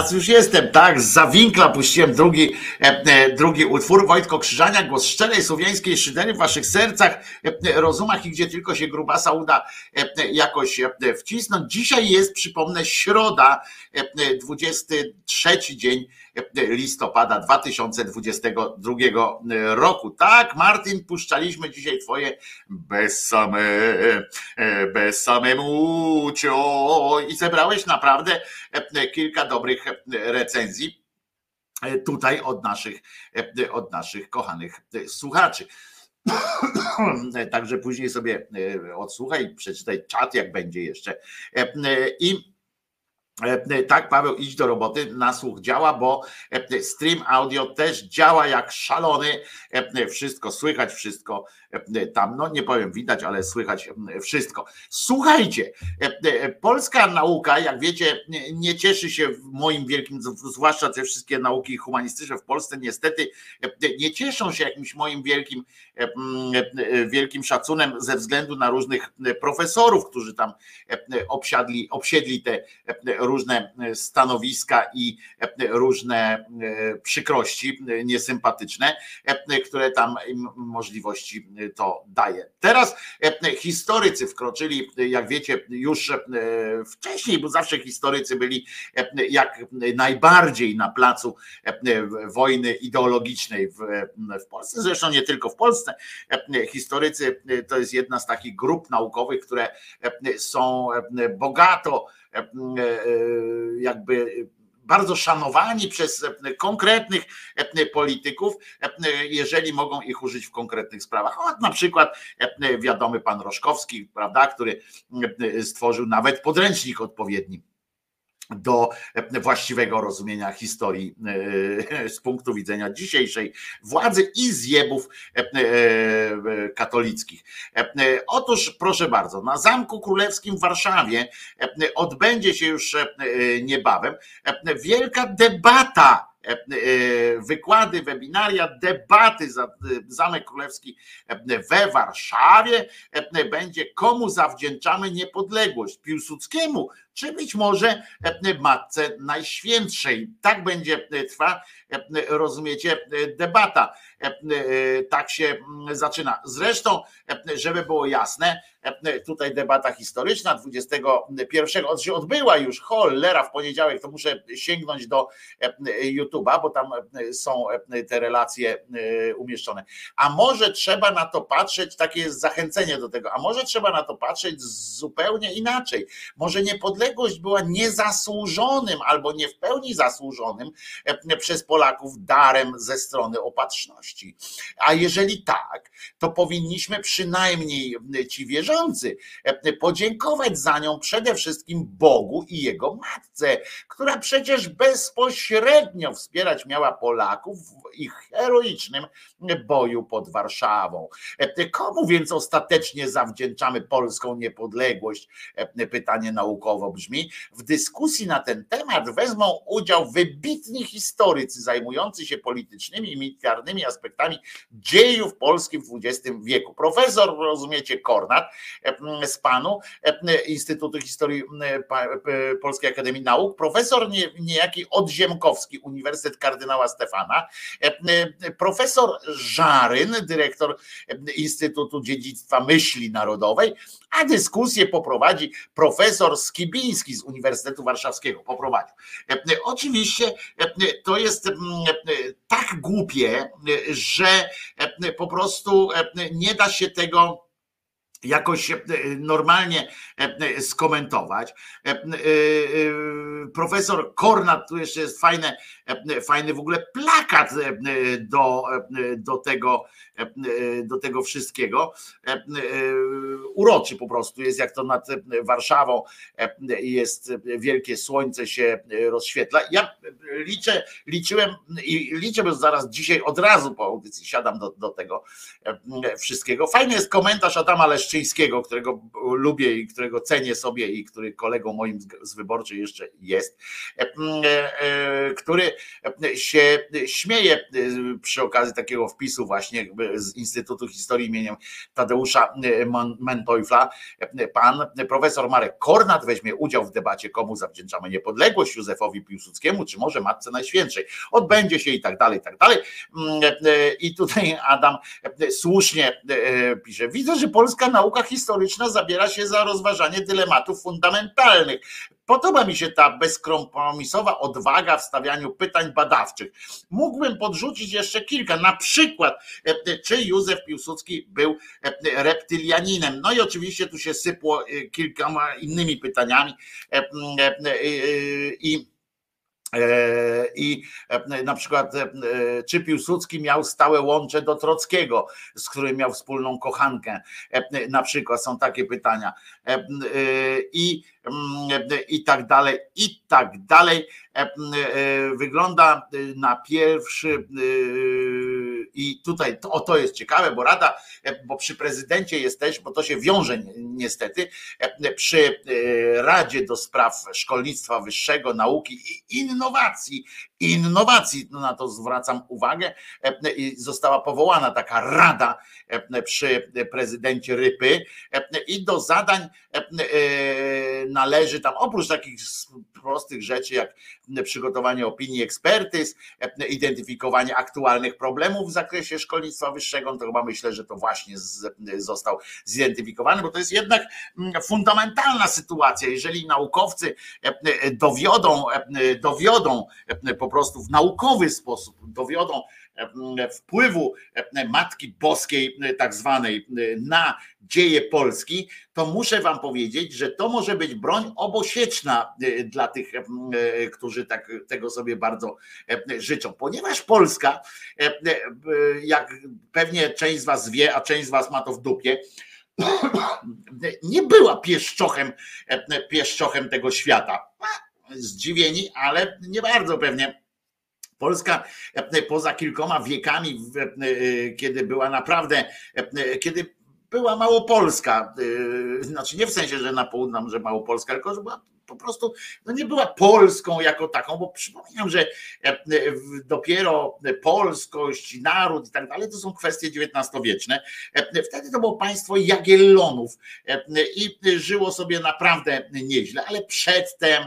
Teraz już jestem, tak? Z zawinkla puściłem drugi, e, e, drugi utwór. Wojtko Krzyżania, głos szczerej słowiańskiej szydery w waszych sercach, e, rozumach i gdzie tylko się grubasa uda jakoś wcisnąć. Dzisiaj jest, przypomnę, środa, e, 23 dzień listopada 2022 roku. Tak, Martin, puszczaliśmy dzisiaj twoje bez same, bez samemu cio i zebrałeś naprawdę kilka dobrych e, recenzji e, tutaj od naszych, e, od naszych kochanych e, słuchaczy. <coughs> Także później sobie e, odsłuchaj, przeczytaj czat, jak będzie jeszcze. E, e, I E, Tak, Paweł, idź do roboty, nasłuch działa, bo e, stream audio też działa jak szalony. E, Wszystko słychać, wszystko e, tam, no nie powiem widać, ale słychać e, wszystko. Słuchajcie, e, e, polska nauka, jak wiecie, nie- cieszy się w moim wielkim, zwłaszcza te wszystkie nauki humanistyczne w Polsce, niestety e, nie cieszą się jakimś moim wielkim, e, e, wielkim szacunem ze względu na różnych e, profesorów, którzy tam e, obsiadli, obsiedli te e, różne stanowiska i e, różne e, przykrości e, niesympatyczne, e, które tam im możliwości e, to daje. Teraz e, historycy wkroczyli, jak wiecie, już e, wcześniej, bo zawsze historycy byli e, jak najbardziej na placu wojny ideologicznej w, Polsce, zresztą nie tylko w Polsce. Historycy to jest jedna z takich grup naukowych, które są bogato jakby bardzo szanowani przez e, konkretnych e, polityków, e, jeżeli mogą ich użyć w konkretnych sprawach. O, na przykład wiadomy pan Roszkowski, prawda, który stworzył nawet podręcznik odpowiedni do właściwego rozumienia historii e, z punktu widzenia dzisiejszej władzy i zjebów e, e, katolickich. Otóż, proszę bardzo, na Zamku Królewskim w Warszawie odbędzie się już niebawem wielka debata. Wykłady, webinaria, debaty za Zamek Królewski we Warszawie będzie komu zawdzięczamy niepodległość Piłsudskiemu, czy być może e, Matce Najświętszej. Tak będzie e, trwa, e, rozumiecie, debata. Tak się mm, zaczyna. Zresztą, żeby było jasne, tutaj debata historyczna 21 od się odbyła już, cholera w poniedziałek, to muszę sięgnąć do YouTube'a, bo tam są te relacje umieszczone. A może trzeba na to patrzeć, takie jest zachęcenie do tego, a może trzeba na to patrzeć zupełnie inaczej. Może niepodległość była niezasłużonym albo nie w pełni zasłużonym e, przez Polaków darem ze strony opatrzności. A jeżeli tak, to powinniśmy przynajmniej ci wierzący e, podziękować za nią przede wszystkim Bogu i jego matce, która przecież bezpośrednio wspierać miała Polaków w ich heroicznym boju pod Warszawą. E, Komu więc ostatecznie zawdzięczamy polską niepodległość? E, Pytanie naukowo brzmi. W dyskusji na ten temat wezmą udział wybitni historycy zajmujący się politycznymi i militarnymi aspektami dziejów Polski w XX wieku. Profesor, rozumiecie, Kornat e, z panu e, Instytutu Historii e, Polskiej Akademii Nauk, profesor nie- niejaki Odziemkowski, Uniwersytet Kardynała Stefana, profesor Żaryn, dyrektor Instytutu Dziedzictwa Myśli Narodowej, a dyskusję poprowadzi profesor Skibiński z Uniwersytetu Warszawskiego. Poprowadził. E, e, Oczywiście e, to jest mm, tak głupie, że po prostu nie da się tego jakoś e, normalnie e, skomentować. E, e, Profesor Kornat, tu jeszcze jest fajne, fajny w ogóle plakat do, do, tego, do tego wszystkiego. Uroczy po prostu jest, jak to nad Warszawą jest wielkie słońce się rozświetla. Ja liczę, liczyłem i liczę, bo zaraz dzisiaj od razu po audycji siadam do, do tego wszystkiego. Fajny jest komentarz Adama Leszczyka, Leszczyńskiego, którego lubię i którego cenię sobie i który kolegą moim z- wyborczej jeszcze jest, e, e, e, który się śmieje przy okazji takiego wpisu właśnie z Instytutu Historii imieniem Tadeusza Menteufla. Pan profesor Marek Kornat weźmie udział w debacie, komu zawdzięczamy niepodległość, Józefowi Piłsudskiemu, czy może Matce Najświętszej. Odbędzie się i tak dalej, i tak dalej. I tutaj Adam słusznie pisze, widzę, że polska nauka historyczna zabiera się za rozważanie dylematów fundamentalnych. Podoba mi się ta bezkompromisowa odwaga w stawianiu pytań badawczych. Mógłbym podrzucić jeszcze kilka, na przykład, e, czy Józef Piłsudski był e, reptylianinem. No i oczywiście tu się sypło e, kilkoma innymi pytaniami e, e, e, i E, I e, na przykład, e, czy Piłsudski miał stałe łącze do Trockiego, z którym miał wspólną kochankę? E, Na przykład są takie pytania. E, e, I, mm, i tak dalej, i tak dalej. E, e, Wygląda na pierwszy, e, i tutaj o to jest ciekawe, bo Rada, e, bo przy prezydencie jest też, bo to się wiąże ni- niestety, e, przy e, Radzie do Spraw Szkolnictwa Wyższego, Nauki i Innowacji, innowacji, no na to zwracam uwagę, e, została powołana taka rada e, przy prezydencie Rypy e, i do zadań należy tam, oprócz takich prostych rzeczy jak przygotowanie opinii ekspertyz, identyfikowanie aktualnych problemów w zakresie szkolnictwa wyższego, no to chyba myślę, że to właśnie został zidentyfikowany, bo to jest jednak mm, fundamentalna sytuacja. Jeżeli naukowcy dowiodą, dowiodą po prostu w naukowy sposób, dowiodą e, wpływu e, Matki Boskiej, e, tak zwanej, na dzieje Polski, to muszę Wam powiedzieć, że to może być broń obosieczna dla tych, którzy tak, tego sobie bardzo życzą, ponieważ Polska, jak pewnie część z Was wie, a część z Was ma to w dupie, <coughs> nie była pieszczochem, pieszczochem tego świata. Zdziwieni, ale nie bardzo pewnie. Polska e, poza kilkoma wiekami, w- e, kiedy była naprawdę, e, kiedy była Małopolska, e, znaczy nie w sensie, że na południu, że Małopolska, tylko że była po prostu no nie była Polską jako taką, bo przypominam, że e, e, dopiero polskość, naród i tak dalej to są kwestie XIX-wieczne. E, Wtedy to było państwo Jagiellonów i żyło sobie naprawdę nieźle, ale przedtem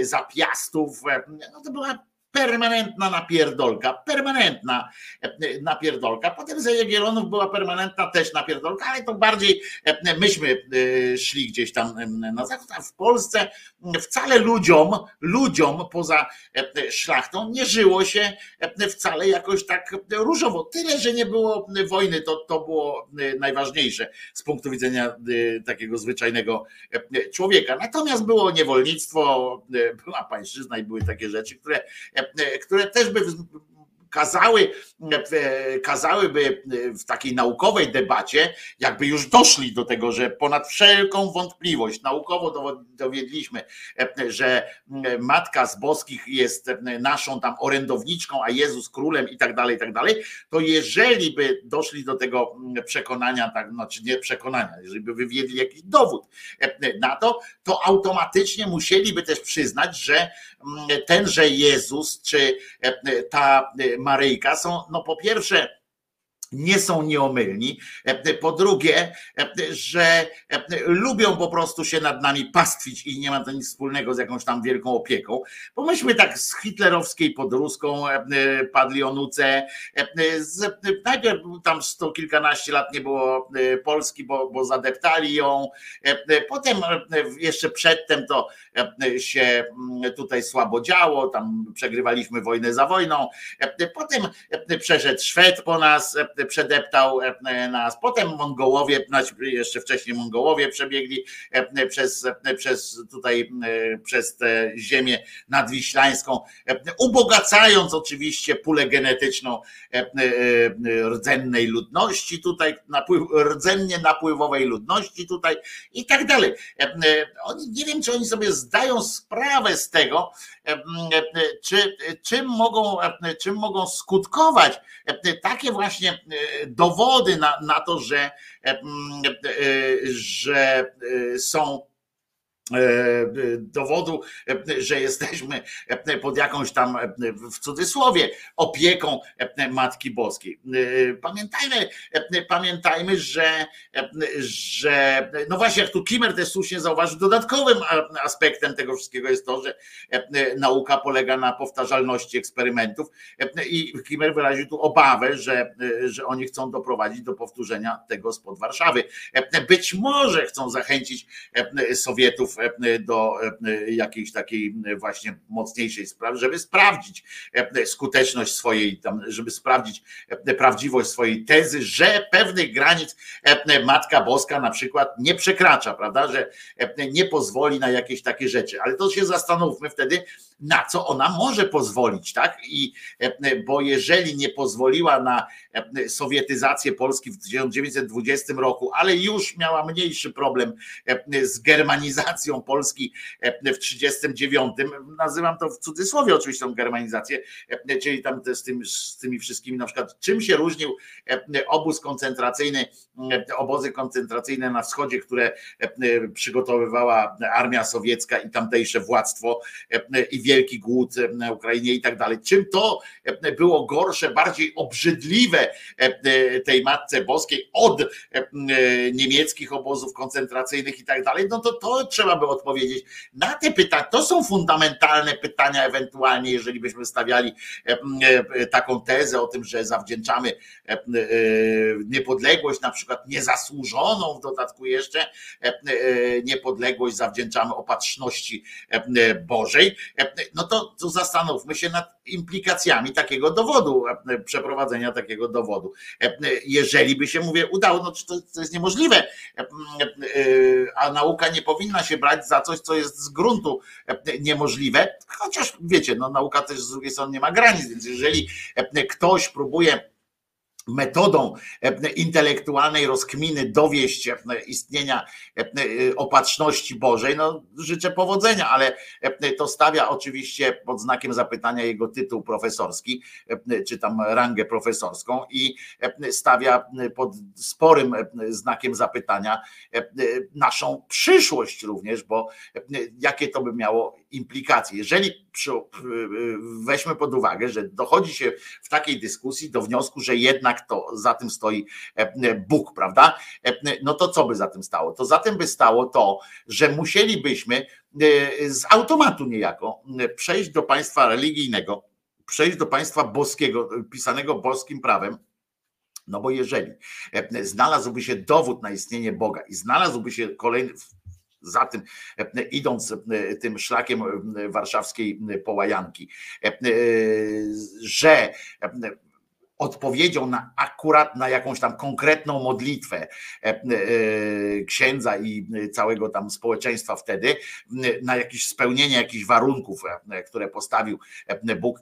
za Piastów, e, no to była permanentna napierdolka, permanentna e, napierdolka. Potem za Jagiellonów była permanentna też napierdolka, ale to bardziej e, myśmy e, szli gdzieś tam e, na zachód, a w Polsce wcale ludziom, ludziom poza e, szlachtą nie żyło się e, wcale jakoś tak różowo. Tyle, że nie było wojny, to, to było e, najważniejsze z punktu widzenia e, takiego zwyczajnego e, człowieka. Natomiast było niewolnictwo, e, była pańszczyzna i były takie rzeczy, które, e, które też by kazały, e, kazałyby w takiej naukowej debacie, jakby już doszli do tego, że ponad wszelką wątpliwość naukowo dowiedliśmy, e, że Matka z Boskich jest e, naszą tam orędowniczką, a Jezus królem i tak dalej, i tak dalej, to jeżeli by doszli do tego mm, przekonania, tak, znaczy nie przekonania, jeżeli by wywiedli jakiś dowód e, na to, to automatycznie musieliby też przyznać, że tenże Jezus czy e, ta Maryjka są, no po pierwsze, nie są nieomylni. E, Po drugie, e, że e, lubią po prostu się nad nami pastwić i nie ma to nic wspólnego z jakąś tam wielką opieką. Pomyślmy tak z hitlerowskiej pod ruską e, padli onuce. e, Z, najpierw tam sto kilkanaście lat nie było e, Polski, bo, bo zadeptali ją. E, Potem e, jeszcze przedtem to e, się mm, tutaj słabo działo, tam przegrywaliśmy wojnę za wojną. E, Potem e, przeszedł Szwed po nas, e, przedeptał e, nas. Potem Mongołowie, znaczy jeszcze wcześniej Mongołowie przebiegli e, przez, e, przez tutaj, przez tę ziemię nadwiślańską, ubogacając oczywiście pulę genetyczną rdzennej ludności tutaj, napływ, rdzennie napływowej ludności tutaj i tak dalej. Oni, nie wiem, czy oni sobie zdają sprawę z tego, czy, czym, mogą, czym mogą skutkować takie właśnie dowody na, na to, że, że są dowodu, że jesteśmy pod jakąś tam w cudzysłowie opieką Matki Boskiej. Pamiętajmy, pamiętajmy, że, że no właśnie jak tu Kimmer też słusznie zauważył, dodatkowym aspektem tego wszystkiego jest to, że nauka polega na powtarzalności eksperymentów i Kimmer wyraził tu obawę, że, że oni chcą doprowadzić do powtórzenia tego spod Warszawy. Być może chcą zachęcić Sowietów do jakiejś takiej właśnie mocniejszej sprawy, żeby sprawdzić skuteczność swojej, żeby sprawdzić prawdziwość swojej tezy, że pewnych granic Matka Boska na przykład nie przekracza, prawda, że nie pozwoli na jakieś takie rzeczy. Ale to się zastanówmy wtedy, na co ona może pozwolić, tak? I bo jeżeli nie pozwoliła na sowietyzację Polski w 1920 roku, ale już miała mniejszy problem z germanizacją Polski w 1939, nazywam to w cudzysłowie oczywiście tą germanizację, czyli tam z, tym, z tymi wszystkimi, na przykład czym się różnił obóz koncentracyjny, obozy koncentracyjne na wschodzie, które przygotowywała armia sowiecka i tamtejsze władztwo i wielki głód na Ukrainie i tak dalej. Czym to było gorsze, bardziej obrzydliwe tej Matce Boskiej od niemieckich obozów koncentracyjnych i tak dalej, no to to trzeba by odpowiedzieć na te pytania. To są fundamentalne pytania ewentualnie, jeżeli byśmy stawiali taką tezę o tym, że zawdzięczamy niepodległość, na przykład niezasłużoną w dodatku jeszcze niepodległość zawdzięczamy opatrzności Bożej, no to, to zastanówmy się nad implikacjami takiego dowodu, przeprowadzenia takiego dowodu. Jeżeli by się, mówię, udało, no to, to jest niemożliwe, a nauka nie powinna się brać za coś, co jest z gruntu niemożliwe, chociaż wiecie, no nauka też z drugiej strony nie ma granic, więc jeżeli ktoś próbuje metodą intelektualnej rozkminy dowieść istnienia opatrzności Bożej, no życzę powodzenia, ale to stawia oczywiście pod znakiem zapytania jego tytuł profesorski, czy tam rangę profesorską i stawia pod sporym znakiem zapytania naszą przyszłość również, bo jakie to by miało implikacje. Jeżeli weźmy pod uwagę, że dochodzi się w takiej dyskusji do wniosku, że jednak to za tym stoi Bóg, prawda? No to co by za tym stało? To za tym by stało to, że musielibyśmy z automatu niejako przejść do państwa religijnego, przejść do państwa boskiego, pisanego boskim prawem, no bo jeżeli znalazłby się dowód na istnienie Boga i znalazłby się kolejny, za tym, idąc tym szlakiem warszawskiej połajanki, że odpowiedzią na akurat na jakąś tam konkretną modlitwę księdza i całego tam społeczeństwa wtedy, na jakieś spełnienie jakichś warunków, które postawił Bóg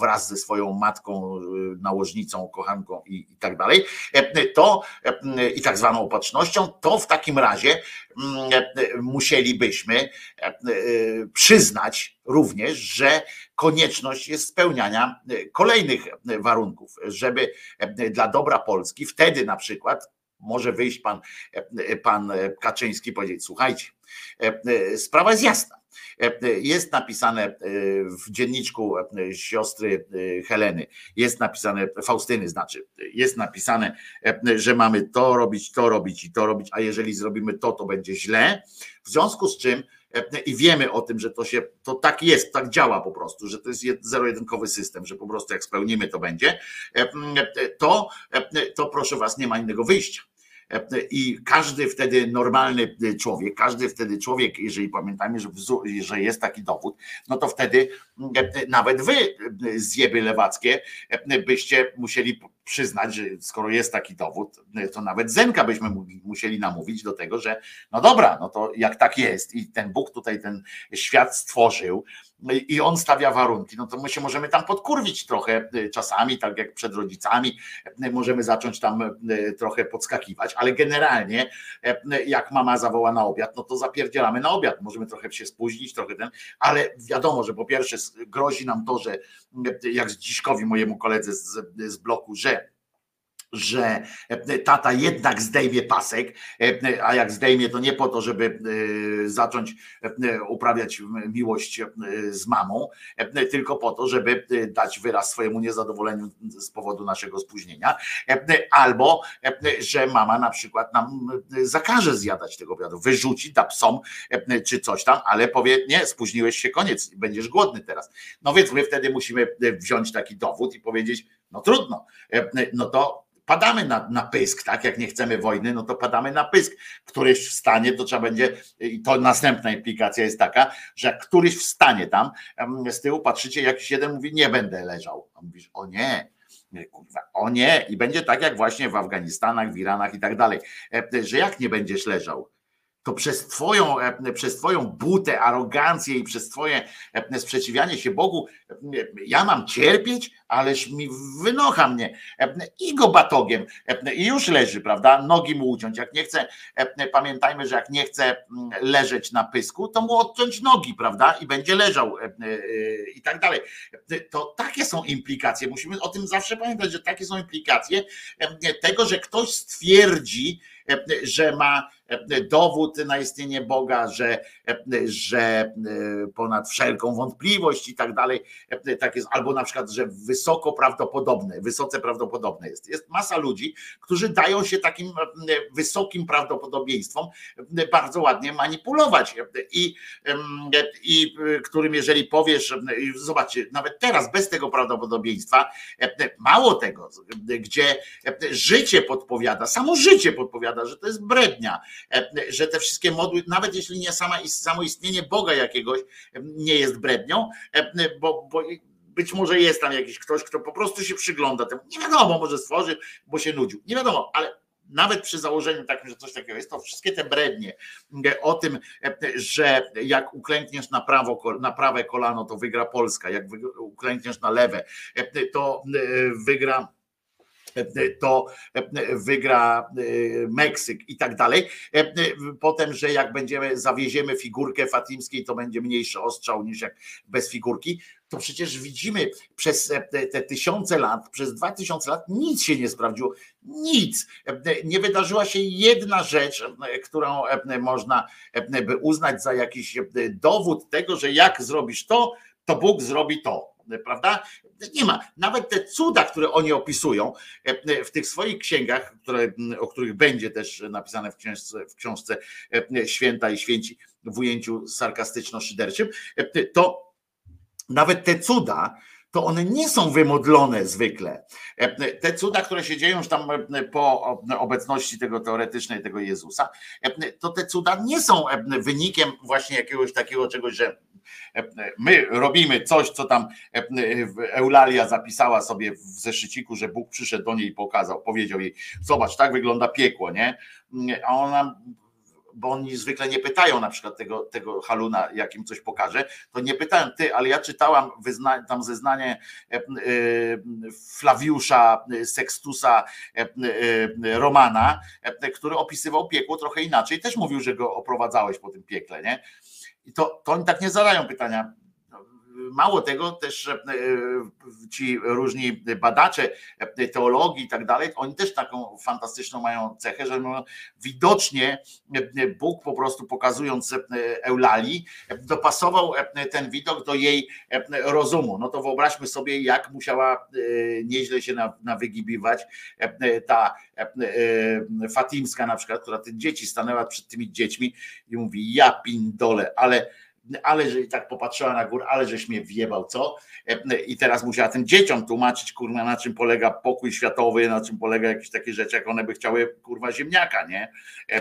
wraz ze swoją matką, nałożnicą, kochanką i, tak dalej, to i tak zwaną opatrznością, to w takim razie musielibyśmy przyznać również, że konieczność jest spełniania kolejnych warunków, żeby dla dobra Polski wtedy na przykład może wyjść pan, pan Kaczyński i powiedzieć: Słuchajcie, sprawa jest jasna. Jest napisane w dzienniczku siostry Heleny, jest napisane, Faustyny znaczy, jest napisane, że mamy to robić, to robić i to robić, a jeżeli zrobimy to, to będzie źle. W związku z czym i wiemy o tym, że to się, to tak jest, tak działa po prostu, że to jest zero-jedynkowy system, że po prostu jak spełnimy, to będzie, to, to proszę was, nie ma innego wyjścia. I każdy wtedy normalny człowiek, każdy wtedy człowiek, jeżeli pamiętamy, że, że jest taki dowód, no to wtedy nawet wy, zjeby lewackie, byście musieli przyznać, że skoro jest taki dowód, to nawet Zenka byśmy musieli namówić do tego, że no dobra, no to jak tak jest i ten Bóg tutaj ten świat stworzył i on stawia warunki, no to my się możemy tam podkurwić trochę czasami, tak jak przed rodzicami, możemy zacząć tam trochę podskakiwać, ale generalnie jak mama zawoła na obiad, no to zapierdzielamy na obiad, możemy trochę się spóźnić, trochę ten, ale wiadomo, że po pierwsze grozi nam to, że jak z Dziszkowi mojemu koledze z, z bloku, że że e, tata jednak zdejmie pasek, e, a jak zdejmie, to nie po to, żeby e, zacząć uprawiać miłość z mamą, tylko po to, żeby dać wyraz swojemu niezadowoleniu z powodu naszego spóźnienia, albo że mama na przykład nam zakaże zjadać tego obiadu, wyrzuci, da psom czy coś tam, ale powie, nie, spóźniłeś się, koniec, będziesz głodny teraz. No więc my wtedy musimy wziąć taki dowód i powiedzieć, no trudno, no to padamy na, na pysk, tak? Jak nie chcemy wojny, no to padamy na pysk. Któryś wstanie, to trzeba będzie, i to następna implikacja jest taka, że jak któryś wstanie tam z tyłu, patrzycie, jakiś jeden mówi, nie będę leżał. A mówisz, o nie, nie, kurwa, o nie, i będzie tak jak właśnie w Afganistanach, w Iranach i tak dalej, E, że jak nie będziesz leżał, to przez twoją, e, przez twoją butę, arogancję i przez twoje e, sprzeciwianie się Bogu, e, ja mam cierpieć, ależ mi wynocha mnie i go batogiem i już leży, prawda? Nogi mu uciąć. Jak nie chce, pamiętajmy, że jak nie chce mm, leżeć na pysku, to mu odciąć nogi, prawda? I będzie leżał i tak dalej. To takie są implikacje. Musimy o tym zawsze pamiętać, że takie są implikacje tego, że ktoś stwierdzi, że ma dowód na istnienie Boga, że, e, że e, ponad wszelką wątpliwość i tak dalej, e, tak jest, albo na przykład, że wysoko prawdopodobne, wysoce prawdopodobne jest. Jest masa ludzi, którzy dają się takim e, wysokim prawdopodobieństwom e, bardzo ładnie manipulować i, i e, którym jeżeli powiesz, e, zobaczcie, nawet teraz bez tego prawdopodobieństwa, e, mało tego, gdzie e, życie podpowiada, samo życie podpowiada, że to jest brednia, e, że te wszystkie modły, nawet jeśli nie sama, samo istnienie Boga jakiegoś e, nie jest brednią, e, bo, bo być może jest tam jakiś ktoś, kto po prostu się przygląda temu. Nie wiadomo, może stworzy, bo się nudził. Nie wiadomo, ale nawet przy założeniu takim, że coś takiego jest, to wszystkie te brednie e, o tym, e, że jak uklękniesz na, prawo, na prawe kolano, to wygra Polska, jak uklękniesz na lewe, e, to e, wygra to wygra e, Meksyk i tak dalej. E, Potem, że jak będziemy, zawieziemy figurkę fatimskiej, to będzie mniejszy ostrzał niż jak bez figurki. To przecież widzimy przez e, te tysiące lat, przez dwa tysiące lat nic się nie sprawdziło. Nic. E, Nie wydarzyła się jedna rzecz, e, którą e, można e, by uznać za jakiś e, dowód tego, że jak zrobisz to, to Bóg zrobi to. Prawda? Nie ma. Nawet te cuda, które oni opisują e, w tych swoich księgach, które, o których będzie też napisane w książce, w książce e, Święta i Święci w ujęciu sarkastyczno-szyderczym, e, to nawet te cuda, to one nie są wymodlone zwykle. E, Te cuda, które się dzieją już tam e, po obecności tego teoretycznej, tego Jezusa, e, to te cuda nie są e, wynikiem właśnie jakiegoś takiego czegoś, że e, my robimy coś, co tam e, Eulalia zapisała sobie w zeszyciku, że Bóg przyszedł do niej i pokazał, powiedział jej, zobacz, tak wygląda piekło, nie? A ona bo oni zwykle nie pytają na przykład tego, tego haluna, jak im coś pokaże, to nie pytają, ty, ale ja czytałam wyzna, tam zeznanie e, e, Flawiusza Sextusa e, e, Romana, który opisywał piekło trochę inaczej, też mówił, że go oprowadzałeś po tym piekle, nie? I to, to oni tak nie zadają pytania. Mało tego, też e, ci różni badacze e, teologii i tak dalej, oni też taką fantastyczną mają cechę, że no, widocznie e, Bóg po prostu pokazując e, Eulalii, e, dopasował ten widok do jej rozumu. No to wyobraźmy sobie, jak musiała nieźle się na- nawygibiwać ta Fatimska na przykład, która te dzieci stanęła przed tymi dziećmi i mówi, ja pindole, ale ale że i tak popatrzyła na górę, ale żeś mnie wjebał, co? E, I teraz musiała tym dzieciom tłumaczyć, kurwa, na czym polega pokój światowy, na czym polega jakieś takie rzeczy, jak one by chciały, kurwa, ziemniaka, nie? E,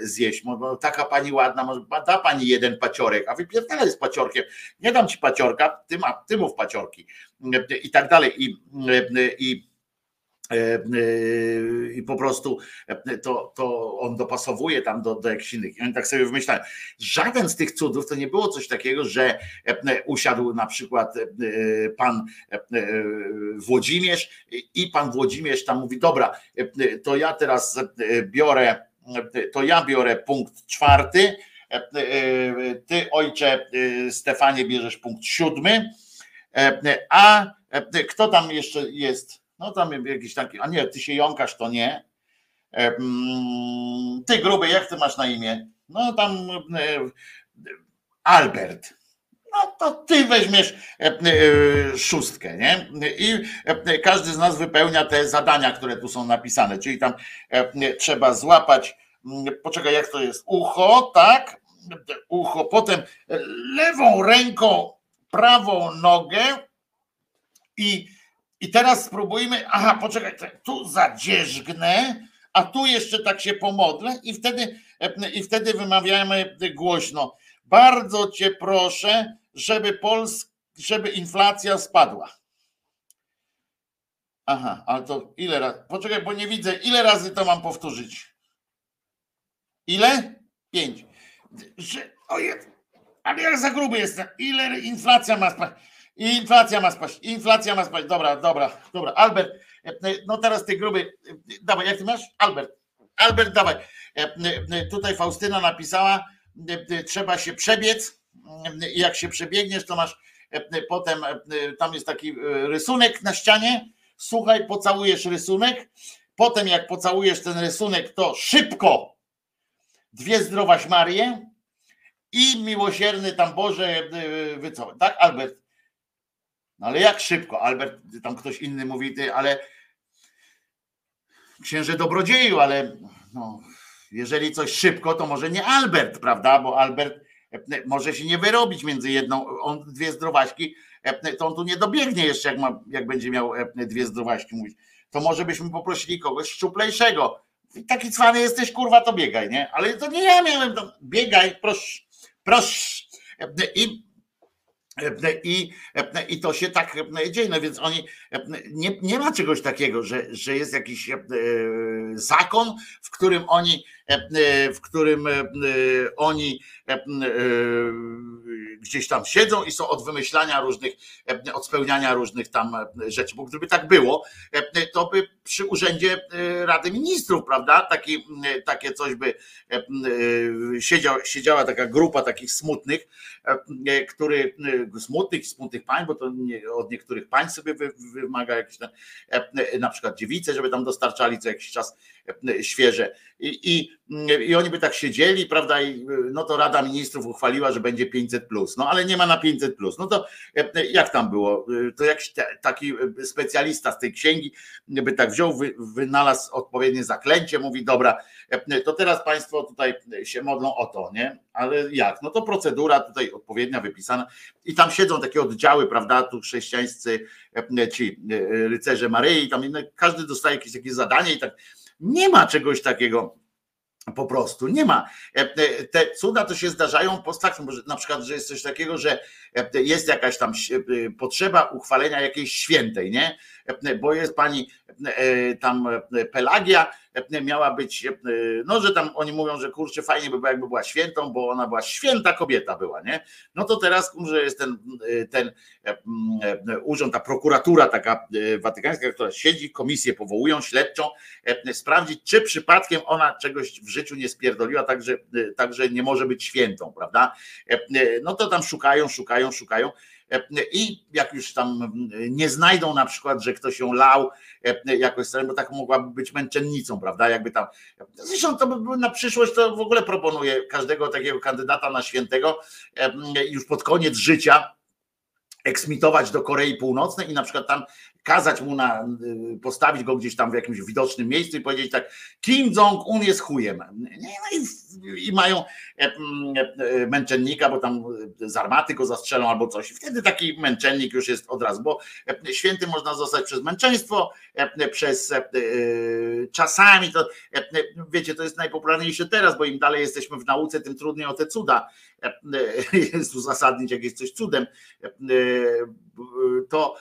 Zjeść. Bo- taka pani ładna, może da pani jeden paciorek, a wypierdalaj z paciorkiem. Nie dam ci paciorka, ty, ma, ty mów paciorki. E, I tak dalej. I, e, i E, e, i po prostu e, to, to on dopasowuje tam do, do jakichś innych. I oni tak sobie wymyślają. Żaden z tych cudów to nie było coś takiego, że e, usiadł na przykład e, pan e, Włodzimierz i pan Włodzimierz tam mówi, dobra, e, to ja teraz e, biorę, e, to ja biorę punkt czwarty, e, e, ty ojcze e, Stefanie bierzesz punkt siódmy, e, a e, kto tam jeszcze jest? No tam jakiś taki, a nie, ty się jąkasz, to nie. E, mm, Ty gruby, jak ty masz na imię? No tam e, Albert. No to ty weźmiesz e, szóstkę, nie? I każdy z nas wypełnia te zadania, które tu są napisane, czyli tam trzeba złapać, mm, poczekaj, jak to jest, ucho, tak? Ucho, potem lewą ręką prawą nogę i, i teraz spróbujmy, aha, poczekaj, tu zadzierzgnę, a tu jeszcze tak się pomodlę i wtedy, i wtedy wymawiamy głośno. Bardzo cię proszę, żeby Pols, żeby inflacja spadła. Aha, ale to ile razy? Poczekaj, bo nie widzę. Ile razy to mam powtórzyć? Ile? Pięć. Że, ojej, ale jak za gruby jestem. Ile inflacja ma Inflacja ma spaść. Inflacja ma spaść. Dobra, dobra, dobra. Albert, no teraz ty gruby. Dawaj, jak ty masz? Albert. Albert, dawaj. Tutaj Faustyna napisała, trzeba się przebiec. Jak się przebiegniesz, to masz potem, tam jest taki rysunek na ścianie. Słuchaj, pocałujesz rysunek. Potem, jak pocałujesz ten rysunek, to szybko dwie zdrowaś Marię i miłosierny tam Boże wycofaj. Tak, Albert? No ale jak szybko? Albert, tam ktoś inny mówi, ty, ale księże dobrodzieju, ale no, jeżeli coś szybko, to może nie Albert, prawda? Bo Albert może się nie wyrobić między jedną, on dwie zdrowaśki, to on tu nie dobiegnie jeszcze, jak, ma, jak będzie miał dwie zdrowaśki mówić. To może byśmy poprosili kogoś szczuplejszego. Taki cwany jesteś, kurwa, to biegaj, nie? Ale to nie ja miałem tam. Biegaj, proszę, proszę. I i, I to się tak dzieje, no więc oni nie, nie ma czegoś takiego, że, że jest jakiś zakon, w którym oni, w którym oni gdzieś tam siedzą i są od wymyślania różnych, od spełniania różnych tam rzeczy. Bo gdyby tak było, to by przy urzędzie Rady Ministrów, prawda, Taki, takie coś by siedział, siedziała taka grupa takich smutnych, który smutnych, smutnych pań, bo to nie, od niektórych pań sobie wy, wymaga jakieś tam, na przykład dziewice, żeby tam dostarczali co jakiś czas świeże. I, i, oni by tak siedzieli, prawda? I no to Rada Ministrów uchwaliła, że będzie 500 plus. No ale nie ma na 500 plus. No to jak tam było? To jakiś taki specjalista z tej księgi by tak wziął, wy, wynalazł odpowiednie zaklęcie, mówi: Dobra, to teraz Państwo tutaj się modlą o to, nie? Ale jak? No to procedura tutaj odpowiednia, wypisana. I tam siedzą takie oddziały, prawda? Tu chrześcijańscy ci rycerze Maryi, tam inne, każdy dostaje jakieś takie zadanie i tak nie ma czegoś takiego. Po prostu nie ma. Te cuda to się zdarzają post factum, na przykład, że jest coś takiego, że jest jakaś tam potrzeba uchwalenia jakiejś świętej, nie? Bo jest pani tam Pelagia, miała być, no że tam oni mówią, że kurczę, fajnie by było, jakby była świętą, bo ona była święta kobieta była, nie? No to teraz, że jest ten, ten urząd, ta prokuratura taka watykańska, która siedzi, komisję powołują, śledczą, sprawdzić, czy przypadkiem ona czegoś w życiu nie spierdoliła, także, także nie może być świętą, prawda? No to tam szukają, szukają, szukają. I jak już tam nie znajdą na przykład, że ktoś ją lał jakoś, bo tak mogłaby być męczennicą, prawda? Jakby tam. Zresztą to by na przyszłość to w ogóle proponuję każdego takiego kandydata na świętego już pod koniec życia eksmitować do Korei Północnej i na przykład tam kazać mu na, postawić go gdzieś tam w jakimś widocznym miejscu i powiedzieć tak, Kim Jong-un jest chujem. No i, i mają męczennika, bo tam z armaty go zastrzelą albo coś. Wtedy taki męczennik już jest od razu, bo święty można zostać przez męczeństwo, przez czasami to, wiecie, to jest najpopularniejsze teraz, bo im dalej jesteśmy w nauce, tym trudniej o te cuda <laughs> jest uzasadnić jakieś coś cudem, to,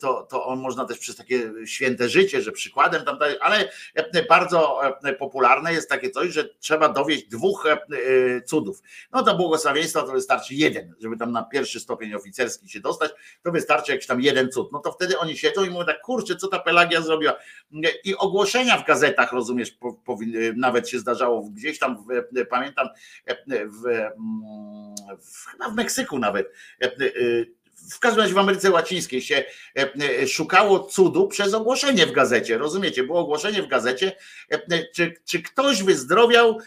to, to on można też przez takie święte życie, że przykładem tam dalej, ale bardzo popularne jest takie coś, że trzeba dowieść dwóch cudów. No to błogosławieństwa to wystarczy jeden, żeby tam na pierwszy stopień oficerski się dostać, to wystarczy jakiś tam jeden cud. No to wtedy oni siedzą i mówią tak, kurczę, co ta Pelagia zrobiła? I ogłoszenia w gazetach, rozumiesz, nawet się zdarzało gdzieś tam, pamiętam, w, w, chyba w Meksyku nawet, w każdym razie w Ameryce Łacińskiej się e, e, szukało cudu przez ogłoszenie w gazecie. Rozumiecie? Było ogłoszenie w gazecie, e, czy, czy ktoś wyzdrowiał,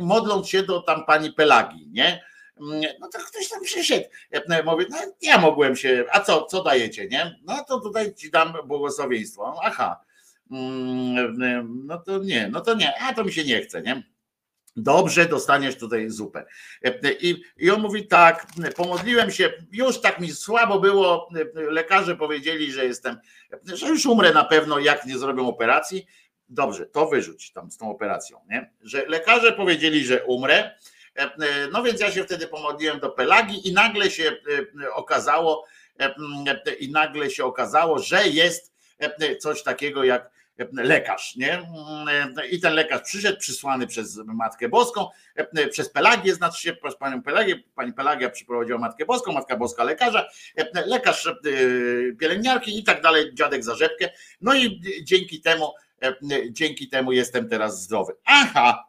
modląc się do tam pani Pelagi, nie? Mm, No to ktoś tam przyszedł. E, Mówi, no ja mogłem się, a co, co dajecie, nie? No to tutaj ci dam błogosławieństwo. Aha. Mm, No to nie, no to nie, a to mi się nie chce, nie? Dobrze, dostaniesz tutaj zupę. I, I on mówi tak, pomodliłem się, już tak mi słabo było, lekarze powiedzieli, że jestem, że już umrę na pewno, jak nie zrobią operacji. Dobrze, to wyrzuć tam z tą operacją, nie? Że lekarze powiedzieli, że umrę, no więc ja się wtedy pomodliłem do Pelagi i nagle się okazało, i nagle się okazało, że jest coś takiego jak lekarz, nie? I ten lekarz przyszedł, przysłany przez Matkę Boską, przez Pelagię, znaczy się przez panią Pelagię, pani Pelagia przyprowadziła Matkę Boską, Matka Boska lekarza, lekarz pielęgniarki i tak dalej, dziadek za rzepkę. No i dzięki temu, dzięki temu jestem teraz zdrowy. Aha,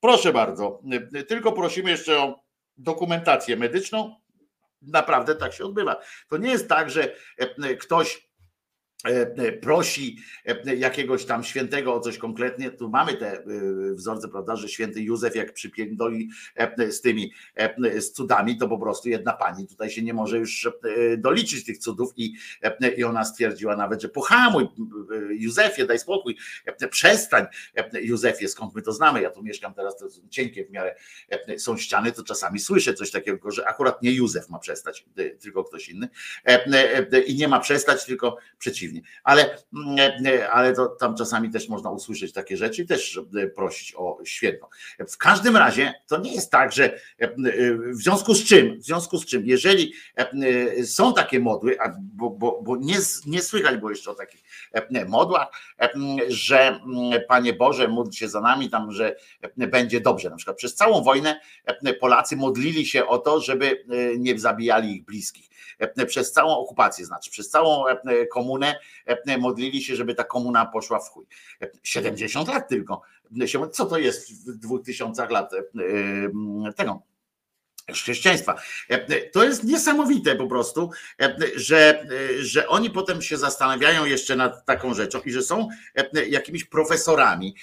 proszę bardzo, tylko prosimy jeszcze o dokumentację medyczną. Naprawdę tak się odbywa. To nie jest tak, że ktoś e, prosi e, jakiegoś tam świętego o coś konkretnie, tu mamy te e, wzorce, prawda, że święty Józef jak przypierdoli e, z tymi e, z cudami, to po prostu jedna pani tutaj się nie może już e, doliczyć tych cudów i, e, i ona stwierdziła nawet, że pohamuj e, Józefie, daj spokój, e, przestań e, Józefie, skąd my to znamy, ja tu mieszkam teraz, to cienkie w miarę e, są ściany, to czasami słyszę coś takiego, że akurat nie Józef ma przestać, e, tylko ktoś inny e, e, i nie ma przestać, tylko przeciwnie. Ale, mm, ale to tam czasami też można usłyszeć takie rzeczy i też e, prosić o święto. W każdym razie to nie jest tak, że e, w związku z czym, w związku z czym, jeżeli e, są takie modły, bo, bo, bo nie, nie słychać było jeszcze o takich modłach, że Panie Boże, módl się za nami tam, że będzie dobrze. Na przykład przez całą wojnę Polacy modlili się o to, żeby nie zabijali ich bliskich. Przez całą okupację, znaczy przez całą komunę modlili się, żeby ta komuna poszła w chuj. 70 lat tylko. Co to jest w dwóch tysiącach lat tego? chrześcijaństwa. To jest niesamowite po prostu, że, że oni potem się zastanawiają jeszcze nad taką rzeczą i że są jakimiś profesorami,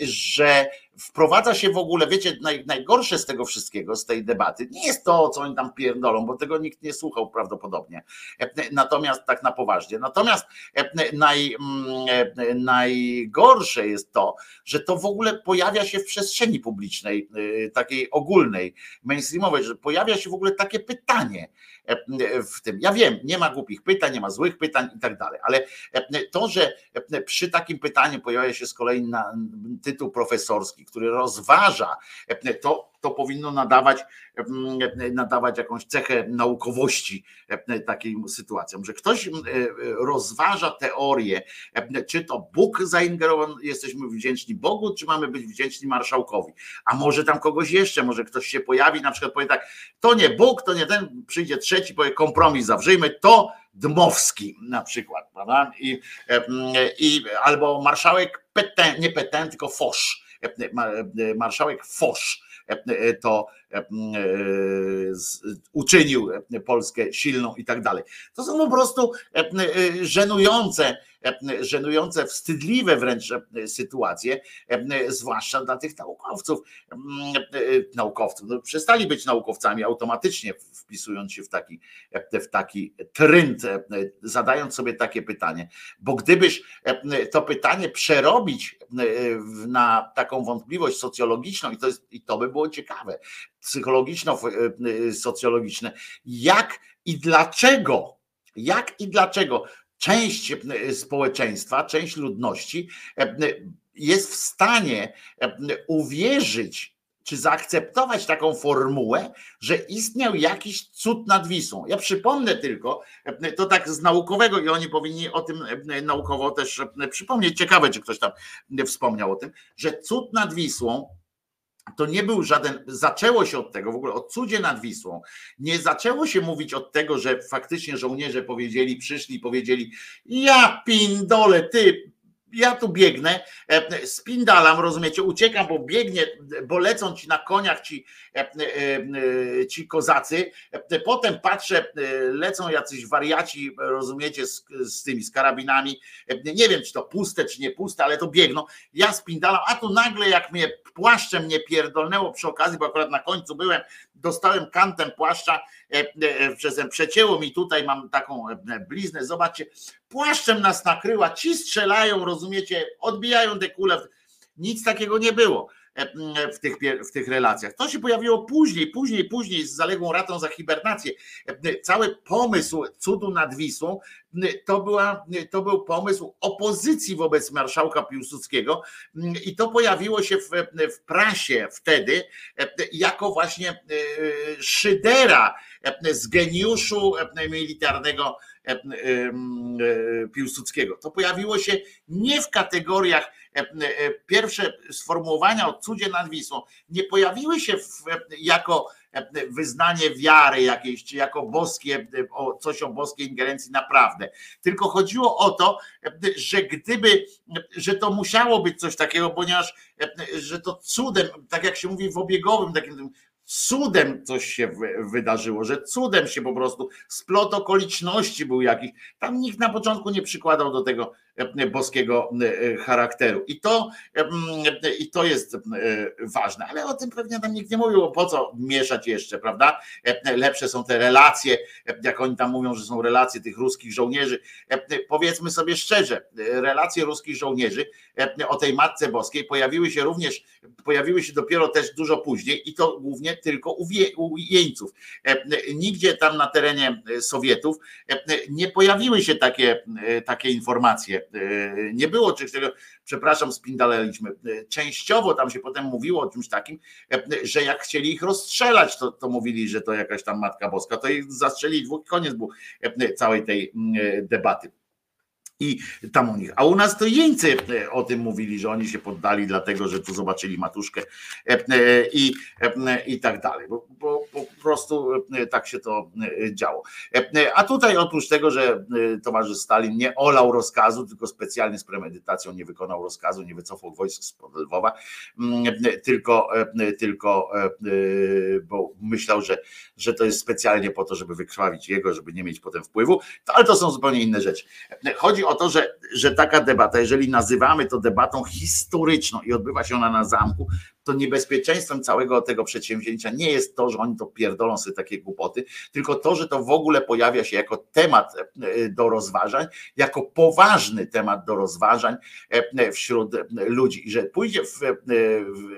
że wprowadza się w ogóle, wiecie, naj, najgorsze z tego wszystkiego, z tej debaty, nie jest to, co oni tam pierdolą, bo tego nikt nie słuchał prawdopodobnie. Natomiast tak na poważnie. Natomiast naj, najgorsze jest to, że to w ogóle pojawia się w przestrzeni publicznej, takiej ogólnej, mainstreamowej, że pojawia się w ogóle takie pytanie w tym. Ja wiem, nie ma głupich pytań, nie ma złych pytań i tak dalej, ale to, że przy takim pytaniu pojawia się z kolei na tytuł profesorski, który rozważa, to, to powinno nadawać, nadawać jakąś cechę naukowości takim sytuacjom, że ktoś rozważa teorię, czy to Bóg zaingerował, jesteśmy wdzięczni Bogu, czy mamy być wdzięczni marszałkowi, a może tam kogoś jeszcze, może ktoś się pojawi, na przykład powie tak, to nie Bóg, to nie ten, przyjdzie trzeci, powie kompromis zawrzyjmy, to Dmowski na przykład, prawda? I, i albo marszałek Peten, nie Peten, tylko Fosz, marszałek Fosz to uczynił Polskę silną i tak dalej. To są po prostu żenujące, żenujące, wstydliwe wręcz sytuacje, zwłaszcza dla tych naukowców. Naukowców. No, przestali być naukowcami automatycznie, wpisując się w taki, w taki trend, zadając sobie takie pytanie. Bo gdybyś to pytanie przerobić na taką wątpliwość socjologiczną, i to, jest, i to by było ciekawe, psychologiczno-socjologiczne, jak i dlaczego, jak i dlaczego część społeczeństwa, część ludności jest w stanie uwierzyć, czy zaakceptować taką formułę, że istniał jakiś cud nad Wisłą. Ja przypomnę tylko, to tak z naukowego i oni powinni o tym naukowo też przypomnieć. Ciekawe, czy ktoś tam wspomniał o tym, że cud nad Wisłą to nie był żaden, zaczęło się od tego, w ogóle o cudzie nad Wisłą, nie zaczęło się mówić od tego, że faktycznie żołnierze powiedzieli, przyszli i powiedzieli, ja pindole, ty Ja tu biegnę, e, spindalam, rozumiecie, uciekam, bo biegnie, bo lecą ci na koniach ci, e, e, ci kozacy. Potem patrzę, lecą jacyś wariaci, rozumiecie, z, z tymi z karabinami. Nie wiem, czy to puste, czy nie puste, ale to biegną. Ja spindalam, a tu nagle jak mnie płaszczem mnie pierdolnęło przy okazji, bo akurat na końcu byłem, dostałem kantem płaszcza, e, e, przez przecięło mi tutaj, mam taką e, bliznę, zobaczcie, płaszczem nas nakryła, ci strzelają, rozumiecie, odbijają te kule, nic takiego nie było. e, w tych, w tych relacjach. To się pojawiło później, później, później z zaległą ratą za hibernację. E, Cały pomysł cudu nad Wisłą to, była, to był pomysł opozycji wobec marszałka Piłsudskiego i to pojawiło się w, w prasie wtedy e, jako właśnie e, szydera e, z geniuszu militarnego e, e, e, Piłsudskiego. To pojawiło się nie w kategoriach e, e, pierwsze sformułowania o cudzie nad Wisłą nie pojawiły się w, jako e, wyznanie wiary jakiejś, czy jako boskie, e, o, coś o boskiej ingerencji naprawdę. Tylko chodziło o to, e, że gdyby, że to musiało być coś takiego, ponieważ e, że to cudem, tak jak się mówi w obiegowym takim cudem coś się wy- wydarzyło, że cudem się po prostu splot okoliczności był jakiś. Tam nikt na początku nie przykładał do tego e, boskiego e, charakteru. I to, i to jest e, ważne, ale o tym pewnie tam nikt nie mówił, bo po co mieszać jeszcze, prawda? E, Lepsze są te relacje, e, jak oni tam mówią, że są relacje tych ruskich żołnierzy. E, Powiedzmy sobie szczerze, e, relacje ruskich żołnierzy e, o tej Matce Boskiej pojawiły się również, pojawiły się dopiero też dużo później i to głównie tylko u jeńców. E, Nigdzie tam na terenie Sowietów e, nie pojawiły się takie, e, takie informacje. E, Nie było czegoś takiego, przepraszam, spindaleliśmy. E, Częściowo tam się potem mówiło o czymś takim, e, że jak chcieli ich rozstrzelać, to, to mówili, że to jakaś tam Matka Boska, to ich zastrzelili dwóch, koniec był e, całej tej mm, e, debaty i tam u nich. A u nas to jeńcy e, o tym mówili, że oni się poddali dlatego, że tu zobaczyli matuszkę e, e, i, i tak dalej, bo, bo, po prostu tak się to działo. A tutaj oprócz tego, że towarzysz Stalin nie olał rozkazu, tylko specjalnie z premedytacją nie wykonał rozkazu, nie wycofał wojsk z Lwowa, mm, tylko, tylko bo myślał, że, że to jest specjalnie po to, żeby wykrwawić jego, żeby nie mieć potem wpływu, ale to są zupełnie inne rzeczy. Chodzi o to, że, że taka debata, jeżeli nazywamy to debatą historyczną i odbywa się ona na zamku, to niebezpieczeństwem całego tego przedsięwzięcia nie jest to, że oni to pierdolą sobie takie głupoty, tylko to, że to w ogóle pojawia się jako temat e, do rozważań, jako poważny temat do rozważań e, wśród ludzi. I że pójdzie w, e,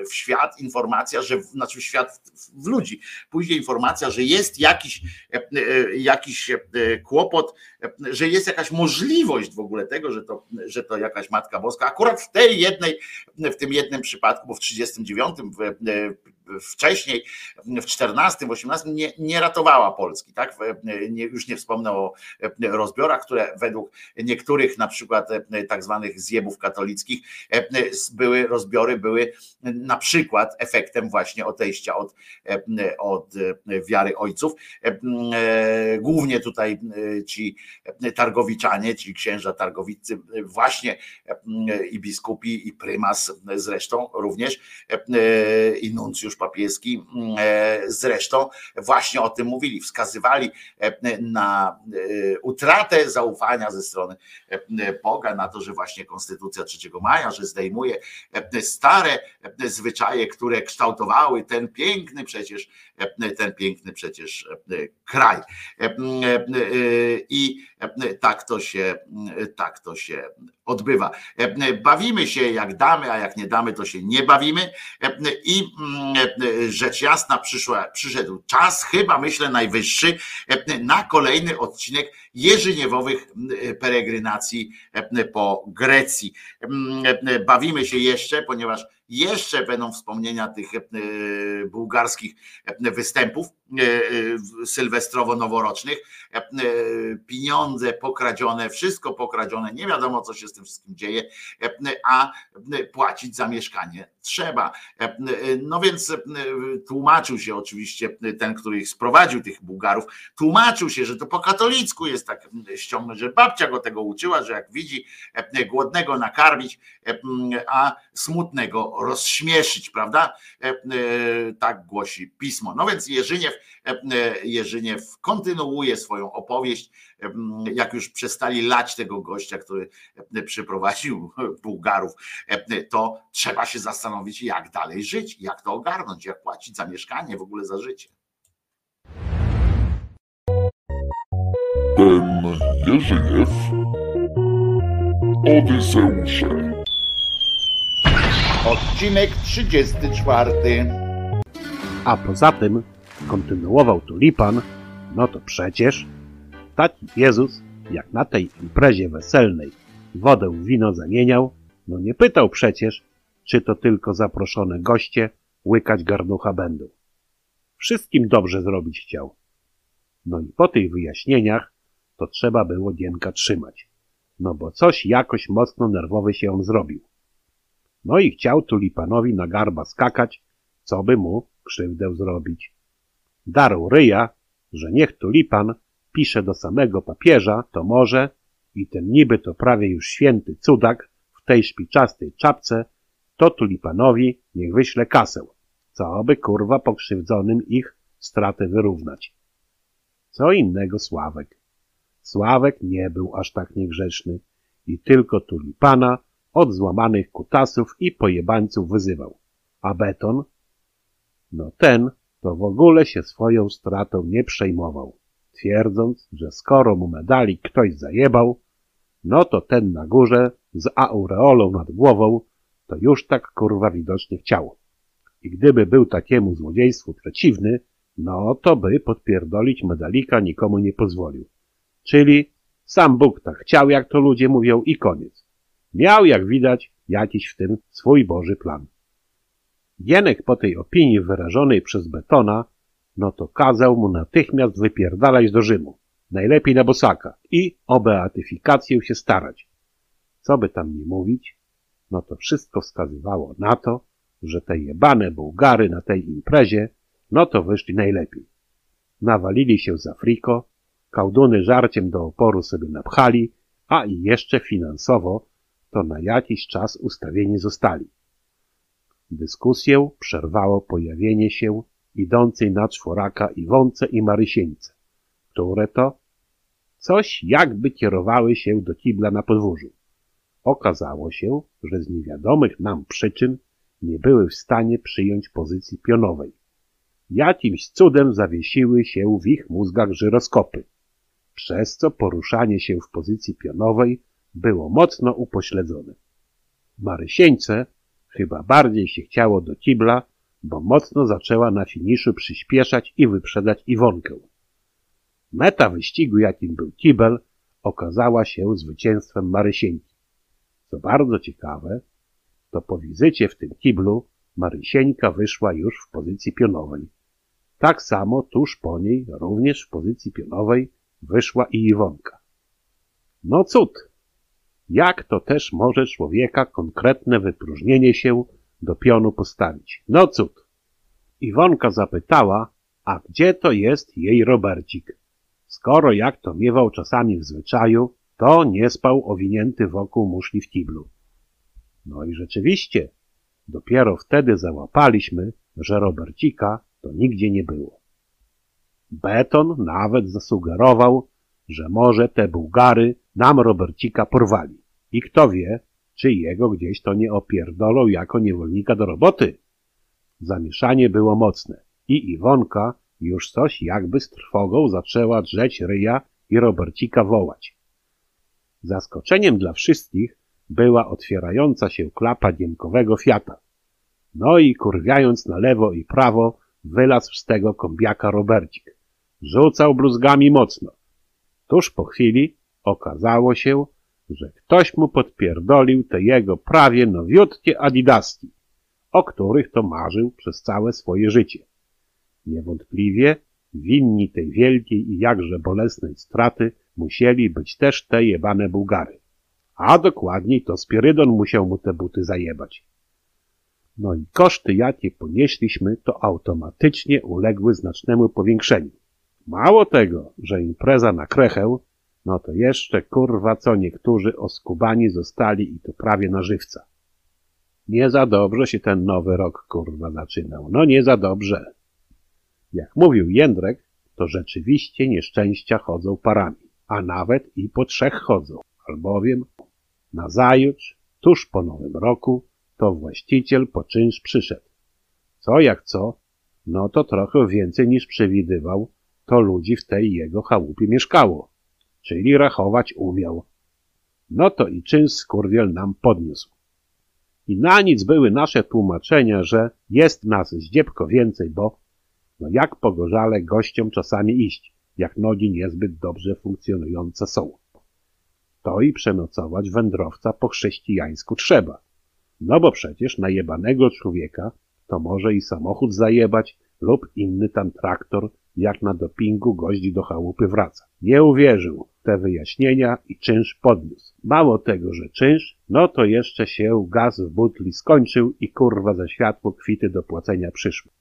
w- świat informacja, że znaczy w świat w ludzi, pójdzie informacja, że jest jakiś, e, e, jakiś e, kłopot, e, że jest jakaś możliwość w ogóle tego, że to, że to jakaś Matka Boska, akurat w tej jednej, w tym jednym przypadku, bo w 39 w, e, wcześniej, w 14, w 18 nie, nie ratowała Polski, tak? Nie, już nie wspomnę o e, rozbiorach, które według niektórych na przykład e, tak zwanych zjebów katolickich e, były rozbiory, były na przykład efektem właśnie odejścia od, od wiary ojców. Głównie tutaj ci targowiczanie, ci księża targowicy, właśnie i biskupi, i prymas zresztą również, i nuncjusz papieski e, zresztą właśnie o tym mówili, wskazywali e, na e, utratę zaufania ze strony Boga, na to, że właśnie Konstytucja 3 maja, że zdejmuje stare zwyczaje, które kształtowały ten piękny przecież, ten piękny przecież kraj. I tak to się, tak to się odbywa. Bawimy się jak damy, a jak nie damy, to się nie bawimy. I mm, rzecz jasna, przyszła, przyszedł czas, chyba myślę najwyższy, e, na kolejny odcinek jeżyniewowych peregrynacji e, po Grecji. E, Bawimy się jeszcze, ponieważ jeszcze będą wspomnienia tych e, bułgarskich e, występów e, e, sylwestrowo-noworocznych. E, e, Pieniądze pokradzione, wszystko pokradzione, nie wiadomo co się z tym wszystkim dzieje, e, a e, płacić za mieszkanie trzeba. E, e, No więc e, tłumaczył się oczywiście ten, który ich sprowadził, tych Bułgarów, tłumaczył się, że to po katolicku jest tak ściągnąć, że babcia go tego uczyła, że jak widzi głodnego nakarmić, a smutnego rozśmieszyć, prawda? Tak głosi pismo. No więc Jerzyniew, Jerzyniew kontynuuje swoją opowieść, jak już przestali lać tego gościa, który przyprowadził Bułgarów, to trzeba się zastanowić, jak dalej żyć, jak to ogarnąć, jak płacić za mieszkanie, w ogóle za życie. Ten Jerzyniew, Odyseusze. Odcinek 34. A poza tym, kontynuował Tulipan, no to przecież Jezus, jak na tej imprezie weselnej wodę w wino zamieniał, no nie pytał przecież, czy to tylko zaproszone goście łykać garnucha będą. Wszystkim dobrze zrobić chciał. No i po tych wyjaśnieniach to trzeba było Dienka trzymać. No bo coś jakoś mocno nerwowy się on zrobił. No i chciał tulipanowi na garba skakać, co by mu krzywdę zrobić. Darł ryja, że niech tulipan pisze do samego papieża, to może i ten niby to prawie już święty cudak w tej szpiczastej czapce, to tulipanowi niech wyśle kasę, co by kurwa pokrzywdzonym ich stratę wyrównać. Co innego Sławek. Sławek nie był aż tak niegrzeczny i tylko tulipana od złamanych kutasów i pojebańców wyzywał. A beton? No ten to w ogóle się swoją stratą nie przejmował, twierdząc, że skoro mu medali ktoś zajebał, no to ten na górze z aureolą nad głową to już tak kurwa widocznie chciał. I gdyby był takiemu złodziejstwu przeciwny, no to by podpierdolić medalika nikomu nie pozwolił. Czyli sam Bóg tak chciał, jak to ludzie mówią i koniec. Miał, jak widać, jakiś w tym swój Boży plan. Gienek po tej opinii wyrażonej przez Betona, no to kazał mu natychmiast wypierdalać do Rzymu, najlepiej na bosaka i o beatyfikację się starać. Co by tam nie mówić, no to wszystko wskazywało na to, że te jebane Bułgary na tej imprezie, no to wyszli najlepiej. Nawalili się z Afriko, kałduny żarciem do oporu sobie napchali, a i jeszcze finansowo to na jakiś czas ustawieni zostali. Dyskusję przerwało pojawienie się idącej na czworaka Iwonce i Marysieńce, które to coś jakby kierowały się do kibla na podwórzu. Okazało się, że z niewiadomych nam przyczyn nie były w stanie przyjąć pozycji pionowej. Jakimś cudem zawiesiły się w ich mózgach żyroskopy, przez co poruszanie się w pozycji pionowej było mocno upośledzone. Marysieńce chyba bardziej się chciało do kibla, bo mocno zaczęła na finiszu przyspieszać i wyprzedać Iwonkę. Meta wyścigu, jakim był kibel, okazała się zwycięstwem Marysieńki. Co bardzo ciekawe, to po wizycie w tym kiblu Marysieńka wyszła już w pozycji pionowej. Tak samo tuż po niej, również w pozycji pionowej, wyszła i Iwonka. No cud! Jak to też może człowieka konkretne wypróżnienie się do pionu postawić? No cud! Iwonka zapytała, a gdzie to jest jej Robercik? Skoro jak to miewał czasami w zwyczaju, to nie spał owinięty wokół muszli w kiblu. No i rzeczywiście, dopiero wtedy załapaliśmy, że Robercika to nigdzie nie było. Beton nawet zasugerował, że może te Bułgary nam Robercika porwali. I kto wie, czy jego gdzieś to nie opierdolą jako niewolnika do roboty. Zamieszanie było mocne i Iwonka już coś jakby z trwogą zaczęła drzeć ryja i Robercika wołać. Zaskoczeniem dla wszystkich była otwierająca się klapa dziemkowego Fiata. No i kurwiając na lewo i prawo, wylazł z tego kombiaka Robercik. Rzucał bluzgami mocno. Tuż po chwili okazało się, że ktoś mu podpierdolił te jego prawie nowiutkie adidaski, o których to marzył przez całe swoje życie. Niewątpliwie winni tej wielkiej i jakże bolesnej straty musieli być też te jebane Bułgary. A dokładniej to Spirydon musiał mu te buty zajebać. No i koszty, jakie ponieśliśmy, to automatycznie uległy znacznemu powiększeniu. Mało tego, że impreza na krechę, No to jeszcze kurwa co niektórzy oskubani zostali i to prawie na żywca. Nie za dobrze się ten nowy rok kurwa zaczynał. No nie za dobrze. Jak mówił Jędrek, to rzeczywiście nieszczęścia chodzą parami, a nawet i po trzech chodzą, albowiem nazajutrz, tuż po nowym roku, to właściciel po czynsz przyszedł. Co jak co, no to trochę więcej niż przewidywał, to ludzi w tej jego chałupie mieszkało, czyli rachować umiał. No to i czynsz skurwiel nam podniósł. I na nic były nasze tłumaczenia, że jest nas zdziebko więcej, bo no jak pogorzale gościom czasami iść, jak nogi niezbyt dobrze funkcjonujące są. To i przenocować wędrowca po chrześcijańsku trzeba. No bo przecież najebanego człowieka to może i samochód zajebać lub inny tam traktor, jak na dopingu gość do chałupy wraca. Nie uwierzył w te wyjaśnienia i czynsz podniósł. Mało tego, że czynsz, no to jeszcze się gaz w butli skończył i kurwa za światło kwity do płacenia przyszły.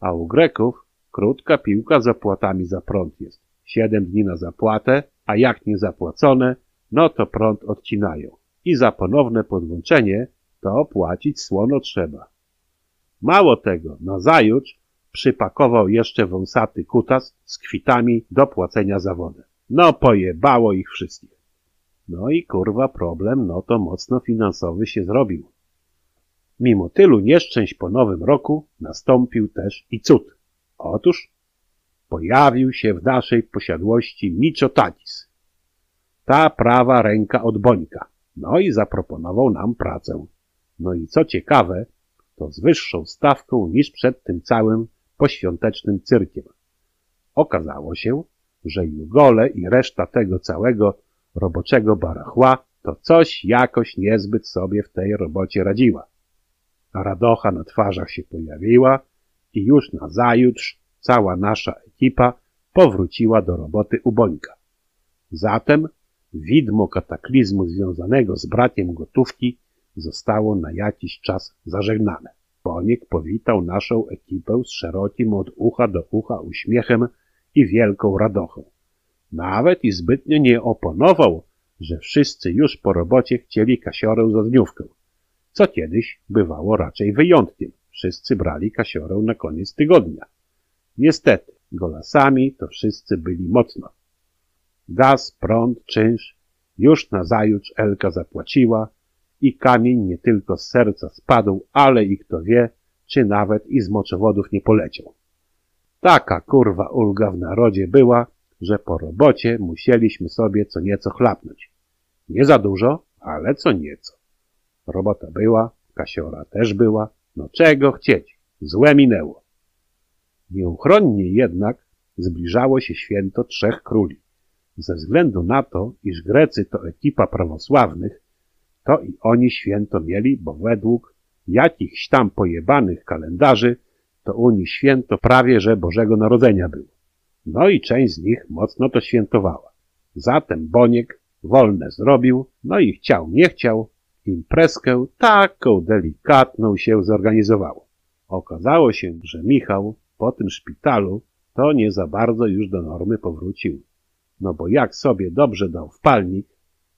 A u Greków krótka piłka z opłatami za prąd jest. Siedem dni na zapłatę, a jak nie zapłacone, no to prąd odcinają. I za ponowne podłączenie to płacić słono trzeba. Mało tego, nazajutrz przypakował jeszcze wąsaty kutas z kwitami do płacenia za wodę. No pojebało ich wszystkich. No i kurwa problem, no to mocno finansowy się zrobił. Mimo tylu nieszczęść po nowym roku nastąpił też i cud. Otóż pojawił się w naszej posiadłości Michotatis. Ta prawa ręka od Bońka. No i zaproponował nam pracę. No i co ciekawe, to z wyższą stawką niż przed tym całym poświątecznym cyrkiem. Okazało się, że Jugole i reszta tego całego roboczego barachła to coś jakoś niezbyt sobie w tej robocie radziła. Radocha na twarzach się pojawiła i już na zajutrz cała nasza ekipa powróciła do roboty u Bońka. Zatem widmo kataklizmu związanego z brakiem gotówki zostało na jakiś czas zażegnane. Boniek powitał naszą ekipę z szerokim od ucha do ucha uśmiechem i wielką radochą. Nawet i zbytnio nie oponował, że wszyscy już po robocie chcieli kasiorę za dniówkę, co kiedyś bywało raczej wyjątkiem. Wszyscy brali kasiorę na koniec tygodnia. Niestety, golasami to wszyscy byli mocno. Gaz, prąd, czynsz, już nazajutrz Elka zapłaciła i kamień nie tylko z serca spadł, ale i kto wie, czy nawet i z moczowodów nie poleciał. Taka kurwa ulga w narodzie była, że po robocie musieliśmy sobie co nieco chlapnąć. Nie za dużo, ale co nieco. Robota była, kasiora też była, no czego chcieć, złe minęło. Nieuchronnie jednak zbliżało się święto Trzech Króli. Ze względu na to, iż Grecy to ekipa prawosławnych, to i oni święto mieli, bo według jakichś tam pojebanych kalendarzy, to u nich święto prawie że Bożego Narodzenia było. No i część z nich mocno to świętowała. Zatem Boniek wolne zrobił, no i chciał, nie chciał, imprezkę taką delikatną się zorganizowało. Okazało się, że Michał po tym szpitalu to nie za bardzo już do normy powrócił. No bo jak sobie dobrze dał wpalnik,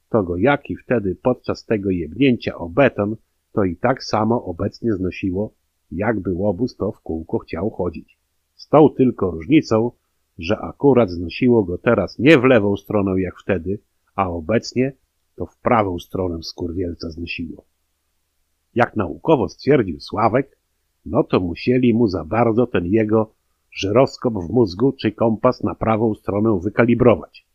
to go jaki wtedy podczas tego jebnięcia o beton, to i tak samo obecnie znosiło, jakby łobuz to w kółko chciał chodzić. Z tą tylko różnicą, że akurat znosiło go teraz nie w lewą stronę jak wtedy, a obecnie to w prawą stronę skurwielca znosiło. Jak naukowo stwierdził Sławek, no to musieli mu za bardzo ten jego żyroskop w mózgu czy kompas na prawą stronę wykalibrować.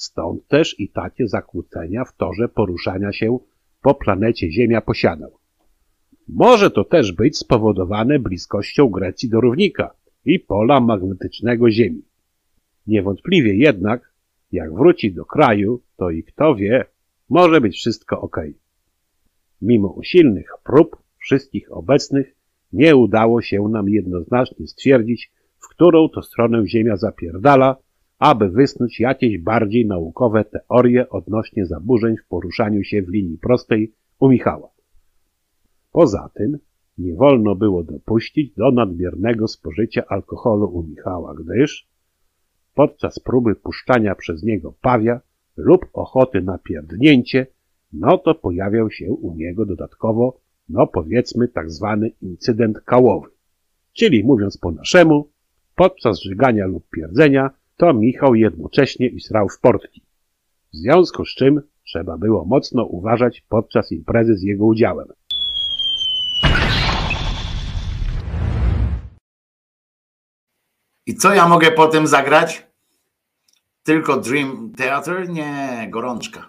Stąd też i takie zakłócenia w torze poruszania się po planecie Ziemia posiadał. Może to też być spowodowane bliskością Grecji do równika i pola magnetycznego Ziemi. Niewątpliwie jednak, jak wróci do kraju, to i kto wie, może być wszystko ok. Mimo usilnych prób wszystkich obecnych, nie udało się nam jednoznacznie stwierdzić, w którą to stronę Ziemia zapierdala, aby wysnuć jakieś bardziej naukowe teorie odnośnie zaburzeń w poruszaniu się w linii prostej u Michała. Poza tym nie wolno było dopuścić do nadmiernego spożycia alkoholu u Michała, gdyż podczas próby puszczania przez niego pawia lub ochoty na pierdnięcie, no to pojawiał się u niego dodatkowo, no powiedzmy, tak zwany incydent kałowy. Czyli mówiąc po naszemu, podczas żygania lub pierdzenia to Michał jednocześnie i srał w portki. W związku z czym trzeba było mocno uważać podczas imprezy z jego udziałem. I co ja mogę potem zagrać? Tylko Dream Theater? Nie, gorączka.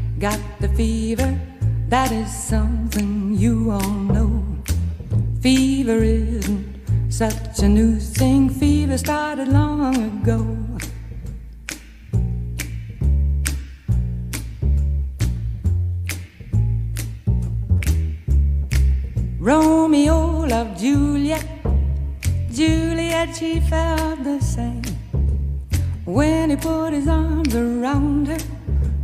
got the fever, that is something you all know. Fever isn't such a new thing, fever started long ago. Romeo loved Juliet, Juliet, she felt the same. When he put his arms around her,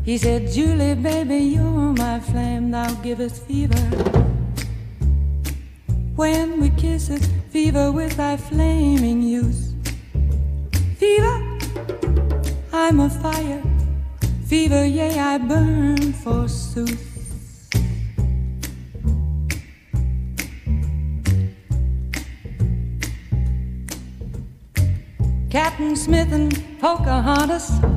he said, Julie, baby, you're my flame, now givest fever. When we kiss it, fever with thy flaming youth. Fever, I'm a fire. Fever, yea, I burn forsooth. Captain Smith and Pocahontas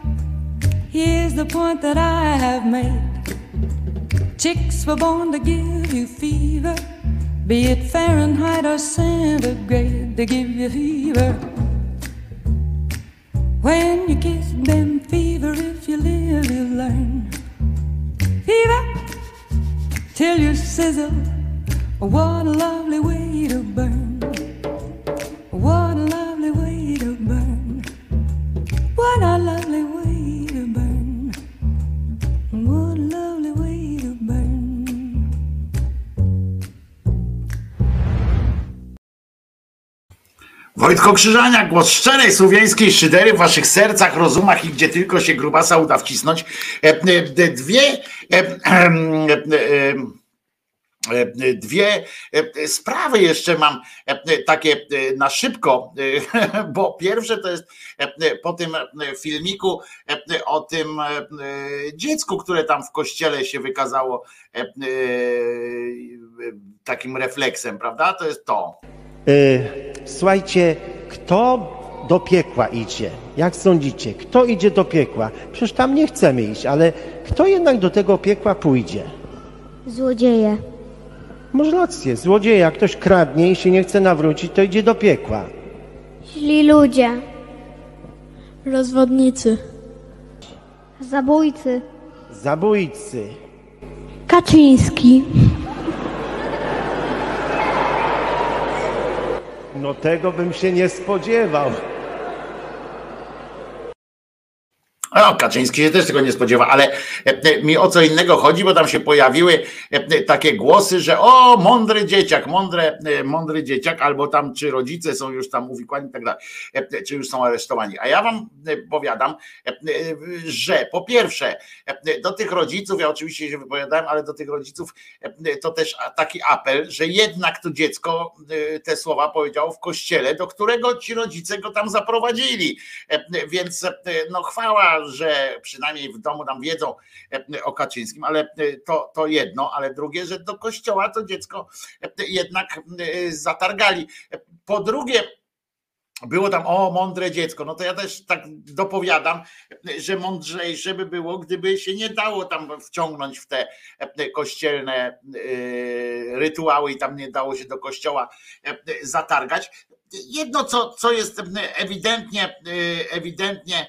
Here's the point that I have made. Chicks were born to give you fever, be it Fahrenheit or centigrade, they give you fever. When you kiss them, fever, if you live, you learn. Fever, till you sizzle. What a lovely way to burn. What a lovely way to burn. What a lovely way Wojtko Krzyżania, głos szczerej słowiańskiej szydery w waszych sercach, rozumach i gdzie tylko się grubasa uda wcisnąć. E, e, Dwie e, e, e, e, dwie e, sprawy jeszcze mam e, takie e, na szybko, e, bo pierwsze to jest e, po tym e, filmiku e, o tym e, e, dziecku, które tam w kościele się wykazało e, e, takim refleksem, prawda? To jest to. Y, Słuchajcie, kto do piekła idzie? Jak sądzicie? Kto idzie do piekła? Przecież tam nie chcemy iść, ale kto jednak do tego piekła pójdzie? Złodzieje. Może rację, złodzieje, jak ktoś kradnie i się nie chce nawrócić, to idzie do piekła. Źli ludzie. Rozwodnicy. Zabójcy. Zabójcy. Kaczyński. No tego bym się nie spodziewał. No, Kaczyński się też tego nie spodziewa, ale e, mi o co innego chodzi, bo tam się pojawiły e, takie głosy, że o, mądry dzieciak, mądre, e, mądry dzieciak, albo tam czy rodzice są już tam uwikłani i tak dalej, e, czy już są aresztowani. A ja wam e, powiadam, e, e, że po pierwsze, e, do tych rodziców, ja oczywiście się wypowiadałem, ale do tych rodziców e, to też taki apel, że jednak to dziecko e, te słowa powiedziało w kościele, do którego ci rodzice go tam zaprowadzili. E, Więc e, no chwała, że przynajmniej w domu tam wiedzą e, o Kaczyńskim, ale e, to, to jedno, ale drugie, że do kościoła to dziecko e, jednak zatargali. Po drugie, było tam, o, mądre dziecko. No to ja też tak dopowiadam, że mądrzejsze by było, gdyby się nie dało tam wciągnąć w te kościelne rytuały i tam nie dało się do kościoła zatargać. Jedno, co, co jest ewidentnie, ewidentnie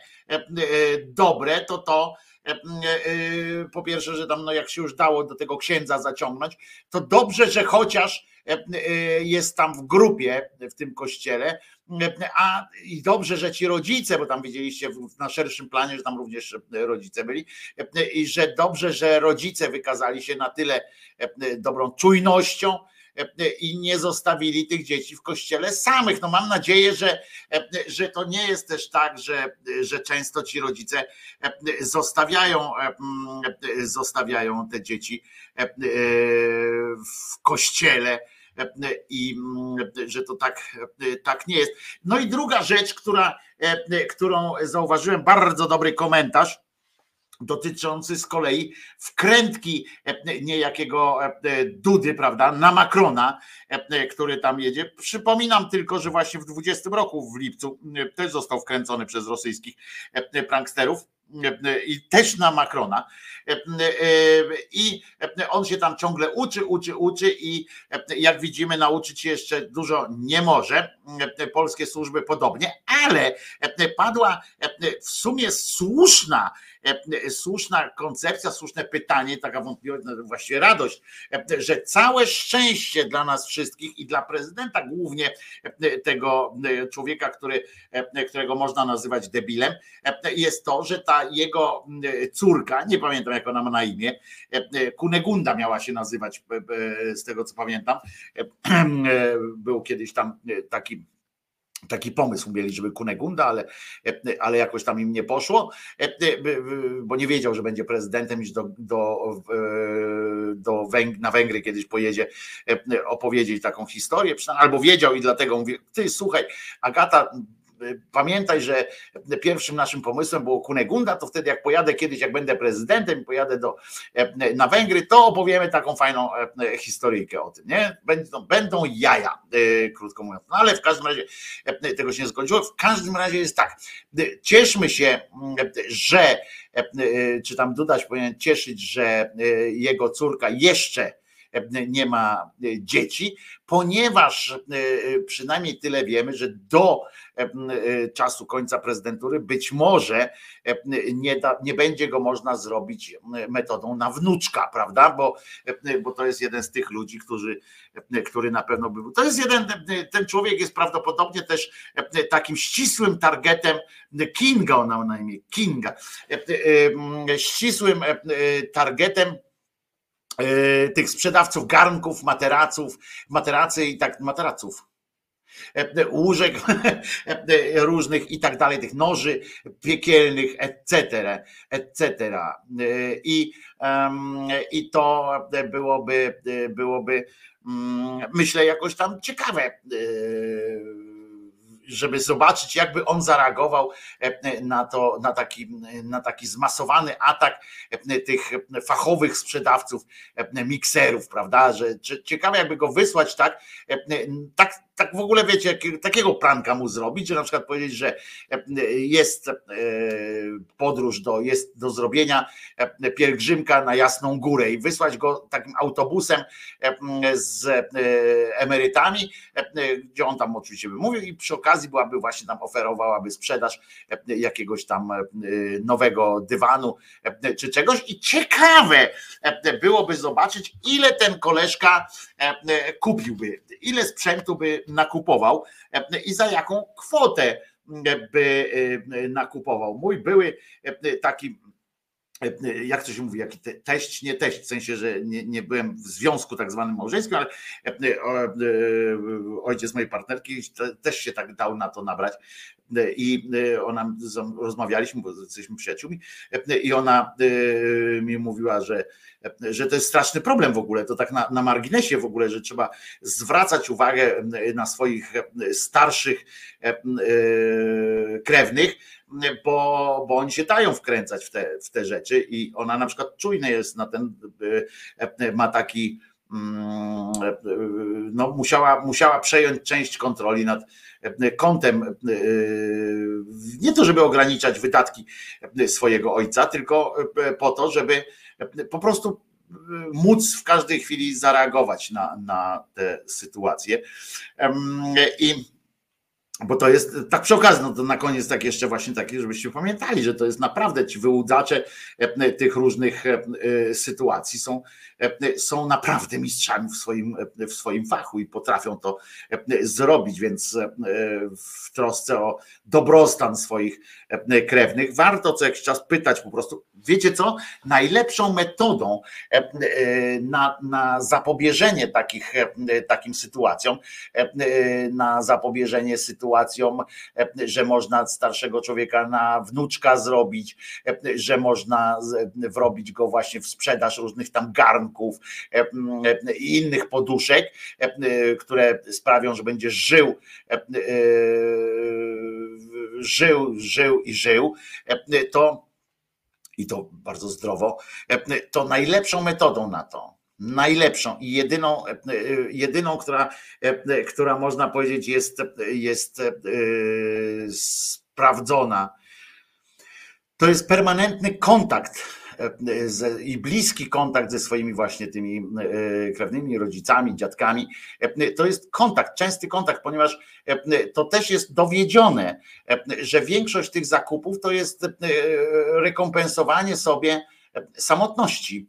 dobre, to to, e, e, po pierwsze, że tam no jak się już dało do tego księdza zaciągnąć, to dobrze, że chociaż e, e, jest tam w grupie w tym kościele, e, a i dobrze, że ci rodzice, bo tam widzieliście na szerszym planie, że tam również e, rodzice byli, e, i że dobrze, że rodzice wykazali się na tyle e, dobrą czujnością, e, i nie zostawili tych dzieci w kościele samych. No mam nadzieję, że, e, że to nie jest też tak, że, że często ci rodzice e, zostawiają, e, zostawiają te dzieci e, e, w kościele e, i że to tak, e, tak nie jest. No i druga rzecz, która, e, którą zauważyłem, bardzo dobry komentarz dotyczący z kolei wkrętki e, niejakiego e, Dudy, prawda, na Macrona, e, który tam jedzie. Przypominam tylko, że właśnie w 20 roku w lipcu też został wkręcony przez rosyjskich pranksterów i też na Macrona. I on się tam ciągle uczy, uczy, uczy i jak widzimy, nauczyć się jeszcze dużo nie może. Polskie służby podobnie, ale padła w sumie słuszna, słuszna koncepcja, słuszne pytanie, taka wątpliwość, no właściwie radość, że całe szczęście dla nas wszystkich i dla prezydenta głównie tego człowieka, który, którego można nazywać debilem, jest to, że ta jego e, córka, nie pamiętam jak ona ma na imię, e, e, Kunegunda miała się nazywać, e, z tego co pamiętam, <clears throat> był kiedyś tam taki taki pomysł mieli, żeby Kunegunda, ale, ale jakoś tam im nie poszło, bo nie wiedział, że będzie prezydentem, iż do, do, do Węg- na Węgry kiedyś pojedzie opowiedzieć taką historię, albo wiedział i dlatego mówi, ty słuchaj, Agata, pamiętaj, że pierwszym naszym pomysłem było Kunegunda, to wtedy jak pojadę kiedyś, jak będę prezydentem, pojadę do, na Węgry, to opowiemy taką fajną e, historyjkę o tym, nie? Będą, będą jaja, e, krótko mówiąc. No ale w każdym razie e, tego się nie zgodziło. W każdym razie jest tak, e, cieszmy się, m, że e, e, czy tam Dudaś powinien cieszyć, że e, jego córka jeszcze e, nie ma e, dzieci, ponieważ e, przynajmniej tyle wiemy, że do e, e, czasu końca prezydentury być może e, nie, da, nie będzie go można zrobić e, metodą na wnuczka, prawda? Bo, e, bo to jest jeden z tych ludzi, którzy, e, który na pewno był. To jest jeden, e, ten człowiek jest prawdopodobnie też e, takim ścisłym targetem Kinga, on ma na imię Kinga, e, e, ścisłym e, e, targetem e, tych sprzedawców garnków, materaców, materacy i tak, materaców, e, łóżek <laughs> e, różnych i tak dalej, tych noży piekielnych, etc., etc. E, I, i to byłoby, byłoby, mm, myślę, jakoś tam ciekawe, e, żeby zobaczyć, jakby on zareagował e, na to, na taki, na taki zmasowany atak e, tych fachowych sprzedawców e, mikserów, prawda? Że ciekawe, jakby go wysłać tak, tak, tak w ogóle wiecie, takiego pranka mu zrobić, że na przykład powiedzieć, że e, jest e, podróż do, jest do zrobienia e, pielgrzymka na Jasną Górę i wysłać go takim autobusem z emerytami, gdzie on tam oczywiście by mówił i przy okazji byłaby właśnie tam oferowałaby sprzedaż jakiegoś tam nowego dywanu czy czegoś. I ciekawe byłoby zobaczyć ile ten koleżka kupiłby, ile sprzętu by nakupował e, i za jaką kwotę by nakupował. Mój były taki jak to się mówi, jaki te, teść, nie teść, w sensie, że nie, nie byłem w związku tak zwanym małżeńskim, ale ojciec mojej partnerki też się tak dał na to nabrać i ona, rozmawialiśmy, bo jesteśmy przyjaciółmi i ona mi mówiła, że, że to jest straszny problem w ogóle, to tak na, na marginesie w ogóle, że trzeba zwracać uwagę na swoich starszych krewnych, bo, bo oni się dają wkręcać w te, w te rzeczy i ona na przykład czujny jest na ten, ma taki no musiała, musiała przejąć część kontroli nad kątem, nie to, żeby ograniczać wydatki swojego ojca, tylko po to, żeby po prostu móc w każdej chwili zareagować na, na tę sytuację. I bo to jest tak przy okazji, no to na koniec tak jeszcze właśnie takie, żebyście pamiętali, że to jest naprawdę ci wyłudzacze tych różnych sytuacji są, są naprawdę mistrzami w swoim, w swoim fachu i potrafią to zrobić, więc w trosce o dobrostan swoich krewnych. Warto co jakiś czas pytać po prostu, wiecie co, najlepszą metodą na, na zapobieżenie takich, takim sytuacjom, na zapobieżenie sytuacjom, że można starszego człowieka na wnuczka zrobić, że można wrobić go właśnie w sprzedaż różnych tam garnków i innych poduszek, które sprawią, że będzie żył, żył, żył i żył, to i to bardzo zdrowo, to najlepszą metodą na to, najlepszą i jedyną, jedyną która, która można powiedzieć jest, jest sprawdzona. To jest permanentny kontakt i bliski kontakt ze swoimi właśnie tymi krewnymi, rodzicami, dziadkami. To jest kontakt, częsty kontakt, ponieważ to też jest dowiedzione, że większość tych zakupów to jest rekompensowanie sobie samotności.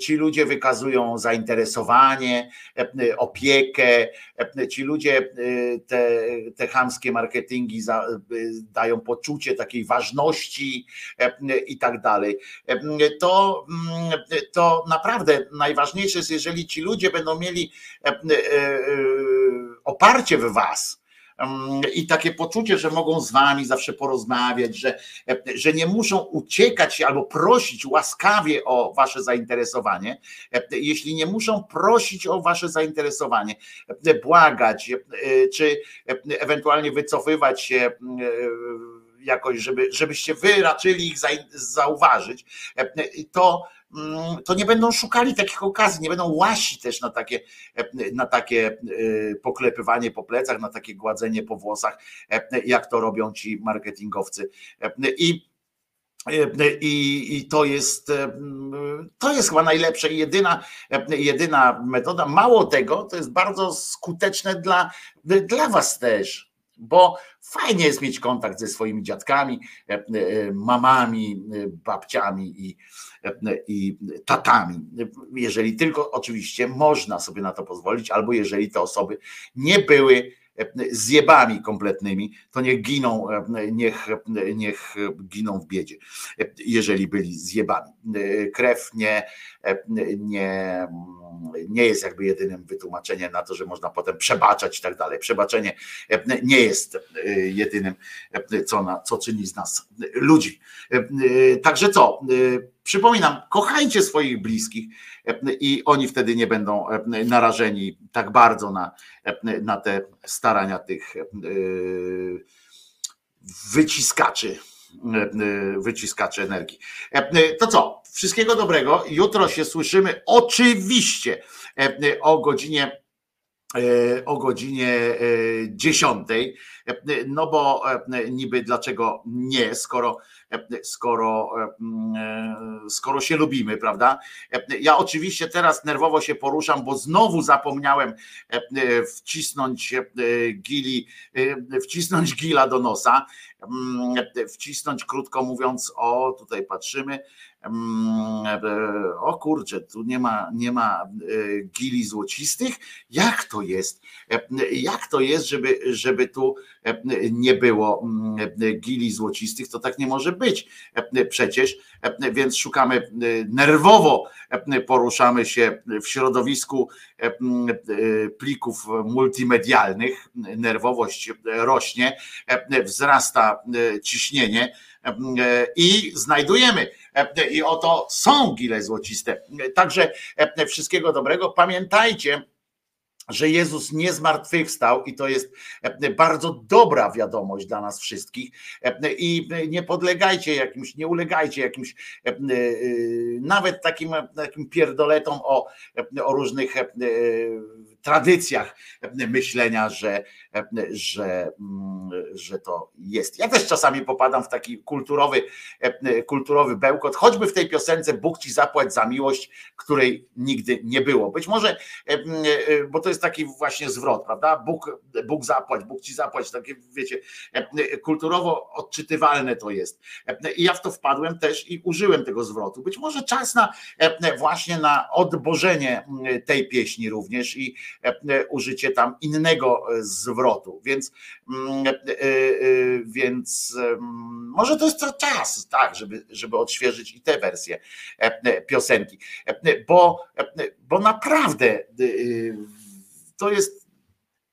Ci ludzie wykazują zainteresowanie, opiekę, ci ludzie te, te chamskie marketingi dają poczucie takiej ważności i tak dalej. To, to naprawdę najważniejsze jest, jeżeli ci ludzie będą mieli oparcie w was, i takie poczucie, że mogą z wami zawsze porozmawiać, że, że nie muszą uciekać albo prosić łaskawie o wasze zainteresowanie. Jeśli nie muszą prosić o wasze zainteresowanie, błagać, czy ewentualnie wycofywać się jakoś, żeby, żebyście wy raczyli ich zauważyć, to to nie będą szukali takich okazji, nie będą łasi też na takie, na takie poklepywanie po plecach, na takie gładzenie po włosach, jak to robią ci marketingowcy. I i, I to jest to jest chyba najlepsza i jedyna, jedyna metoda. Mało tego, to jest bardzo skuteczne dla, dla was też, bo fajnie jest mieć kontakt ze swoimi dziadkami, mamami, babciami i, i tatami. Jeżeli tylko oczywiście można sobie na to pozwolić, albo jeżeli te osoby nie były zjebami kompletnymi, to niech giną, niech, niech giną w biedzie, jeżeli byli zjebami. Krew nie, nie, nie jest jakby jedynym wytłumaczeniem na to, że można potem przebaczać i tak dalej. Przebaczenie nie jest jedynym, co, na, co czyni z nas ludzi. Także co? Przypominam, kochajcie swoich bliskich i oni wtedy nie będą narażeni tak bardzo na, na te starania tych wyciskaczy wyciskaczy energii. To co? Wszystkiego dobrego. Jutro się słyszymy oczywiście o godzinie o godzinie 10. No bo niby dlaczego nie, skoro skoro, skoro się lubimy, prawda? Ja oczywiście teraz nerwowo się poruszam, bo znowu zapomniałem wcisnąć gili, wcisnąć gila do nosa, wcisnąć krótko mówiąc, o tutaj patrzymy, o kurczę, tu nie ma, nie ma gili złocistych. Jak to jest? Jak to jest, żeby, żeby tu e, nie było mm, gili złocistych, to tak nie może być e, przecież, e, więc szukamy e, nerwowo, poruszamy się w środowisku plików multimedialnych, nerwowość rośnie, wzrasta ciśnienie i znajdujemy. I oto są gile złociste. Także wszystkiego dobrego. Pamiętajcie, że Jezus nie zmartwychwstał i to jest e, bardzo dobra wiadomość dla nas wszystkich. E, i nie podlegajcie jakimś, nie ulegajcie jakimś e, nawet takim, takim pierdoletom o, o różnych tradycjach myślenia, że, że, mm, że to jest. Ja też czasami popadam w taki kulturowy, kulturowy bełkot, choćby w tej piosence Bóg ci zapłać za miłość, której nigdy nie było. Być może, bo to jest taki właśnie zwrot, prawda? Bóg, Bóg zapłać, Bóg ci zapłać, takie wiecie, kulturowo odczytywalne to jest. I ja w to wpadłem też i użyłem tego zwrotu. Być może czas na właśnie na odbożenie tej pieśni również i użycie tam innego zwrotu. Więc, mm, e, e, więc może to jest to czas, tak, żeby, żeby odświeżyć i tę wersję e, piosenki. Bo, bo naprawdę to jest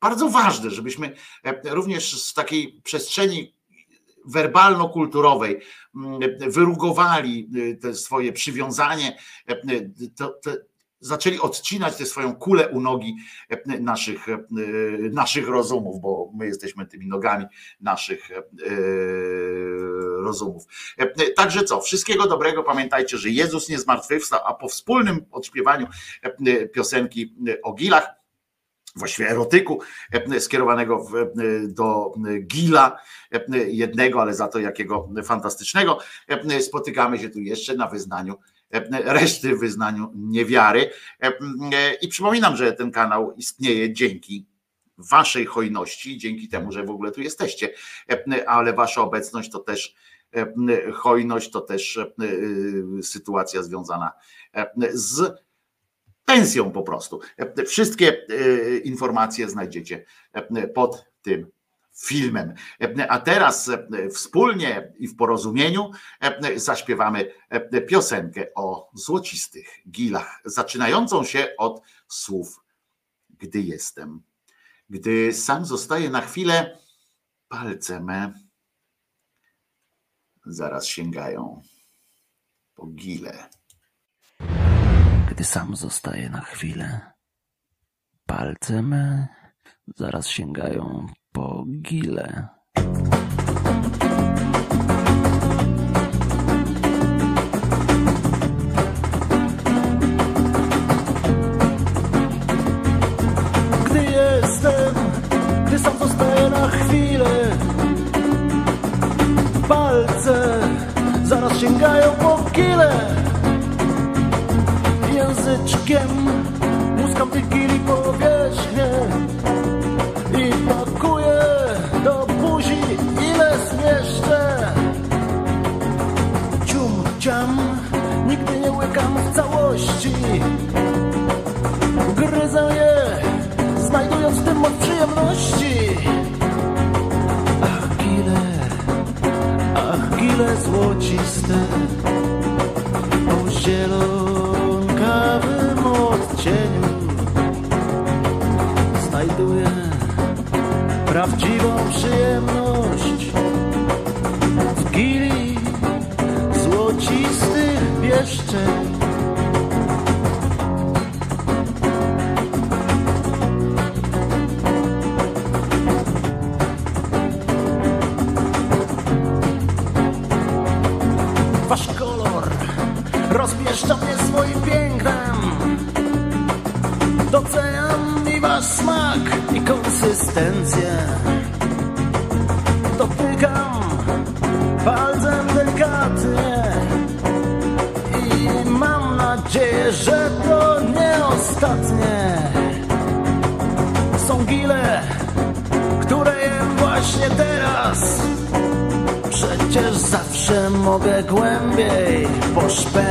bardzo ważne, żebyśmy również z takiej przestrzeni werbalno-kulturowej mm, wyrugowali te swoje przywiązanie, zaczęli odcinać tę swoją kulę u nogi naszych, naszych rozumów, bo my jesteśmy tymi nogami naszych e, rozumów. Także co, wszystkiego dobrego. Pamiętajcie, że Jezus nie zmartwychwstał, a po wspólnym odśpiewaniu piosenki o Gilach, właściwie erotyku skierowanego do Gila jednego, ale za to jakiego fantastycznego. Spotykamy się tu jeszcze na wyznaniu reszty w wyznaniu niewiary. I przypominam, że ten kanał istnieje dzięki waszej hojności, dzięki temu, że w ogóle tu jesteście, ale wasza obecność to też hojność, to też sytuacja związana z pensją po prostu. Wszystkie e, informacje znajdziecie pod tym filmem. A teraz e, wspólnie i w porozumieniu e, zaśpiewamy piosenkę o złocistych gilach, zaczynającą się od słów gdy jestem. Gdy sam zostaję na chwilę, palce me zaraz sięgają po gile. Gdy sam zostaję na chwilę, palce me zaraz sięgają po gile. Gdy jestem, gdy sam zostaję na chwilę Palce zaraz sięgają po kile Języczkiem muskam tych gili powierzchnię nigdy nie łykam w całości Gryzę je, znajdując w tym moc przyjemności. Ach, gile, ach, gile złociste, o zielonkawym odcieniu. Znajduję prawdziwą przyjemność mogę głębiej poszperać.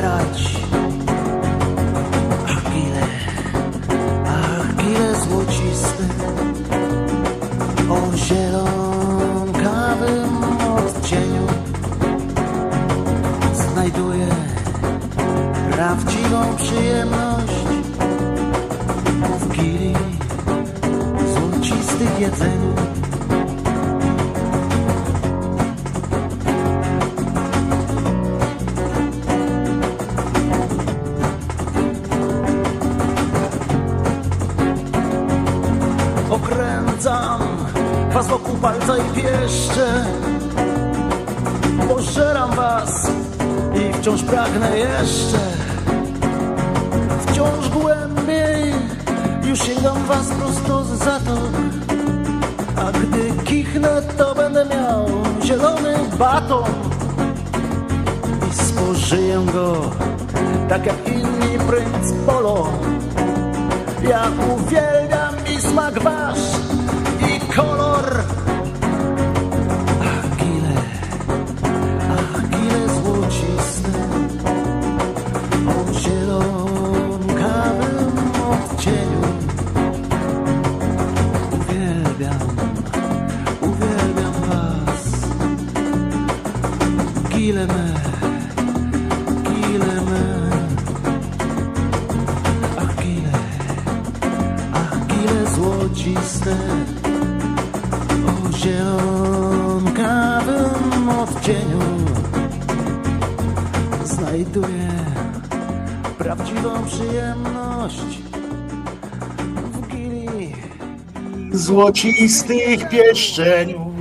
Złocistych pieszczeniu.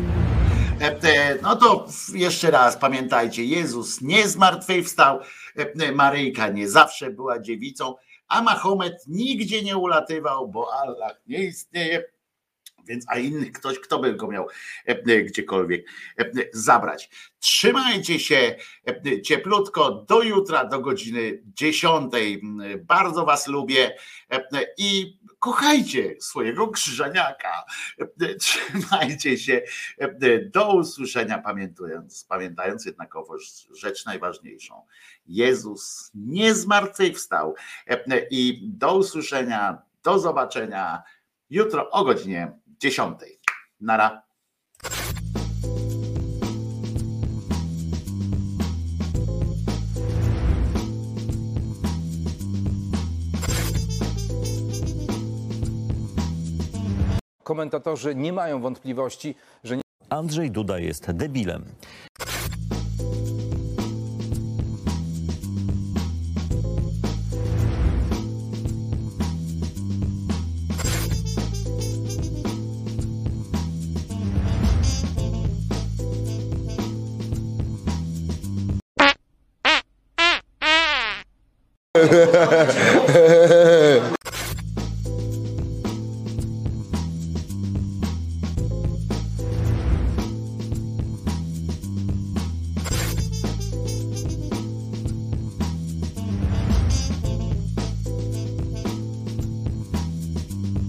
E, e, No to jeszcze raz pamiętajcie, Jezus nie zmartwychwstał, e, Maryjka nie zawsze była dziewicą, a Mahomet nigdzie nie ulatywał, bo Allah nie istnieje. Więc a inny ktoś, kto by go miał gdziekolwiek zabrać. Trzymajcie się cieplutko do jutra, do godziny 10. Bardzo Was lubię i kochajcie swojego krzyżaniaka. E, Trzymajcie się. Do usłyszenia, pamiętając, pamiętając jednakowoż rzecz najważniejszą. Jezus nie zmartwychwstał. I do usłyszenia, do zobaczenia jutro o godzinie 10. Nara. komentatorzy nie mają wątpliwości, że nie... Andrzej Duda jest debilem. <laughs>